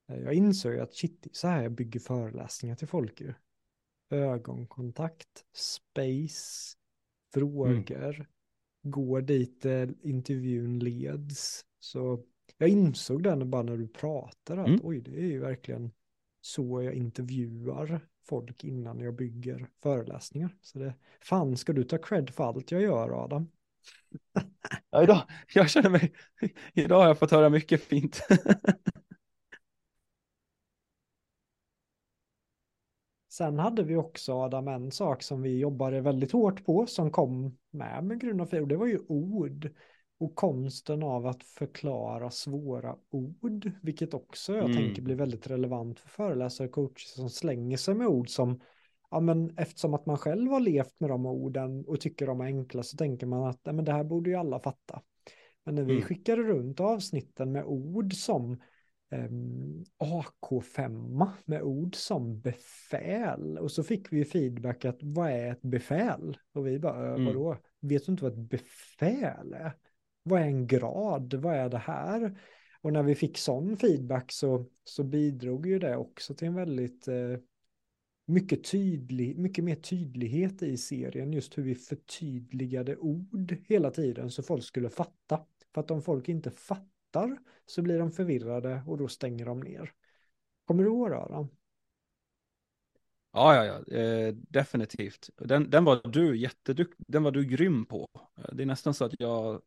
Jag insåg att shit, så här jag bygger föreläsningar till folk ju. Ögonkontakt, space, frågor, mm. går dit intervjun leds. Så jag insåg den bara när du pratade att mm. oj, det är ju verkligen så jag intervjuar folk innan jag bygger föreläsningar. Så det, fan ska du ta cred för allt jag gör Adam? ja, idag, jag känner mig, idag har jag fått höra mycket fint. Sen hade vi också Adam en sak som vi jobbade väldigt hårt på som kom med med grund och det var ju ord och konsten av att förklara svåra ord, vilket också jag mm. tänker blir väldigt relevant för föreläsare och coacher som slänger sig med ord som, ja men eftersom att man själv har levt med de orden och tycker de är enkla så tänker man att ja, men det här borde ju alla fatta. Men när vi mm. skickade runt avsnitten med ord som um, ehm, AK5 med ord som befäl och så fick vi feedback att vad är ett befäl? Och vi bara, mm. vadå? Vet du inte vad ett befäl är? Vad är en grad? Vad är det här? Och när vi fick sån feedback så, så bidrog ju det också till en väldigt eh, mycket, tydlig, mycket mer tydlighet i serien, just hur vi förtydligade ord hela tiden så folk skulle fatta. För att om folk inte fattar så blir de förvirrade och då stänger de ner. Kommer du ihåg det, Adam? Ja, ja, ja, eh, definitivt. Den, den var du jätteduktig, den var du grym på. Det är nästan så att jag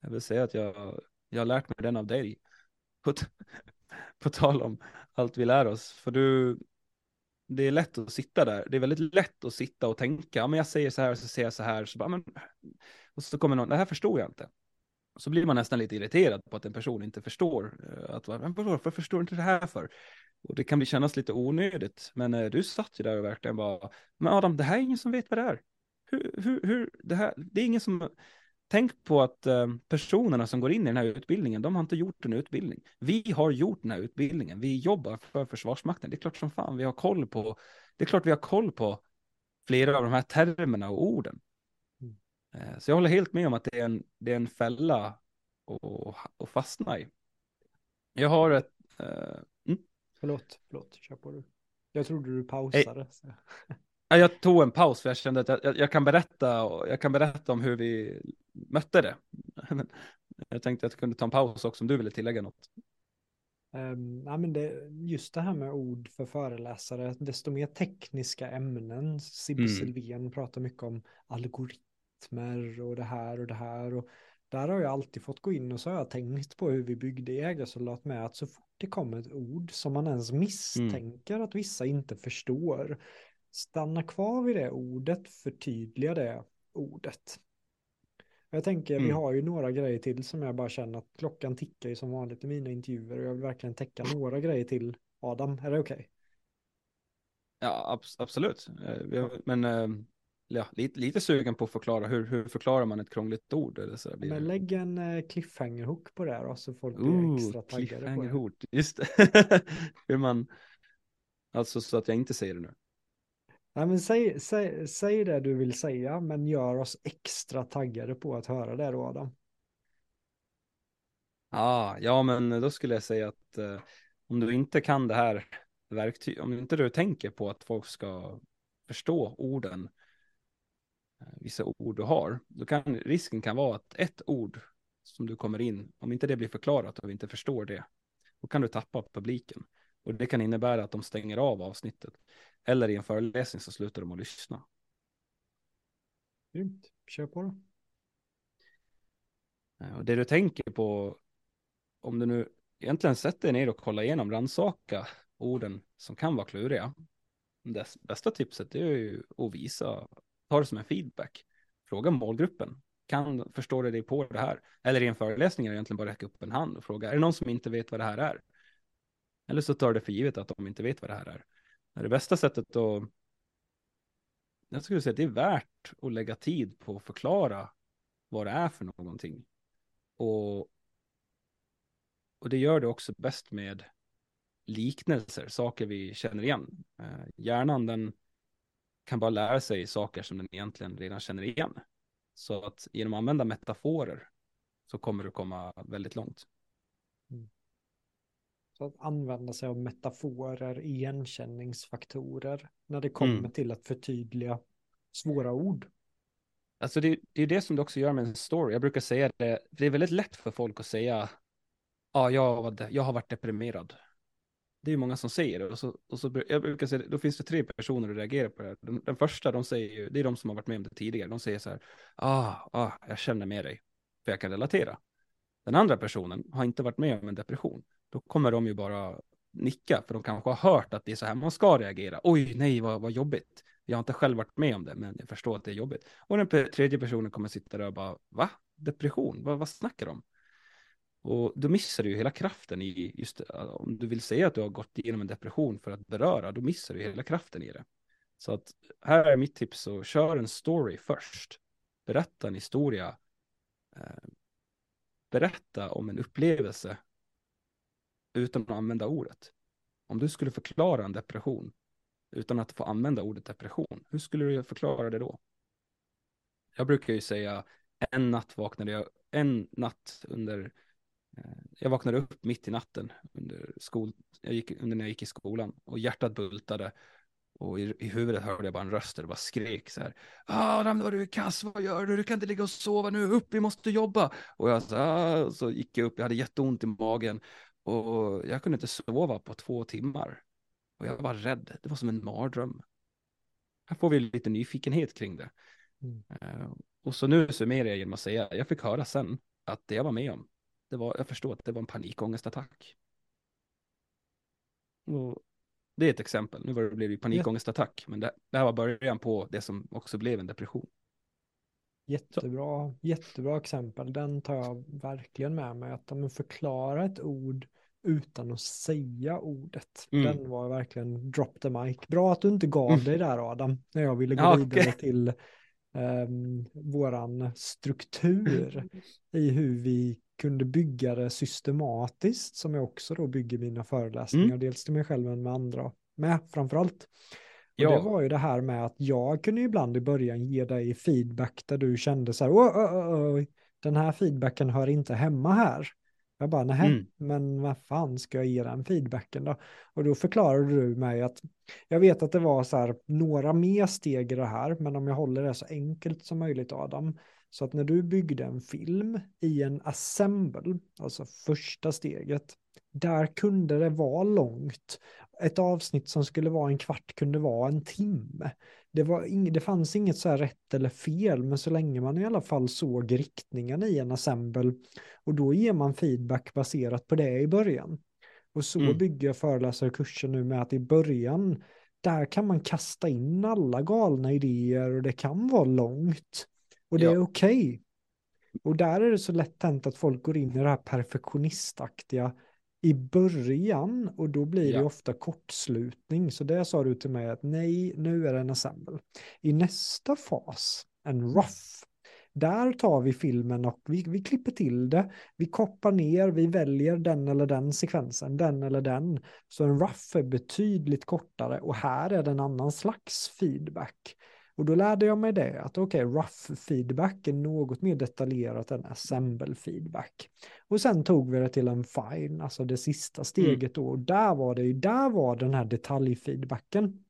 jag vill säga att jag, jag har lärt mig den av dig. På, på tal om allt vi lär oss. För du, det är lätt att sitta där. Det är väldigt lätt att sitta och tänka. Men jag säger så här och så säger jag så här. Så bara, men, och så kommer någon, det här förstår jag inte. Så blir man nästan lite irriterad på att en person inte förstår. Eh, att, men varför förstår du inte det här för? Och det kan bli kännas lite onödigt. Men eh, du satt ju där och verkligen bara, men Adam, det här är ingen som vet vad det är. Hur, hur, hur, det här, det är ingen som, tänk på att eh, personerna som går in i den här utbildningen, de har inte gjort en utbildning. Vi har gjort den här utbildningen. Vi jobbar för Försvarsmakten. Det är klart som fan vi har koll på. Det är klart vi har koll på flera av de här termerna och orden. Mm. Eh, så jag håller helt med om att det är en, det är en fälla att fastna i. Jag har ett... Uh, mm. Förlåt, förlåt, kör på du. Jag trodde du pausade. Jag tog en paus för jag kände att jag, jag, kan berätta, jag kan berätta om hur vi mötte det. jag tänkte att jag kunde ta en paus också om du ville tillägga något. Um, ja, men det, just det här med ord för föreläsare, desto mer tekniska ämnen. Sibbe mm. Silvén pratar mycket om algoritmer och det här och det här. Och där har jag alltid fått gå in och så har jag tänkt på hur vi byggde jägarsoldat med att så fort det kommer ett ord som man ens misstänker mm. att vissa inte förstår, stanna kvar vid det ordet, förtydliga det ordet. Jag tänker, mm. vi har ju några grejer till som jag bara känner att klockan tickar ju som vanligt i mina intervjuer och jag vill verkligen täcka några grejer till. Adam, är det okej? Okay? Ja, ab absolut. Eh, men eh, ja, lite, lite sugen på att förklara hur, hur förklarar man ett krångligt ord? Eller så Men lägg en uh, cliffhanger-hook på det då, så folk blir Ooh, extra taggade på det. Hook, just det. hur man, alltså så att jag inte säger det nu. Nej, men säg, säg, säg det du vill säga, men gör oss extra taggade på att höra det då, Adam. Ah, ja, men då skulle jag säga att eh, om du inte kan det här verktyget, om inte du tänker på att folk ska förstå orden, eh, vissa ord du har, då kan risken kan vara att ett ord som du kommer in, om inte det blir förklarat och vi inte förstår det, då kan du tappa publiken. Och det kan innebära att de stänger av avsnittet. Eller i en föreläsning så slutar de att lyssna. Grymt, kör på då. Eh, och det du tänker på, om du nu egentligen sätter dig ner och kollar igenom, rannsaka orden som kan vara kluriga. Det bästa tipset är ju att visa, ta det som en feedback. Fråga målgruppen, kan, förstår du dig på det här? Eller i en föreläsning är det egentligen bara räcka upp en hand och fråga, är det någon som inte vet vad det här är? Eller så tar det för givet att de inte vet vad det här är. Det bästa sättet att jag skulle säga att det är värt att lägga tid på att förklara vad det är för någonting. Och, och det gör det också bäst med liknelser, saker vi känner igen. Eh, hjärnan den kan bara lära sig saker som den egentligen redan känner igen. Så att genom att använda metaforer så kommer du komma väldigt långt. Mm. Så att använda sig av metaforer, igenkänningsfaktorer när det kommer mm. till att förtydliga svåra ord. Alltså det, det är det som det också gör med en story. Jag brukar säga det, det är väldigt lätt för folk att säga, ja, jag, jag har varit deprimerad. Det är många som säger det. Och så, och så, jag brukar säga, då finns det tre personer att reagera på det. Den, den första, de säger ju, det är de som har varit med om det tidigare. De säger så här, ah, ah, jag känner med dig, för jag kan relatera. Den andra personen har inte varit med om en depression då kommer de ju bara nicka, för de kanske har hört att det är så här man ska reagera. Oj, nej, vad, vad jobbigt. Jag har inte själv varit med om det, men jag förstår att det är jobbigt. Och den tredje personen kommer sitta där och bara, va? Depression? Vad, vad snackar de? Och då missar du ju hela kraften i, just eh, om du vill säga att du har gått igenom en depression för att beröra, då missar du hela kraften i det. Så att här är mitt tips, så kör en story först. Berätta en historia. Eh, berätta om en upplevelse utan att använda ordet. Om du skulle förklara en depression utan att få använda ordet depression, hur skulle du förklara det då? Jag brukar ju säga en natt vaknade jag, en natt under, eh, jag vaknade upp mitt i natten under skol, jag gick, under när jag gick i skolan och hjärtat bultade och i, i huvudet hörde jag bara en röst där det bara skrek så här. Ah, Adam, vad du är kass, vad gör du? Du kan inte ligga och sova nu, upp, vi måste jobba. Och jag så, ah, så gick jag upp, jag hade jätteont i magen och jag kunde inte sova på två timmar. Och jag var rädd. Det var som en mardröm. Här får vi lite nyfikenhet kring det. Mm. Uh, och så nu summerar jag genom att säga, jag fick höra sen att det jag var med om, det var, jag förstår att det var en panikångestattack. Och det är ett exempel. Nu var det blev det panikångestattack, men det, det här var början på det som också blev en depression. Jättebra, jättebra exempel. Den tar jag verkligen med mig. Att de förklarar ett ord utan att säga ordet. Mm. Den var verkligen drop the mic. Bra att du inte gav dig där Adam, när jag ville gå ja, vidare till um, våran struktur i hur vi kunde bygga det systematiskt som jag också då bygger mina föreläsningar, mm. dels till mig själv men med andra med framförallt. Och ja. det var ju det här med att jag kunde ibland i början ge dig feedback där du kände så här, oh, oh, oh, den här feedbacken hör inte hemma här. Jag bara, nej, mm. men vad fan ska jag ge den feedbacken då? Och då förklarade du mig att jag vet att det var så här några mer steg i det här, men om jag håller det så enkelt som möjligt Adam, så att när du byggde en film i en assemble, alltså första steget, där kunde det vara långt. Ett avsnitt som skulle vara en kvart kunde vara en timme. Det, var ing, det fanns inget så här rätt eller fel, men så länge man i alla fall såg riktningen i en assemble och då ger man feedback baserat på det i början. Och så mm. bygger jag föreläsarkursen nu med att i början, där kan man kasta in alla galna idéer och det kan vara långt. Och det ja. är okej. Okay. Och där är det så lätt hänt att folk går in i det här perfektionistaktiga i början och då blir det ofta kortslutning. Så det sa du till mig att nej, nu är det en assemble. I nästa fas, en rough, där tar vi filmen och vi, vi klipper till det. Vi koppar ner, vi väljer den eller den sekvensen, den eller den. Så en rough är betydligt kortare och här är det en annan slags feedback. Och då lärde jag mig det, att okej, okay, rough feedback är något mer detaljerat än assemble feedback. Och sen tog vi det till en fine, alltså det sista mm. steget då, och där var det där var den här detaljfeedbacken.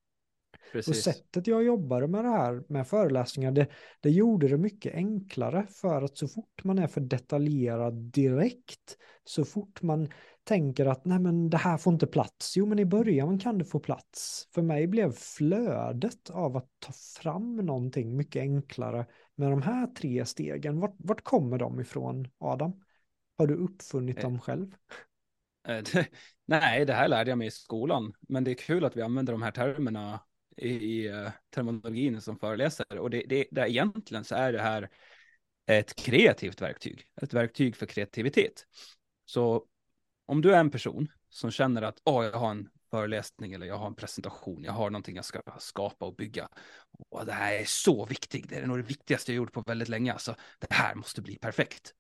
Precis. Och sättet jag jobbade med det här med föreläsningar, det, det gjorde det mycket enklare för att så fort man är för detaljerad direkt, så fort man tänker att nej men det här får inte plats. Jo men i början kan det få plats. För mig blev flödet av att ta fram någonting mycket enklare med de här tre stegen. Vart, vart kommer de ifrån Adam? Har du uppfunnit eh, dem själv? Eh, nej, det här lärde jag mig i skolan. Men det är kul att vi använder de här termerna i, i uh, terminologin som föreläsare. Och det, det, det, egentligen så är det här ett kreativt verktyg. Ett verktyg för kreativitet. Så om du är en person som känner att oh, jag har en föreläsning eller jag har en presentation, jag har någonting jag ska skapa och bygga. Och det här är så viktigt, det är nog det viktigaste jag gjort på väldigt länge, alltså det här måste bli perfekt.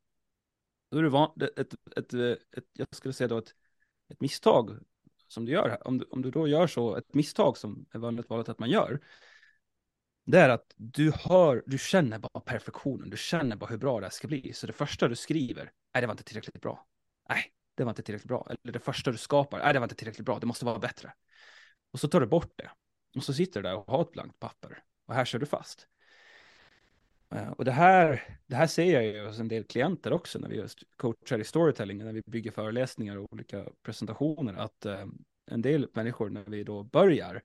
Då är det van, ett, ett, ett, ett, jag skulle säga då ett, ett misstag som du gör, om du, om du då gör så, ett misstag som är vanligt valet att man gör, det är att du hör, du känner bara perfektionen, du känner bara hur bra det här ska bli. Så det första du skriver, är det var inte tillräckligt bra. Nej, det var inte tillräckligt bra. Eller det första du skapar, nej det var inte tillräckligt bra, det måste vara bättre. Och så tar du bort det. Och så sitter du där och har ett blankt papper. Och här kör du fast. Eh, och det här, det här ser jag ju hos en del klienter också när vi just coachar i storytelling, när vi bygger föreläsningar och olika presentationer, att eh, en del människor när vi då börjar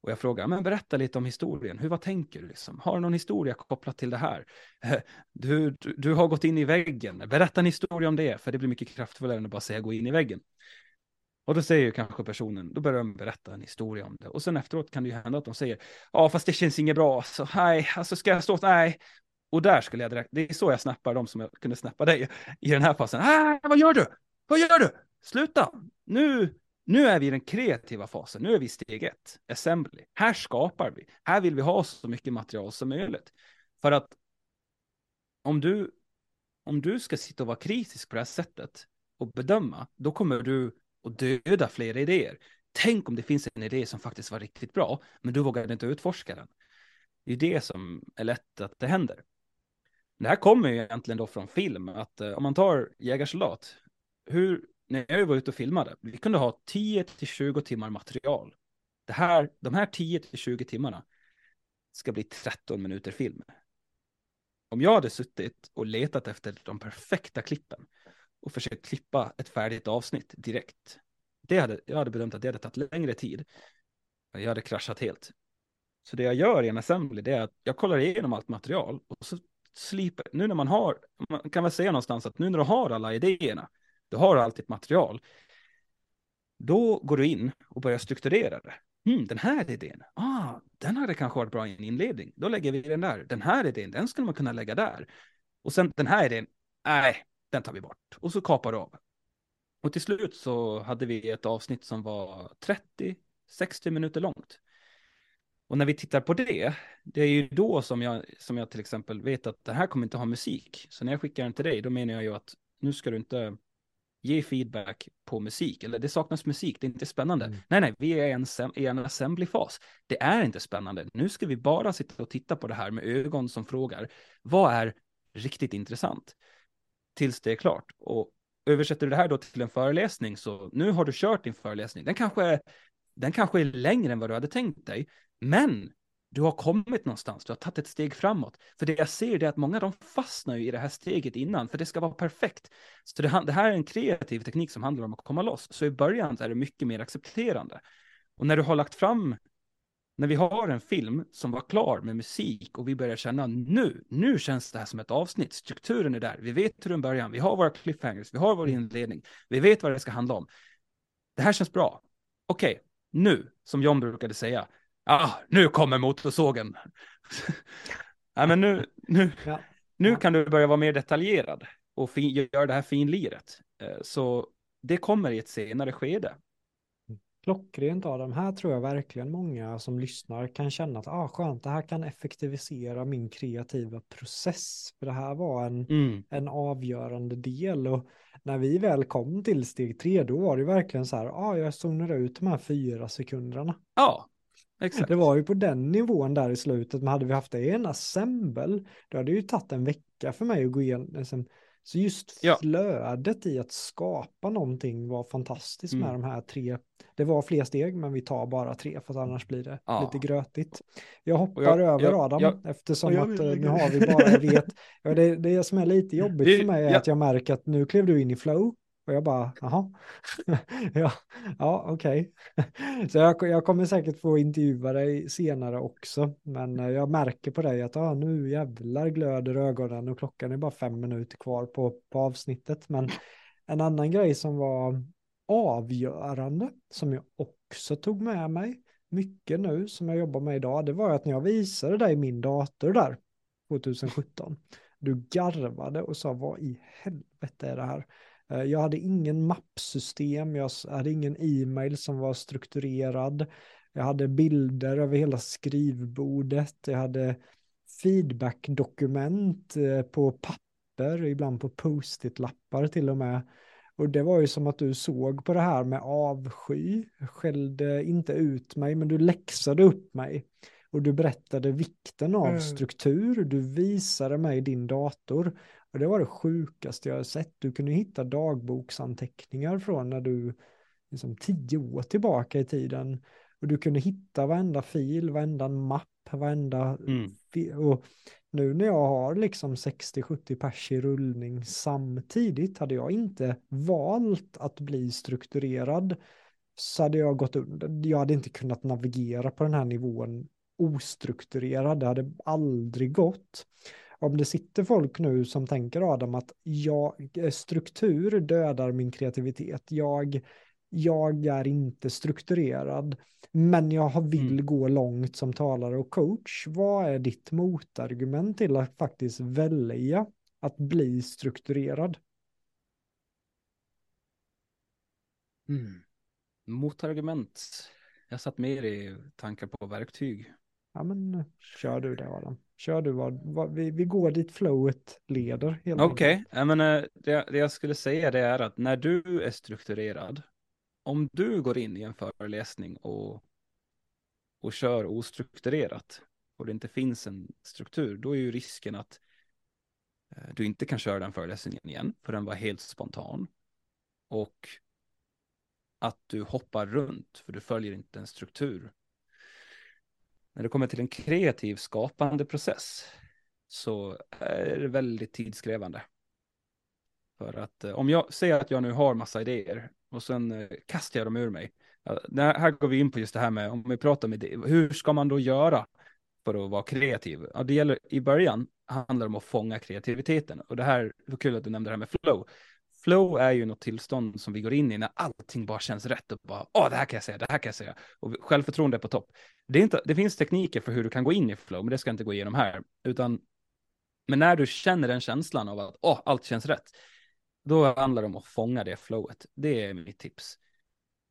och jag frågar, men berätta lite om historien. Hur, vad tänker du liksom? Har du någon historia kopplat till det här? Du, du, du, har gått in i väggen. Berätta en historia om det, för det blir mycket kraftfullare än att bara säga gå in i väggen. Och då säger ju kanske personen, då börjar de berätta en historia om det. Och sen efteråt kan det ju hända att de säger, ja fast det känns inget bra, så nej, alltså ska jag stå, nej. Och där skulle jag direkt, det är så jag snappar dem som jag kunde snappa dig i den här passen. Nej, ah, vad gör du? Vad gör du? Sluta! Nu nu är vi i den kreativa fasen, nu är vi i steg ett, assembly. Här skapar vi, här vill vi ha så mycket material som möjligt. För att om du, om du ska sitta och vara kritisk på det här sättet och bedöma, då kommer du att döda flera idéer. Tänk om det finns en idé som faktiskt var riktigt bra, men du vågade inte utforska den. Det är det som är lätt att det händer. Det här kommer ju egentligen då från film, att eh, om man tar jägarsoldat, hur, när jag var ute och filmade, vi kunde ha 10 till 20 timmar material. Det här, de här 10 till 20 timmarna ska bli 13 minuter film. Om jag hade suttit och letat efter de perfekta klippen och försökt klippa ett färdigt avsnitt direkt, det hade, jag hade bedömt att det hade tagit längre tid. Jag hade kraschat helt. Så det jag gör i en assembly, det är att jag kollar igenom allt material och så sliper, nu när man har, man kan väl säga någonstans att nu när du har alla idéerna, du har allt ditt material, då går du in och börjar strukturera det. Mm, den här idén, ah, den hade kanske varit bra i en inledning. Då lägger vi den där. Den här idén, den skulle man kunna lägga där. Och sen den här idén, nej, den tar vi bort. Och så kapar du av. Och till slut så hade vi ett avsnitt som var 30-60 minuter långt. Och när vi tittar på det, det är ju då som jag, som jag till exempel vet att det här kommer inte ha musik. Så när jag skickar den till dig, då menar jag ju att nu ska du inte ge feedback på musik, eller det saknas musik, det är inte spännande. Mm. Nej, nej, vi är en, i en assembly-fas. Det är inte spännande. Nu ska vi bara sitta och titta på det här med ögon som frågar, vad är riktigt intressant? Tills det är klart. Och översätter du det här då till en föreläsning, så nu har du kört din föreläsning. Den kanske är, den kanske är längre än vad du hade tänkt dig, men du har kommit någonstans, du har tagit ett steg framåt. För det jag ser är att många de fastnar ju i det här steget innan, för det ska vara perfekt. Så det, det här är en kreativ teknik som handlar om att komma loss. Så i början är det mycket mer accepterande. Och när du har lagt fram, när vi har en film som var klar med musik och vi börjar känna nu, nu känns det här som ett avsnitt, strukturen är där, vi vet hur den börjar, vi har våra cliffhangers, vi har vår inledning, vi vet vad det ska handla om. Det här känns bra. Okej, okay, nu, som John brukade säga, ah, nu kommer motorsågen. ja, men nu, nu, ja. nu kan du börja vara mer detaljerad och fin, göra det här finliret. Eh, så det kommer i ett senare skede. Klockrent Adam, här tror jag verkligen många som lyssnar kan känna att ah, skönt, det här kan effektivisera min kreativa process. För det här var en, mm. en avgörande del och när vi väl kom till steg tre då var det verkligen så här, ah, jag zonar ut de här fyra sekunderna. Ja, Exakt. Det var ju på den nivån där i slutet, men hade vi haft det i en assemble, då hade det ju tagit en vecka för mig att gå igenom. Liksom, så just ja. flödet i att skapa någonting var fantastiskt mm. med de här tre. Det var fler steg, men vi tar bara tre, för annars blir det ja. lite grötigt. Jag hoppar jag, över jag, Adam, jag, eftersom jag, att eh, nu har vi bara, jag vet, ja, det, det som är lite jobbigt det, för mig är att jag märker att nu klev du in i flow och jag bara, jaha, ja, ja okej. Okay. Så jag, jag, kommer säkert få intervjua dig senare också, men eh, jag märker på dig att ah, nu jävlar glöder ögonen och klockan är bara fem minuter kvar på, på avsnittet. Men en annan grej som var avgörande, som jag också tog med mig mycket nu, som jag jobbar med idag, det var att när jag visade dig min dator där, 2017, du garvade och sa vad i helvete är det här? Eh, jag hade ingen mappsystem, jag hade ingen e-mail som var strukturerad. Jag hade bilder över hela skrivbordet, jag hade feedbackdokument eh, på papper, ibland på post-it-lappar till och med. Och det var ju som att du såg på det här med avsky, skällde inte ut mig, men du läxade upp mig. Och du berättade vikten av mm. struktur, du visade mig din dator. Och det var det sjukaste jag har sett. Du kunde hitta dagboksanteckningar från när du, liksom tio år tillbaka i tiden. Och du kunde hitta varenda fil, varenda mapp, varenda... Mm. Och nu när jag har liksom 60-70 pers i rullning samtidigt, hade jag inte valt att bli strukturerad så hade jag gått under. Jag hade inte kunnat navigera på den här nivån ostrukturerad. Det hade aldrig gått om det sitter folk nu som tänker Adam att jag, eh, struktur dödar min kreativitet. Jag, jag är inte strukturerad, men jag vill mm. gå långt som talare och coach. Vad är ditt motargument till att faktiskt välja att bli strukturerad? Mm. Motargument. Jag satt mer i tankar på verktyg. Ja, men kör du det Adam. Kör du vad, vad vi, vi går dit flowet leder. Okej, okay. men äh, det, det jag skulle säga det är att när du är strukturerad, om du går in i en föreläsning och, och kör ostrukturerat och det inte finns en struktur, då är ju risken att äh, du inte kan köra den föreläsningen igen, för den var helt spontan. Och att du hoppar runt, för du följer inte en struktur när det kommer till en kreativ skapande process så är det väldigt tidskrävande. För att eh, om jag säger att jag nu har massa idéer och sen eh, kastar jag dem ur mig. Här går vi in på just det här med om vi pratar med det. Hur ska man då göra för att vara kreativ? Ja, det gäller i början handlar det om att fånga kreativiteten och det här, var kul att du nämnde det här med flow. Flow är ju något tillstånd som vi går in i när allting bara känns rätt och bara, åh, det här kan jag säga, det här kan jag säga. Och självförtroende är på topp. Det, är inte, det finns tekniker för hur du kan gå in i flow, men det ska jag inte gå igenom här. Utan, men när du känner den känslan av att, åh, allt känns rätt, då handlar det om att fånga det flowet. Det är mitt tips.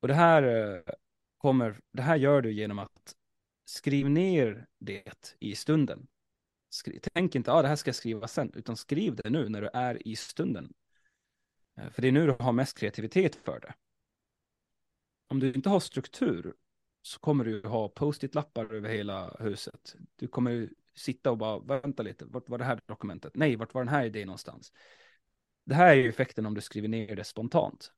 Och det här eh, kommer, det här gör du genom att skriv ner det i stunden. Skri tänk inte, ah, det här ska jag skriva sen, utan skriv det nu när du är i stunden. Eh, för det är nu du har mest kreativitet för det. Om du inte har struktur så kommer du ha post-it-lappar över hela huset. Du kommer sitta och bara, vänta lite, vart var det här dokumentet? Nej, vart var den här idén någonstans? Det här är ju effekten om du skriver ner det spontant.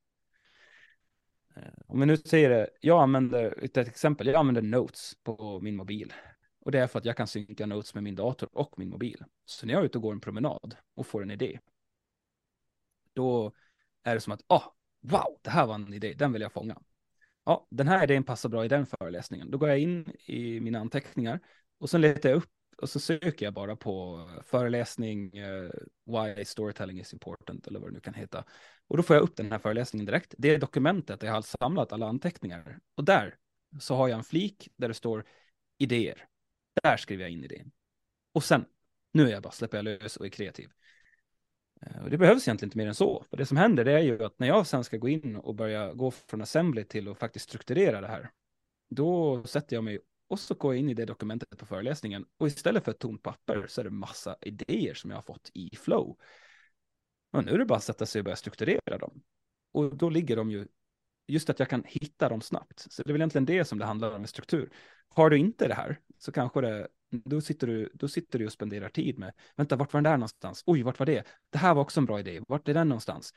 Eh, om vi nu säger det, jag använder, ett exempel, jag använder Notes på min mobil. Och det är för att jag kan synka Notes med min dator och min mobil. Så när jag är ute och går en promenad och får en idé, då är det som att, ah, wow, det här var en idé, den vill jag fånga. Ja, den här idén passar bra i den föreläsningen. Då går jag in i mina anteckningar och sen letar jag upp och så söker jag bara på föreläsning, uh, why storytelling is important eller vad det nu kan heta. Och då får jag upp den här föreläsningen direkt. Det är dokumentet där jag har samlat alla anteckningar. Och där så har jag en flik där det står idéer. Där skriver jag in idén. Och sen, nu är jag bara, släpper jag lös och är kreativ. Eh, och det behövs egentligen inte mer än så. Och det som händer det är ju att när jag sen ska gå in och börja gå från assembly till att faktiskt strukturera det här, då sätter jag mig och så går jag in i det dokumentet på föreläsningen och istället för ett tomt papper så är det massa idéer som jag har fått i flow. Och nu är det bara att sätta sig och börja strukturera dem. Och då ligger de ju, just att jag kan hitta dem snabbt. Så det är väl egentligen det som det handlar om med struktur. Har du inte det här så kanske det, då sitter du, då sitter du och spenderar tid med, vänta, vart var den där någonstans? Oj, vart var det? Det här var också en bra idé, vart är den någonstans?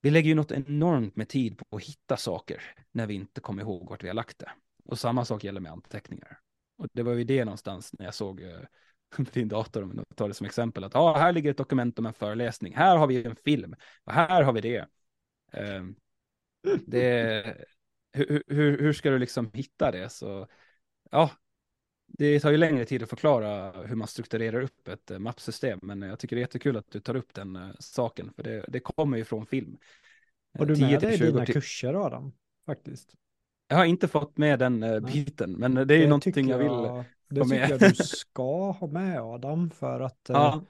Vi lägger ju något enormt med tid på att hitta saker när vi inte kommer ihåg vart vi har lagt det. Och samma sak gäller med anteckningar. Och det var ju det någonstans när jag såg eh, din dator, om jag tar det som exempel, att ah, här ligger ett dokument om en föreläsning, här har vi en film, och här har vi det. Uh, det hur, hur, hur ska du liksom hitta det? Så ja, det tar ju längre tid att förklara hur man strukturerar upp ett uh, mappsystem, men jag tycker det är jättekul att du tar upp den uh, saken, för det, det kommer ju från film. Har du med dig dina kurser Adam? Faktiskt. Jag har inte fått med den biten, men det är ju någonting jag, jag vill Det tycker jag du ska ha med Adam, för att ja.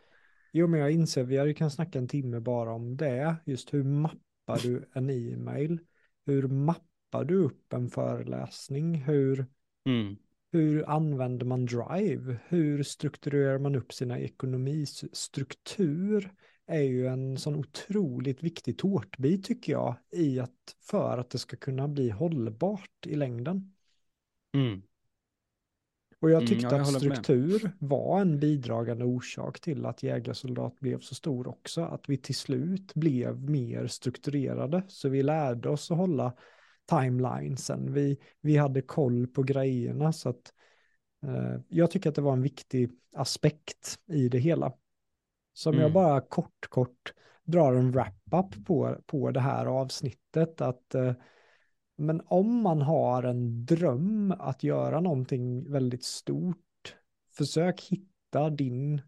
Jo, men jag inser, vi kan snacka en timme bara om det, just hur mappar du en e-mail? Hur mappar du upp en föreläsning? Hur, mm. Hur använder man Drive? Hur strukturerar man upp sina ekonomistruktur? är ju en sån otroligt viktig tårtbit tycker jag i att för att det ska kunna bli hållbart i längden. Mm. Och jag tyckte mm, jag att struktur med. var en bidragande orsak till att jägarsoldat blev så stor också. Att vi till slut blev mer strukturerade. Så vi lärde oss att hålla timelinesen. Vi, vi hade koll på grejerna. Så att eh, jag tycker att det var en viktig aspekt i det hela. Så om mm. jag bara kort, kort drar en wrap-up på, på det här avsnittet. att eh, Men om man har en dröm att göra någonting väldigt stort, försök hitta din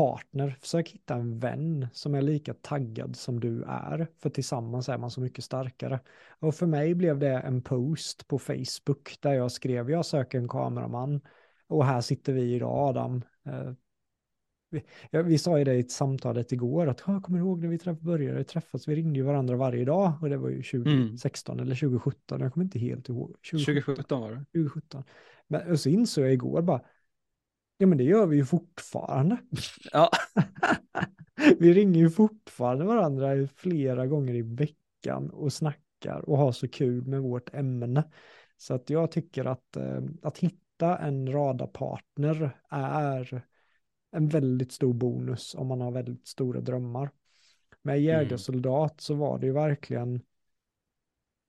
partner, försök hitta en vän som är lika taggad som du är, för tillsammans är man så mycket starkare. Och för mig blev det en post på Facebook där jag skrev, jag söker en kameraman och här sitter vi idag Adam, eh, vi, vi sa ju det i samtalet igår, att jag kommer ihåg när vi träff, började träffas, vi ringde ju varandra varje dag och det var ju 2016 mm. eller 2017, jag kommer inte helt ihåg. 2017, 2017 var det. 2017. Men och så insåg jag igår bara, ja men det gör vi ju fortfarande. Ja. vi ringer ju fortfarande varandra flera gånger i veckan och snackar och har så kul med vårt ämne. Så att jag tycker att, eh, att hitta en radarpartner är en väldigt stor bonus om man har väldigt stora drömmar. Med mm. jägarsoldat mm. så var det ju verkligen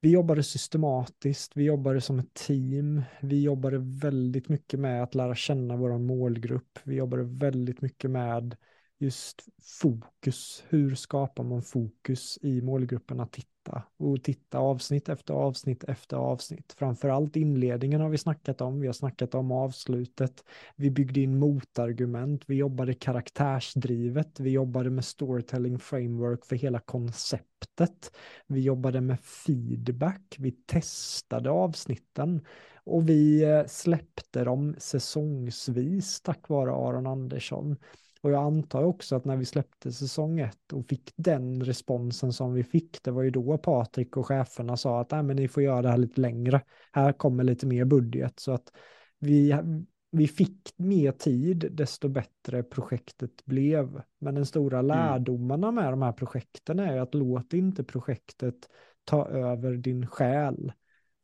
vi jobbade systematiskt, vi jobbade som ett team, vi jobbade väldigt mycket med att lära känna vår målgrupp, vi jobbade väldigt mycket med just fokus, hur skapar man fokus i målgruppen att titta titta och titta avsnitt efter avsnitt efter avsnitt. Framförallt inledningen har vi snackat om, vi har snackat om avslutet, vi byggde in motargument, vi jobbade karaktärsdrivet, vi jobbade med storytelling framework för hela konceptet, vi jobbade med feedback, vi testade avsnitten. Och vi eh, släppte dem säsongsvis tack vare Aron Andersson. Och jag antar också att när vi släppte säsong ett och fick den responsen som vi fick, det var ju då Patrik och cheferna sa att Nej, men ni får göra det här lite längre. Här kommer lite mer budget. Så att vi, vi fick mer tid, desto bättre projektet blev. Men den stora mm. lärdomarna med de här projekten är att låt inte projektet ta över din själ.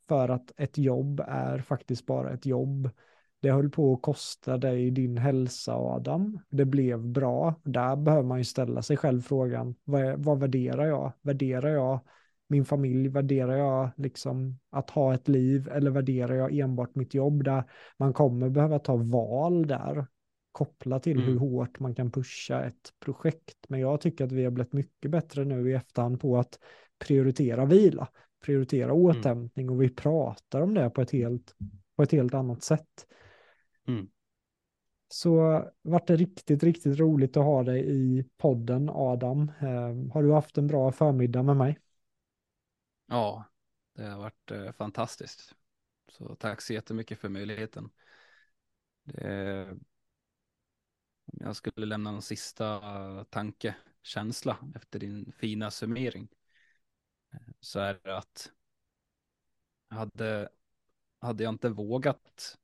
För att ett jobb är faktiskt bara ett jobb. Det höll på att kosta dig din hälsa Adam. Det blev bra. Där behöver man ju ställa sig själv frågan, vad, vad värderar jag? Värderar jag min familj? Värderar jag liksom att ha ett liv eller värderar jag enbart mitt jobb? Där man kommer behöva ta val där kopplat till mm. hur hårt man kan pusha ett projekt. Men jag tycker att vi har blivit mycket bättre nu i efterhand på att prioritera vila, prioritera mm. återhämtning och vi pratar om det på ett helt, på ett helt annat sätt. Mm. Så vart det riktigt, riktigt roligt att ha dig i podden Adam. Eh, har du haft en bra förmiddag med mig? Ja, det har varit eh, fantastiskt. Så tack så jättemycket för möjligheten. Det, jag skulle lämna någon sista tanke, känsla efter din fina summering eh, så är det att hade, hade jag inte vågat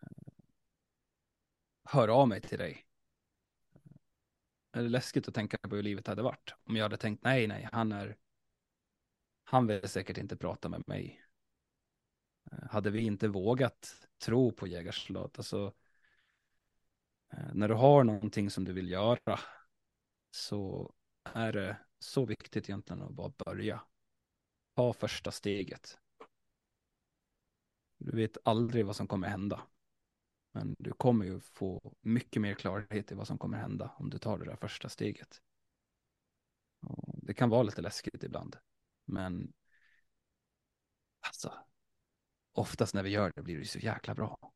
eh, höra av mig till dig. Är det läskigt att tänka på hur livet hade varit. Om jag hade tänkt nej, nej, han är, han vill säkert inte prata med mig. Eh, hade vi inte vågat tro på Jägarslott, alltså eh, när du har någonting som du vill göra så är det så viktigt egentligen att bara börja. Ta första steget. Du vet aldrig vad som kommer hända. Men du kommer ju få mycket mer klarhet i vad som kommer hända om du tar det där första steget. Och det kan vara lite läskigt ibland. Men alltså, oftast när vi gör det blir det så jäkla bra.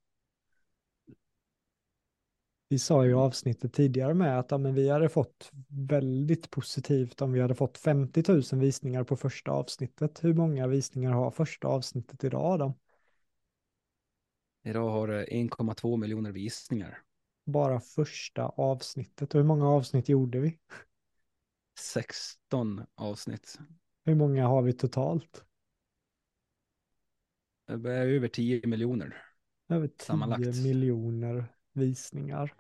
Vi sa ju i avsnittet tidigare med att ja, men vi hade fått väldigt positivt om vi hade fått 50 000 visningar på första avsnittet. Hur många visningar har första avsnittet idag då? Idag har det 1,2 miljoner visningar. Bara första avsnittet. Och hur många avsnitt gjorde vi? 16 avsnitt. Hur många har vi totalt? Det är över 10 miljoner. Över 10 miljoner visningar.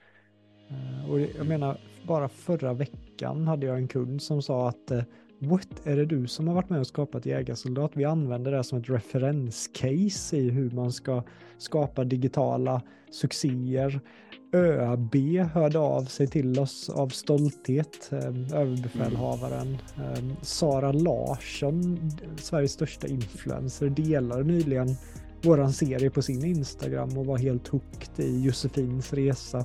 Eh, och jag menar, bara förra veckan hade jag en kund som sa att eh, What, är det du som har varit med och skapat Jägarsoldat? Vi använder det som ett referenscase i hur man ska skapa digitala succéer. ÖB hörde av sig till oss av stolthet, ehm, överbefälhavaren. Mm. Sara Larsson, Sveriges största influencer, delade nyligen våran serie på sin Instagram och var helt hooked i Josefins resa.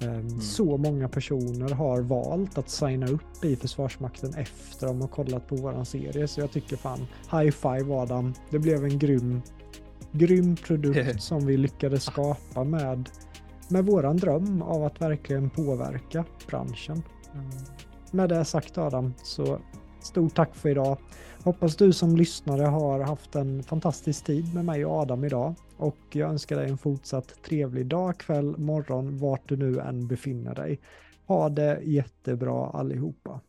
Mm. Så många personer har valt att signa upp i Försvarsmakten efter de har kollat på våran serie. Så jag tycker fan, high five Adam. Det blev en grym, grym produkt som vi lyckades skapa med, med våran dröm av att verkligen påverka branschen. Mm. Med det sagt Adam, så stort tack för idag. Hoppas du som lyssnare har haft en fantastisk tid med mig och Adam idag och jag önskar dig en fortsatt trevlig dag, kväll, morgon, vart du nu än befinner dig. Ha det jättebra allihopa.